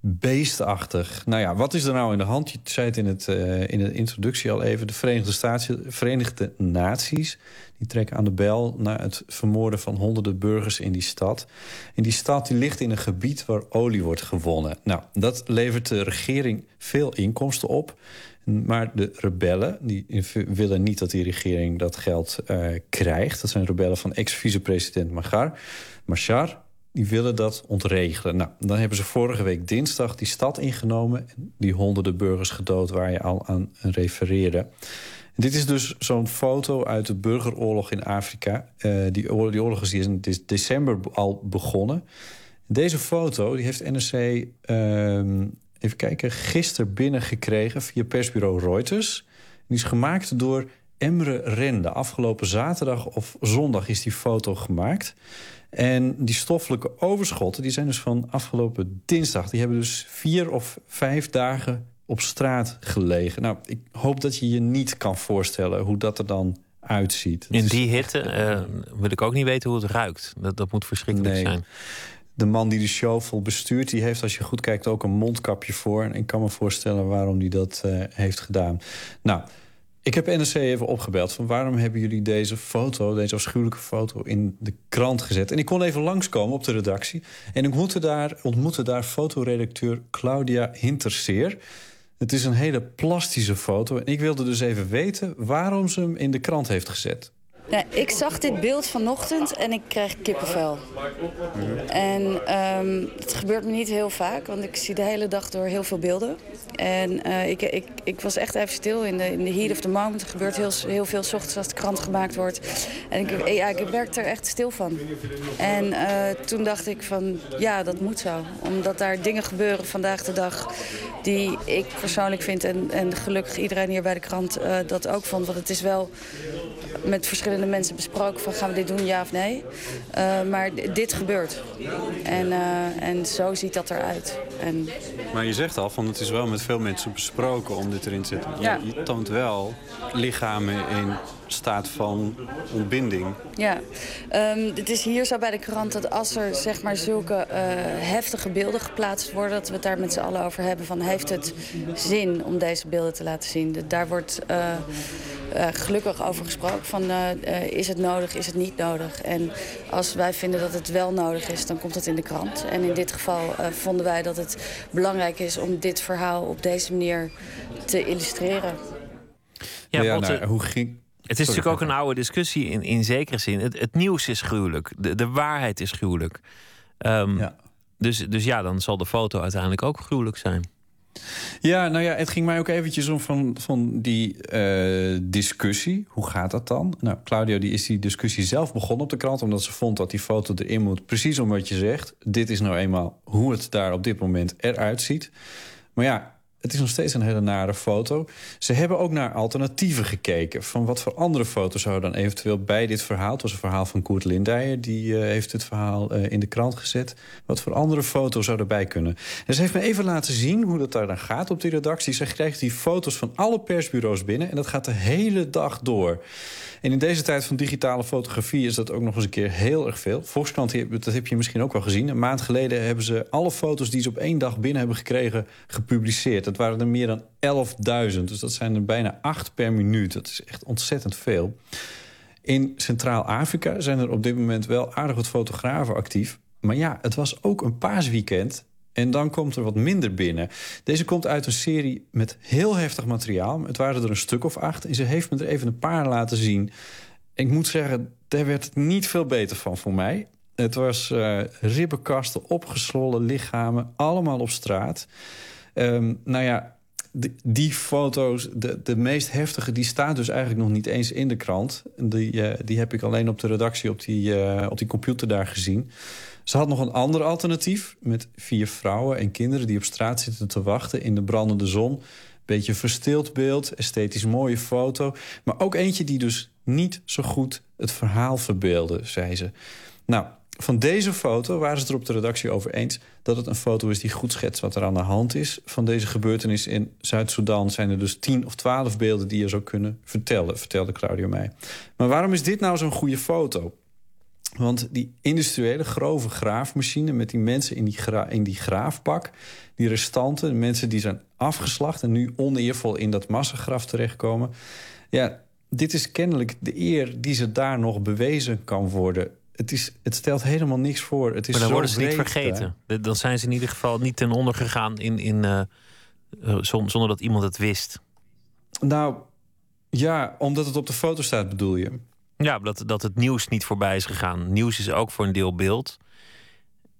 beestachtig. Nou ja, wat is er nou in de hand? Je zei het in, het, eh, in de introductie al even. De Verenigde, Staten, Verenigde Naties die trekken aan de bel... naar het vermoorden van honderden burgers in die stad. En die stad die ligt in een gebied waar olie wordt gewonnen. Nou, dat levert de regering veel inkomsten op... Maar de rebellen die willen niet dat die regering dat geld eh, krijgt. Dat zijn rebellen van ex-vicepresident Machar. Machar, die willen dat ontregelen. Nou, dan hebben ze vorige week dinsdag die stad ingenomen... en die honderden burgers gedood waar je al aan refereerde. Dit is dus zo'n foto uit de burgeroorlog in Afrika. Eh, die, oorlog, die oorlog is in de- december al begonnen. Deze foto die heeft NRC... ehm, even kijken, gisteren binnengekregen via persbureau Reuters. Die is gemaakt door Emre Rende. Afgelopen zaterdag of zondag is die foto gemaakt. En die stoffelijke overschotten die zijn dus van afgelopen dinsdag. Die hebben dus vier of vijf dagen op straat gelegen. Nou, ik hoop dat je je niet kan voorstellen hoe dat er dan uitziet. In die hitte eh, wil ik ook niet weten hoe het ruikt. Dat, dat moet verschrikkelijk Nee. zijn. De man die de shovel bestuurt, die heeft als je goed kijkt ook een mondkapje voor. En ik kan me voorstellen waarom hij dat eh, heeft gedaan. Nou, ik heb NRC even opgebeld van waarom hebben jullie deze foto, deze afschuwelijke foto, in de krant gezet. En ik kon even langskomen op de redactie. En ik ontmoette daar, ontmoette daar fotoredacteur Claudia Hinterseer. Het is een hele plastische foto. En ik wilde dus even weten waarom ze hem in de krant heeft gezet. Nou, ik zag dit beeld vanochtend en ik kreeg kippenvel. En ehm, het gebeurt me niet heel vaak, want ik zie de hele dag door heel veel beelden. En eh, ik, ik, ik was echt even stil in de, in de heat of the moment. Er gebeurt heel, heel veel ochtends als de krant gemaakt wordt. En ik, ja, ik werd er echt stil van. En eh, toen dacht ik van, ja, dat moet zo. Omdat daar dingen gebeuren vandaag de dag die ik persoonlijk vind... en, en gelukkig iedereen hier bij de krant eh, dat ook vond. Want het is wel met verschillende mensen besproken van gaan we dit doen, ja of nee. Eh, maar dit gebeurt. En, eh, en zo ziet dat eruit. En Maar je zegt al, van het is wel met veel mensen besproken om dit erin te zetten. Je, Ja. je toont wel lichamen in staat van ontbinding. ja, Ehm, het is hier zo bij de krant dat als er zeg maar zulke eh, heftige beelden geplaatst worden... dat we het daar met z'n allen over hebben van heeft het zin om deze beelden te laten zien. Daar wordt... eh, eh, gelukkig over gesproken. Van, is het nodig, is het niet nodig? En als wij vinden dat het wel nodig is, dan komt het in de krant. En in dit geval eh, vonden wij dat het belangrijk is om dit verhaal op deze manier te illustreren. Ja, Ja, nou, hoe ging... Het is Sorry, natuurlijk ook een oude discussie in, in zekere zin. Het, het nieuws is gruwelijk. De, de waarheid is gruwelijk. Ehm, dus, dus ja, dan zal de foto uiteindelijk ook gruwelijk zijn. Ja, nou ja, het ging mij ook eventjes om van, van die eh, discussie. Hoe gaat dat dan? Nou, Claudio die is die discussie zelf begonnen op de krant... omdat ze vond dat die foto erin moet. Precies om wat je zegt. Dit is nou eenmaal hoe het daar op dit moment eruit ziet. Maar ja, het is nog steeds een hele nare foto. Ze hebben ook naar alternatieven gekeken. Van wat voor andere foto's zouden dan eventueel bij dit verhaal... het was een verhaal van Koert Lindijer, die eh, heeft het verhaal eh, in de krant gezet... wat voor andere foto's zou erbij kunnen. En ze heeft me even laten zien hoe dat daar dan gaat op die redactie. Ze krijgt die foto's van alle persbureaus binnen... en dat gaat de hele dag door. En in deze tijd van digitale fotografie is dat ook nog eens een keer heel erg veel. Volkskrant, dat heb je misschien ook wel gezien. Een maand geleden hebben ze alle foto's die ze op één dag binnen hebben gekregen gepubliceerd. Dat waren er meer dan 11.000. Dus dat zijn er bijna acht per minuut. Dat is echt ontzettend veel. In Centraal-Afrika zijn er op dit moment wel aardig wat fotografen actief. Maar ja, het was ook een paasweekend. En dan komt er wat minder binnen. Deze komt uit een serie met heel heftig materiaal. Het waren er een stuk of acht. En ze heeft me er even een paar laten zien. Ik moet zeggen, daar werd het niet veel beter van voor mij. Het was eh ribbenkasten, opgeslollen lichamen, allemaal op straat. Ehm, nou ja, die, foto's, de, de meest heftige, die staat dus eigenlijk nog niet eens in de krant. Die, eh, die heb ik alleen op de redactie op die, eh, op die computer daar gezien. Ze had nog een ander alternatief met vier vrouwen en kinderen die op straat zitten te wachten in de brandende zon. Beetje verstild beeld, esthetisch mooie foto. Maar ook eentje die dus niet zo goed het verhaal verbeelde, zei ze. Nou, van deze foto waren ze het er op de redactie over eens... dat het een foto is die goed schetst wat er aan de hand is. Van deze gebeurtenis in Zuid-Soedan zijn er dus tien of twaalf beelden... die je zou kunnen vertellen, vertelde Claudio mij. Maar waarom is dit nou zo'n goede foto? Want die industriële grove graafmachine met die mensen in die, in die graafbak... die restanten, de mensen die zijn afgeslacht... en nu oneervol in dat massagraf terechtkomen... ja, dit is kennelijk de eer die ze daar nog bewezen kan worden. Het, is, het stelt helemaal niks voor. Het is maar dan worden ze niet vergeten. Dan zijn ze in ieder geval niet ten onder gegaan in, in, eh, eh, zon- zonder dat iemand het wist. Nou, ja, omdat het op de foto staat bedoel je? Ja, dat, dat het nieuws niet voorbij is gegaan. Nieuws is ook voor een deel beeld.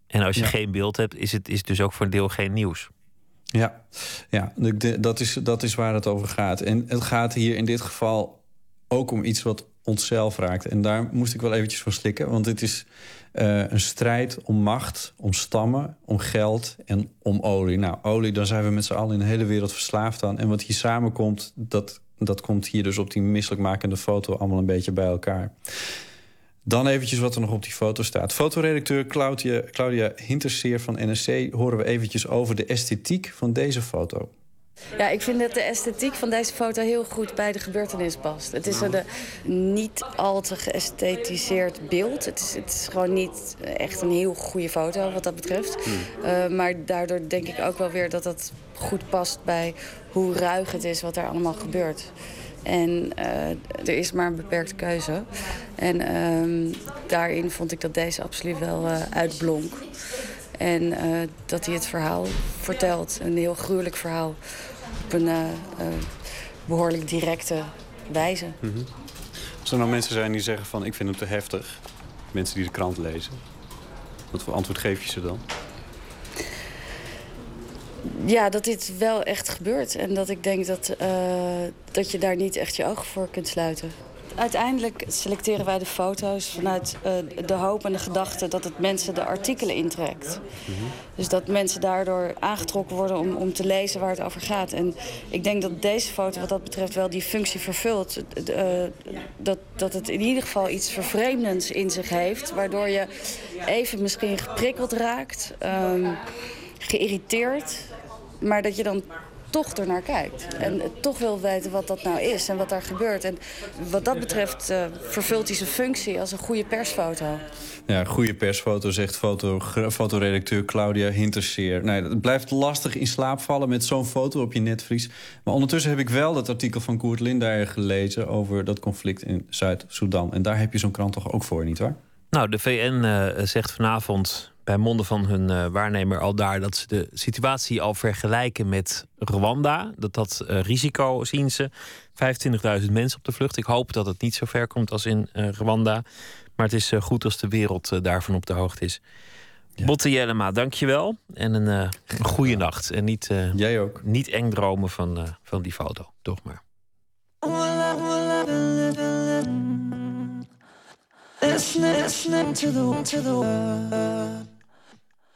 En als je Ja. geen beeld hebt, is het, is dus ook voor een deel geen nieuws. Ja, ja dat, is, dat is waar het over gaat. En het gaat hier in dit geval ook om iets wat onszelf raakt. En daar moest ik wel eventjes van slikken. Want het is eh, een strijd om macht, om stammen, om geld en om olie. Nou, olie, daar zijn we met z'n allen in de hele wereld verslaafd aan. En wat hier samenkomt, dat, dat komt hier dus op die misselijkmakende foto... allemaal een beetje bij elkaar. Dan eventjes wat er nog op die foto staat. Fotoredacteur Claudia, Claudia Hinterseer van NSC... horen we eventjes over de esthetiek van deze foto. Ja, ik vind dat de esthetiek van deze foto heel goed bij de gebeurtenis past. Het is een niet al te geësthetiseerd beeld. Het is, het is gewoon niet echt een heel goede foto wat dat betreft. Eh, maar daardoor denk ik ook wel weer dat dat goed past bij hoe ruig het is wat er allemaal gebeurt. En eh, er is maar een beperkte keuze. En ehm, daarin vond ik dat deze absoluut wel eh, uitblonk. En eh, dat hij het verhaal vertelt, een heel gruwelijk verhaal, op een eh, eh, behoorlijk directe wijze. Als er nou mensen zijn die zeggen van ik vind het te heftig... mensen die de krant lezen... wat voor antwoord geef je ze dan? Ja, dat dit wel echt gebeurt. En dat ik denk dat, dat je daar niet echt je ogen voor kunt sluiten. Uiteindelijk selecteren wij de foto's vanuit eh, de hoop en de gedachte dat het mensen de artikelen intrekt. Dus dat mensen daardoor aangetrokken worden om, om te lezen waar het over gaat. En ik denk dat deze foto wat dat betreft wel die functie vervult. Eh, dat, dat het in ieder geval iets vervreemdends in zich heeft. Waardoor je even misschien geprikkeld raakt, ehm, geïrriteerd. Maar dat je dan toch ernaar kijkt. En toch wil weten wat dat nou is en wat daar gebeurt. En wat dat betreft eh, vervult hij zijn functie als een goede persfoto. Ja, goede persfoto, zegt foto, fotoredacteur Claudia Hinterseer. Nee, het blijft lastig in slaap vallen met zo'n foto op je netvlies. Maar ondertussen heb ik wel dat artikel van Koert Lindeyer gelezen... over dat conflict in Zuid-Soedan. En daar heb je zo'n krant toch ook voor, nietwaar? Nou, de VN eh, zegt vanavond bij monden van hun eh, waarnemer al daar dat ze de situatie al vergelijken met Rwanda. Dat dat eh, risico zien ze. 25.000 mensen op de vlucht. Ik hoop dat het niet zo ver komt als in Rwanda. Maar het is goed als de wereld daarvan op de hoogte is. Ja. Botte Jellema, dankjewel. En een, goede nacht. En niet, Jij ook. niet eng dromen van, van die foto. Toch maar. Listening, listening to the to the word.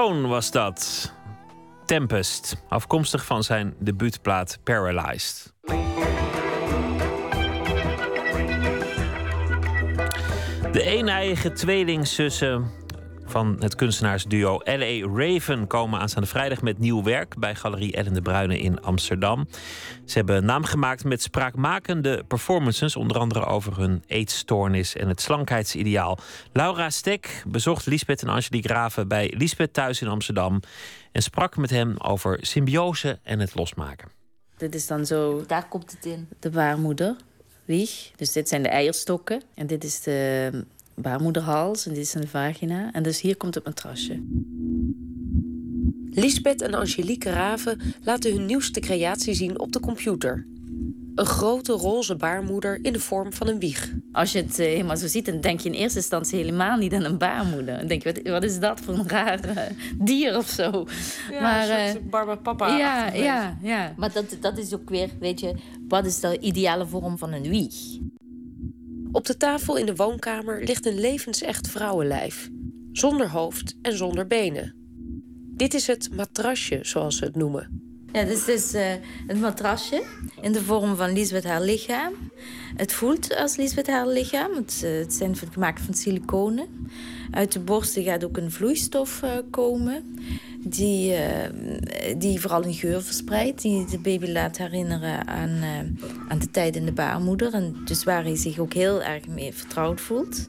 Was dat. Tempest, afkomstig van zijn debuutplaat Paralyzed. De eeneiige tweelingzussen van het kunstenaarsduo L.A. Raven komen aanstaande vrijdag met nieuw werk bij Galerie Ellen de Bruyne in Amsterdam. Ze hebben naam gemaakt met spraakmakende performances, onder andere over hun eetstoornis en het slankheidsideaal. Laura Stek bezocht Lisbeth en Angelique Graven bij Lisbeth thuis in Amsterdam en sprak met hem over symbiose en het losmaken. Dit is dan zo. Daar komt het in. De baarmoeder. Wieg. Dus dit zijn de eierstokken. En dit is de baarmoederhals en dit is een vagina. En dus hier komt het matrasje. Lisbeth en Angelique Raven laten hun nieuwste creatie zien op de computer. Een grote roze baarmoeder in de vorm van een wieg. Als je het eh, helemaal zo ziet, dan denk je in eerste instantie helemaal niet aan een baarmoeder. Dan denk je, wat, wat is dat voor een raar eh, dier of zo? Ja, maar, een eh, Barbara Papa. ja, ja, ja. Maar dat, dat is ook weer, weet je, wat is de ideale vorm van een wieg? Op de tafel in de woonkamer ligt een levensecht vrouwenlijf. Zonder hoofd en zonder benen. Dit is het matrasje, zoals ze het noemen. Ja, dit is eh, het matrasje in de vorm van Lisbeth haar lichaam. Het voelt als Lisbeth haar lichaam. Het, eh, het zijn gemaakt van siliconen. Uit de borsten gaat ook een vloeistof eh, komen. Die, eh, die vooral een geur verspreidt. Die de baby laat herinneren aan, eh, aan de tijd in de baarmoeder. En dus waar hij zich ook heel erg mee vertrouwd voelt.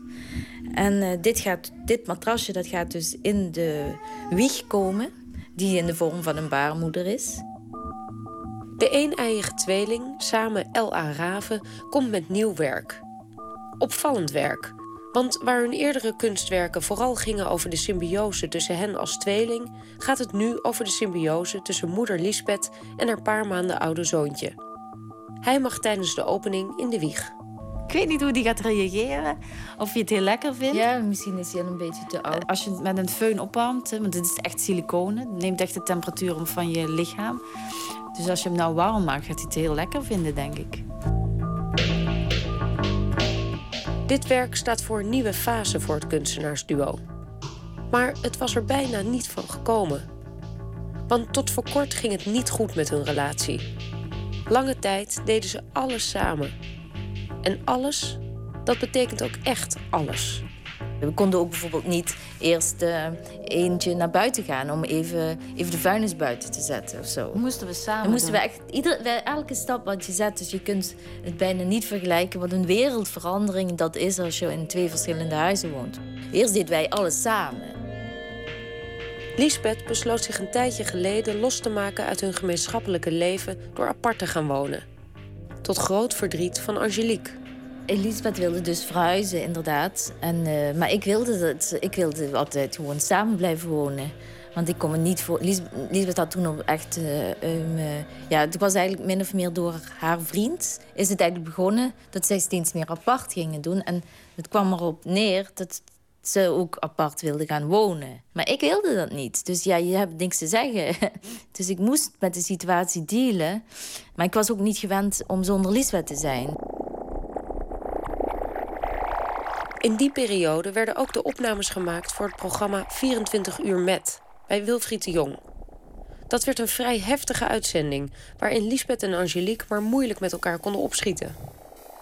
En eh, dit, gaat, dit matrasje dat gaat dus in de wieg komen, die in de vorm van een baarmoeder is. De een-eiige tweeling, samen L.A. Raven, komt met nieuw werk. Opvallend werk. Want waar hun eerdere kunstwerken vooral gingen over de symbiose tussen hen als tweeling, gaat het nu over de symbiose tussen moeder Lisbeth en haar paar maanden oude zoontje. Hij mag tijdens de opening in de wieg. Ik weet niet hoe die gaat reageren. Of je het heel lekker vindt. Ja, misschien is hij al een beetje te oud. Als je het met een föhn opwarmt, want dit is echt siliconen. Het neemt echt de temperatuur om van je lichaam. Dus als je hem nou warm maakt, gaat hij het heel lekker vinden, denk ik. Dit werk staat voor een nieuwe fase voor het kunstenaarsduo. Maar het was er bijna niet van gekomen. Want tot voor kort ging het niet goed met hun relatie. Lange tijd deden ze alles samen. En alles, dat betekent ook echt alles. We konden ook bijvoorbeeld niet eerst eh, eentje naar buiten gaan om even, even de vuilnis buiten te zetten of zo. Moesten we samen Dan moesten we echt ieder, wij- elke stap wat je zet, dus je kunt het bijna niet vergelijken wat een wereldverandering dat is als je in twee verschillende huizen woont. Eerst deden wij alles samen. Lisbeth besloot zich een tijdje geleden los te maken uit hun gemeenschappelijke leven door apart te gaan wonen. Tot groot verdriet van Angelique. Elisabeth wilde dus verhuizen, inderdaad. En, eh, maar ik wilde, dat, ik wilde altijd gewoon samen blijven wonen. Want ik kon me niet voor. Lisbeth had toen ook echt. eh, ja, het was eigenlijk min of meer door haar vriend. Is het eigenlijk begonnen dat zij steeds meer apart gingen doen. En het kwam erop neer dat ze ook apart wilden gaan wonen. Maar ik wilde dat niet. Dus ja, je hebt niks te zeggen. <laughs> Dus ik moest met de situatie dealen. Maar ik was ook niet gewend om zonder Lisbeth te zijn. In die periode werden ook de opnames gemaakt voor het programma 24 uur met bij Wilfried de Jong. Dat werd een vrij heftige uitzending, waarin Lisbeth en Angelique maar moeilijk met elkaar konden opschieten.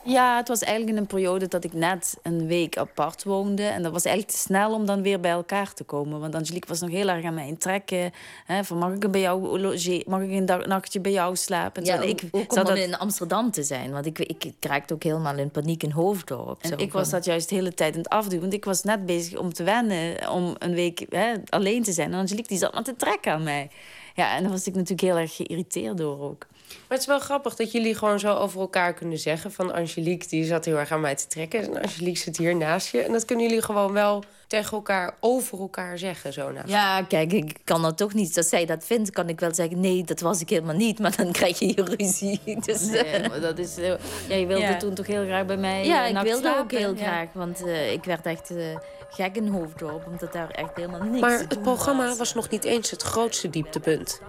Ja, het was eigenlijk in een periode dat ik net een week apart woonde. En dat was eigenlijk te snel om dan weer bij elkaar te komen. Want Angelique was nog heel erg aan mij in trekken. Hè, van mag ik bij jou logeren? Mag ik een dag- nachtje bij jou slapen? Ja, ik, ook om dat- in Amsterdam te zijn. Want ik, ik, ik raakte ook helemaal in paniek in Hoofddorp. En Zo ik was dat juist de hele tijd aan het afdoen. Want ik was net bezig om te wennen. Om een week hè, alleen te zijn. En Angelique die zat maar te trekken aan mij. Ja, en daar was ik natuurlijk heel erg geïrriteerd door ook. Maar het is wel grappig dat jullie gewoon zo over elkaar kunnen zeggen. Van Angelique, die zat heel erg aan mij te trekken. En Angelique zit hier naast je. En dat kunnen jullie gewoon wel tegen elkaar, over elkaar zeggen. Zo naast Ja, kijk, ik kan dat toch niet. Als zij dat vindt, kan ik wel zeggen... nee, dat was ik helemaal niet. Maar dan krijg je hier ruzie. <laughs> Dus, Nee, maar dat is... eh, ja, je wilde Ja. toen toch heel graag bij mij Ja, eh, ik wilde ook heel ja. graag. Want eh, ik werd echt eh, gek in Hoofddorp. Omdat daar echt helemaal niks Maar het programma was nog niet eens het grootste dieptepunt.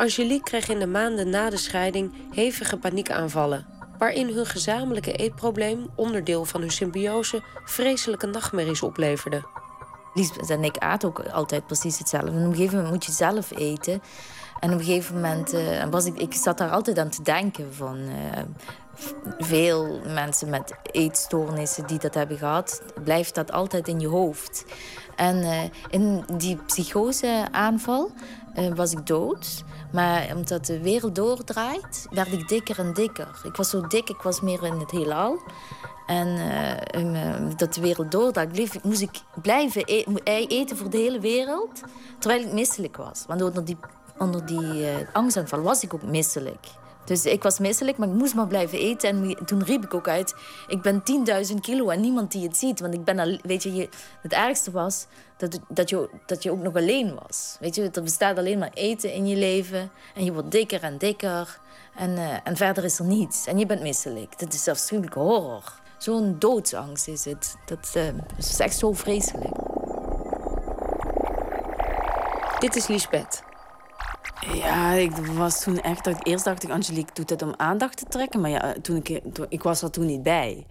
Angelique kreeg in de maanden na de scheiding hevige paniekaanvallen. Waarin hun gezamenlijke eetprobleem, onderdeel van hun symbiose, vreselijke nachtmerries opleverde. Lisbeth en ik aten ook altijd precies hetzelfde. Op een gegeven moment moet je zelf eten. En op een gegeven moment eh, was ik, ik zat daar altijd aan te denken van eh, veel mensen met eetstoornissen die dat hebben gehad, blijft dat altijd in je hoofd. En eh, in die psychoseaanval was ik dood. Maar omdat de wereld doordraait, werd ik dikker en dikker. Ik was zo dik, ik was meer in het heelal. En eh, eh, dat de wereld doordraait, bleef, moest ik blijven e- eten voor de hele wereld. Terwijl ik misselijk was. Want onder die, onder die eh, angstaanval was ik ook misselijk. Dus ik was misselijk, maar ik moest maar blijven eten. En toen riep ik ook uit, ik ben 10.000 kilo en niemand die het ziet. Want ik ben al, weet je, het ergste was dat, dat, je, dat je ook nog alleen was. Weet je, er bestaat alleen maar eten in je leven. En je wordt dikker en dikker. En, eh, en verder is er niets. En je bent misselijk. Dat is afschuwelijke horror. Zo'n doodsangst is het. Dat eh, is echt zo vreselijk. Dit is Lisbeth. Ja, ik was toen echt... dat- Eerst dacht ik, Angelique doet het om aandacht te trekken. Maar ja, toen ik, toen- ik was er toen niet bij.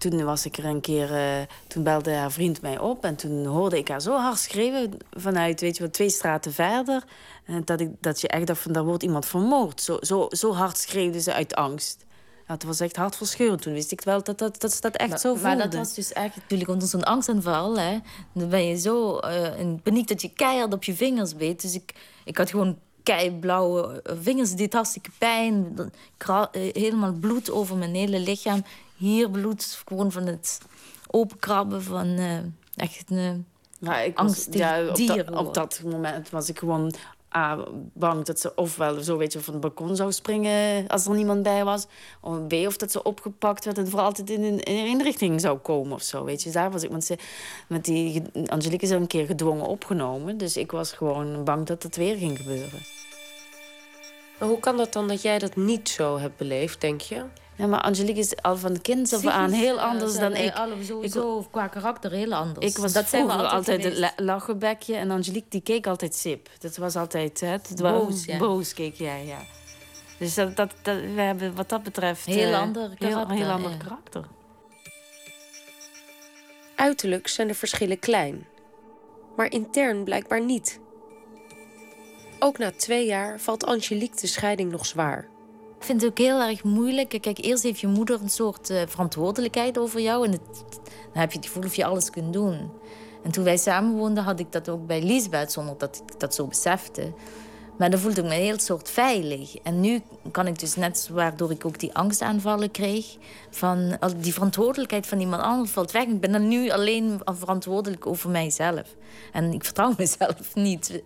Toen was ik er een keer... eh, toen belde haar vriend mij op. En toen hoorde ik haar zo hard schreeuwen... vanuit, weet je wat, twee straten verder. En dat, ik, dat je echt dacht van, daar wordt iemand vermoord. Zo, zo, zo hard schreeuwde ze uit angst. Het was echt hartverscheurend. Toen wist ik wel dat, dat, dat ze dat echt maar, zo voelde. Maar dat was dus echt natuurlijk onder zo'n angstaanval. Hè. Dan ben je zo eh, in paniek dat je keihard op je vingers beet. Dus ik, ik had gewoon keiblauwe vingers. Dit hartstikke pijn. Eh, helemaal bloed over mijn hele lichaam. Hier bloed gewoon van het openkrabben van eh, echt een Ja, ik was, ja, op, dier. dat, op dat moment was ik gewoon A, bang dat ze ofwel zo weet je, van het balkon zou springen als er niemand bij was. Of B, of dat ze opgepakt werd en voor altijd in een, in een inrichting zou komen of zo. Weet je, daar was ik. Want ze, met die, Angelique is al een keer gedwongen opgenomen. Dus ik was gewoon bang dat het weer ging gebeuren. Maar hoe kan dat dan dat jij dat niet zo hebt beleefd, denk je? Ja, maar Angelique is al van kind af aan heel eh, anders dan wij ik. sowieso qua karakter heel anders. Ik was dat zijn we vroeger altijd, het la- lachenbekje en Angelique die keek altijd sip. Dat was altijd hè, het was- Boos, ja. boos keek jij, ja. Dus dat, dat, dat, we hebben wat dat betreft... Heel eh, ander heel, ander ja. karakter. Uiterlijk zijn de verschillen klein, maar intern blijkbaar niet. Ook na twee jaar valt Angelique de scheiding nog zwaar. Ik vind het ook heel erg moeilijk. Kijk, eerst heeft je moeder een soort eh, verantwoordelijkheid over jou. En dan heb je het gevoel of je alles kunt doen. En toen wij samenwoonden, had ik dat ook bij Lisbeth, zonder dat ik dat zo besefte. Maar dan voelde ik me heel soort veilig. En nu kan ik dus net, waardoor ik ook die angstaanvallen kreeg, van die verantwoordelijkheid van iemand anders valt weg. Ik ben dan nu alleen verantwoordelijk over mijzelf. En ik vertrouw <laughs> mezelf niet.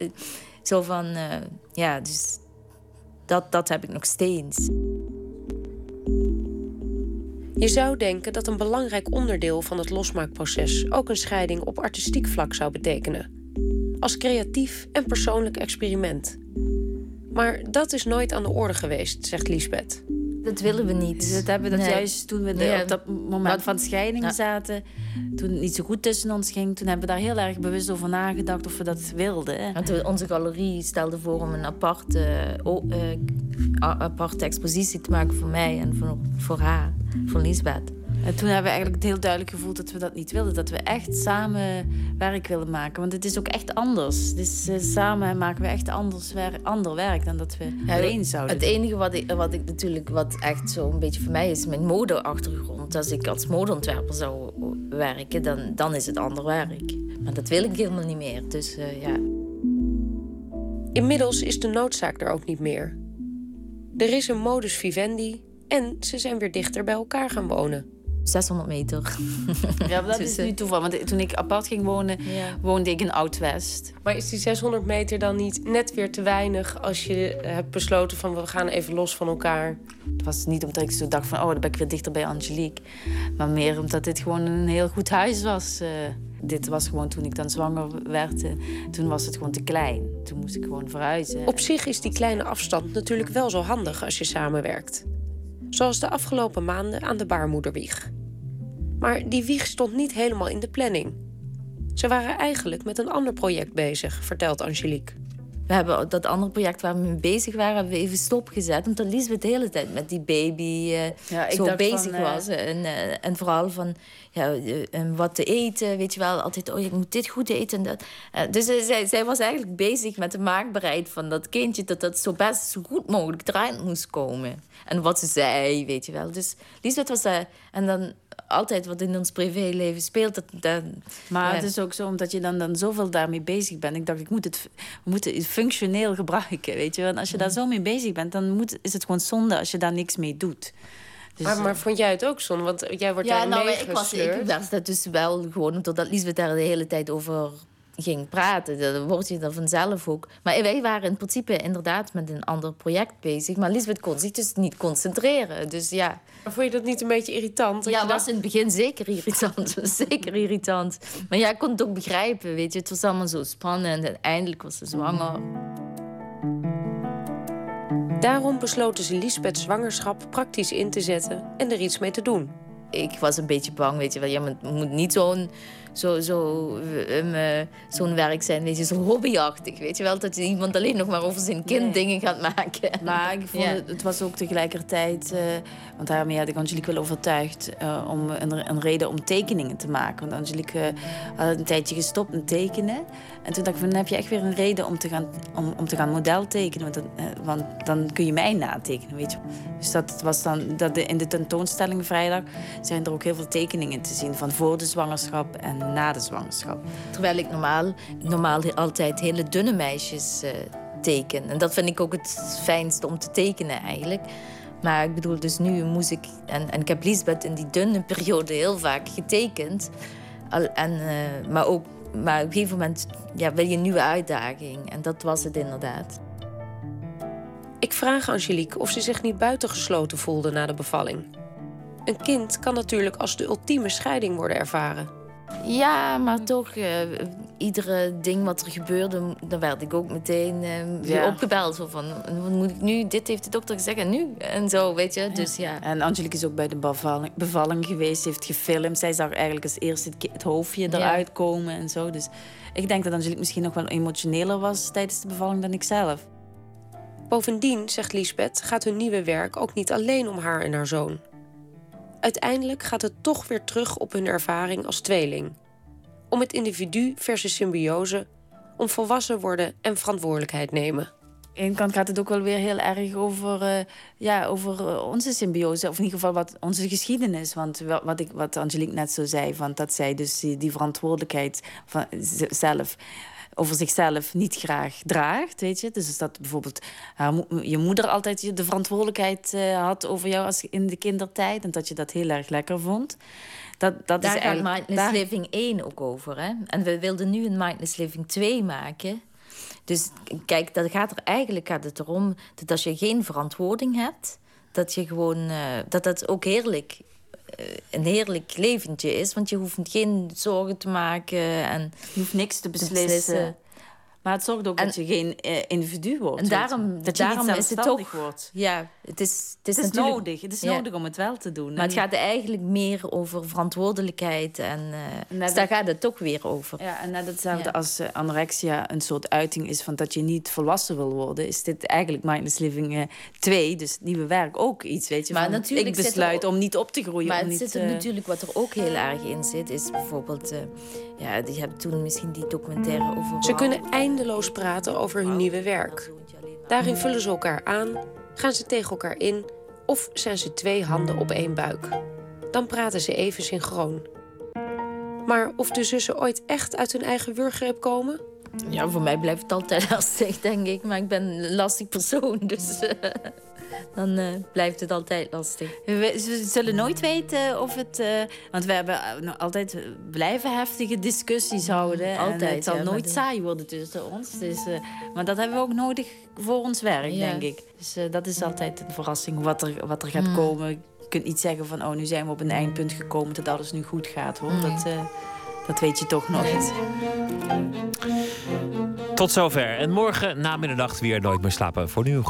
Zo van, eh, ja, dus dat, dat heb ik nog steeds. Je zou denken dat een belangrijk onderdeel van het losmaakproces ook een scheiding op artistiek vlak zou betekenen. Als creatief en persoonlijk experiment. Maar dat is nooit aan de orde geweest, zegt Lisbeth. Dat willen we niet. Dus dat hebben we dat Nee. juist toen we de- Nee. op dat moment van scheiding Ja. zaten, toen het niet zo goed tussen ons ging, toen hebben we daar heel erg bewust over nagedacht of we dat wilden. Want we- onze galerie stelde voor om een aparte, eh, aparte expositie te maken voor mij en voor, voor haar, voor Lisbeth. En toen hebben we eigenlijk heel duidelijk gevoeld dat we dat niet wilden. Dat we echt samen werk willen maken. Want het is ook echt anders. Dus eh, samen maken we echt anders wer- ander werk dan dat we Ja, alleen zouden Het enige wat ik, wat ik natuurlijk, wat echt zo een beetje voor mij is, mijn modeachtergrond. Als ik als modeontwerper zou werken, dan, dan is het ander werk. Maar dat wil ik helemaal niet meer. Dus eh, ja. Inmiddels is de noodzaak er ook niet meer. Er is een modus vivendi en ze zijn weer dichter bij elkaar gaan wonen. 600 meter. Ja, dat <laughs> Dus, is eh, nu toeval. Want toen ik apart ging wonen, woonde ik in Oud-West. Maar is die 600 meter dan niet net weer te weinig als je hebt besloten van we gaan even los van elkaar? Het was niet omdat ik zo dacht van, oh, dan ben ik weer dichter bij Angelique. Maar meer omdat dit gewoon een heel goed huis was. eh. dit was gewoon toen ik dan zwanger werd, eh, toen was het gewoon te klein. Toen moest ik gewoon verhuizen. Op zich is die kleine afstand natuurlijk wel zo handig als je samenwerkt. Zoals de afgelopen maanden aan de baarmoederwieg. Maar die wieg stond niet helemaal in de planning. Ze waren eigenlijk met een ander project bezig, vertelt Angelique. We hebben dat andere project waar we mee bezig waren, hebben we even stopgezet. Omdat Lisbeth de hele tijd met die baby eh, Ja, zo bezig van, eh, was. En, eh, en vooral van ja, en wat te eten, weet je wel. Altijd, oh, ik moet dit goed eten. En dat. Eh, dus zij, zij was eigenlijk bezig met de maakbaarheid van dat kindje... dat dat zo best zo goed mogelijk eruit moest komen. En wat ze zei, weet je wel. Dus Lisbeth was... eh, en dan altijd wat in ons privéleven speelt... Dat, dat, Maar ja. het is ook zo omdat je dan, dan zoveel daarmee bezig bent. Ik dacht, ik moet het, we moeten het functioneel gebruiken, weet je. Want als je daar zo mee bezig bent, dan moet, is het gewoon zonde als je daar niks mee doet. Dus, maar, maar eh, vond jij het ook zonde? Want jij wordt ja, daar nou, ik was ik was dat dus wel gewoon doordat Lisbeth daar de hele tijd over ging praten. Dan word je er vanzelf ook. Maar wij waren in principe inderdaad met een ander project bezig. Maar Lisbeth kon zich dus niet concentreren. Dus ja. Maar vond je dat niet een beetje irritant? Dat Ja, je was in het begin zeker irritant. zeker irritant. Maar ja, ik kon het ook begrijpen, weet je. Het was allemaal zo spannend. En eindelijk was ze zwanger. Daarom besloten ze Lisbeth's zwangerschap praktisch in te zetten en er iets mee te doen. ik was een beetje bang, weet je wel. Je moet, moet niet zo'n zo, zo, eh, eh, zo'n werk zijn, weet je, zo hobbyachtig. Weet je wel, dat iemand alleen nog maar over zijn kind Nee. dingen gaat maken. Maar ik vond Ja. het, het was ook tegelijkertijd... eh, want daarmee had ik Angelique wel overtuigd... eh, om een, een reden om tekeningen te maken. Want Angelique had een tijdje gestopt met tekenen. En toen dacht ik van, dan heb je echt weer een reden om te gaan, om, om te gaan model tekenen. Want dan, want dan kun je mij natekenen, weet je. Dus dat was dan... Dat de, in de tentoonstelling vrijdag zijn er ook heel veel tekeningen te zien... van voor de zwangerschap en na de zwangerschap. Terwijl ik normaal, normaal altijd hele dunne meisjes eh, teken. En dat vind ik ook het fijnste om te tekenen eigenlijk. Maar ik bedoel, dus nu moest ik... En, en ik heb Lisbeth in die dunne periode heel vaak getekend. Al, en, eh, maar, ook, maar op een gegeven moment ja, wil je een nieuwe uitdaging. En dat was het inderdaad. Ik vraag Angelique of ze zich niet buitengesloten voelde na de bevalling. Een kind kan natuurlijk als de ultieme scheiding worden ervaren. Ja, maar toch, eh, iedere ding wat er gebeurde, dan werd ik ook meteen weer Ja. opgebeld. Zo van, wat moet ik nu? Dit heeft de dokter gezegd en nu? En zo, weet je. Dus ja. En Angelique is ook bij de bevalling, bevalling geweest, heeft gefilmd. Zij zag eigenlijk als eerste het, hoofdje Ja. eruit komen en zo. Dus ik denk dat Angelique misschien nog wel emotioneler was tijdens de bevalling dan ik zelf. Bovendien, zegt Lisbeth, gaat hun nieuwe werk ook niet alleen om haar en haar zoon. Uiteindelijk gaat het toch weer terug op hun ervaring als tweeling. Om het individu versus symbiose, om volwassen worden en verantwoordelijkheid nemen. Aan de ene kant gaat het ook wel weer heel erg over, eh, ja, over eh, onze symbiose. Of in ieder geval wat onze geschiedenis. Want wa- wat, ik, wat Angelique net zo zei, dat zij dus die, die verantwoordelijkheid van zelf over zichzelf niet graag draagt, weet je. Dus dat bijvoorbeeld mo- je moeder altijd de verantwoordelijkheid eh, had over jou als in de kindertijd. En dat je dat heel erg lekker vond. Dat, dat Daar is gaat. Mindless daar- Living 1 ook over. Hè? En we wilden nu een Mindless Living 2 maken. Dus kijk, dat gaat er eigenlijk gaat het erom dat als je geen verantwoording hebt, dat je gewoon eh, dat dat ook heerlijk een heerlijk leventje is, want je hoeft geen zorgen te maken en je hoeft niks te beslissen. Maar het zorgt ook dat je geen eh, individu wordt. En daarom, dat je daarom niet is het ook. wordt. Ja, het is, het is, Het is natuurlijk- nodig. Het is Ja. nodig om het wel te doen. Maar het gaat eigenlijk meer over verantwoordelijkheid. En, eh, net dus daar gaat het toch weer over. Ja, en net hetzelfde Ja. als eh, anorexia een soort uiting is van dat je niet volwassen wil worden, is dit eigenlijk Mindless Living eh 2, dus het nieuwe werk, ook iets, weet je. Maar van, natuurlijk ik er besluit ook- om niet op te groeien. Maar om het niet, zit er natuurlijk wat er ook heel erg in zit, is bijvoorbeeld. ja, je hebt toen misschien die documentaire over. Ze kunnen eindeloos praten over hun nieuwe werk. Daarin vullen ze elkaar aan, gaan ze tegen elkaar in of zijn ze twee handen op één buik. Dan praten ze even synchroon. Maar of de zussen ooit echt uit hun eigen wurggreep komen? Ja, voor mij blijft het altijd <laughs> lastig, denk ik. Maar ik ben een lastig persoon, dus eh, dan eh, blijft het altijd lastig. We, ze zullen nooit weten of het. eh, want we hebben eh, altijd blijven heftige discussies houden. en altijd, het zal ja, maar nooit saai worden tussen ons. Dus, eh, maar dat hebben we ook nodig voor ons werk, Ja. denk ik. Dus eh, dat is altijd een verrassing wat er, wat er gaat Mm. komen. Je kunt niet zeggen van, oh, nu zijn we op een eindpunt gekomen dat alles nu goed gaat, hoor. Nee. Dat, eh, dat weet je toch nooit. Tot zover. En morgen namiddag weer Nooit meer slapen. Voor nu een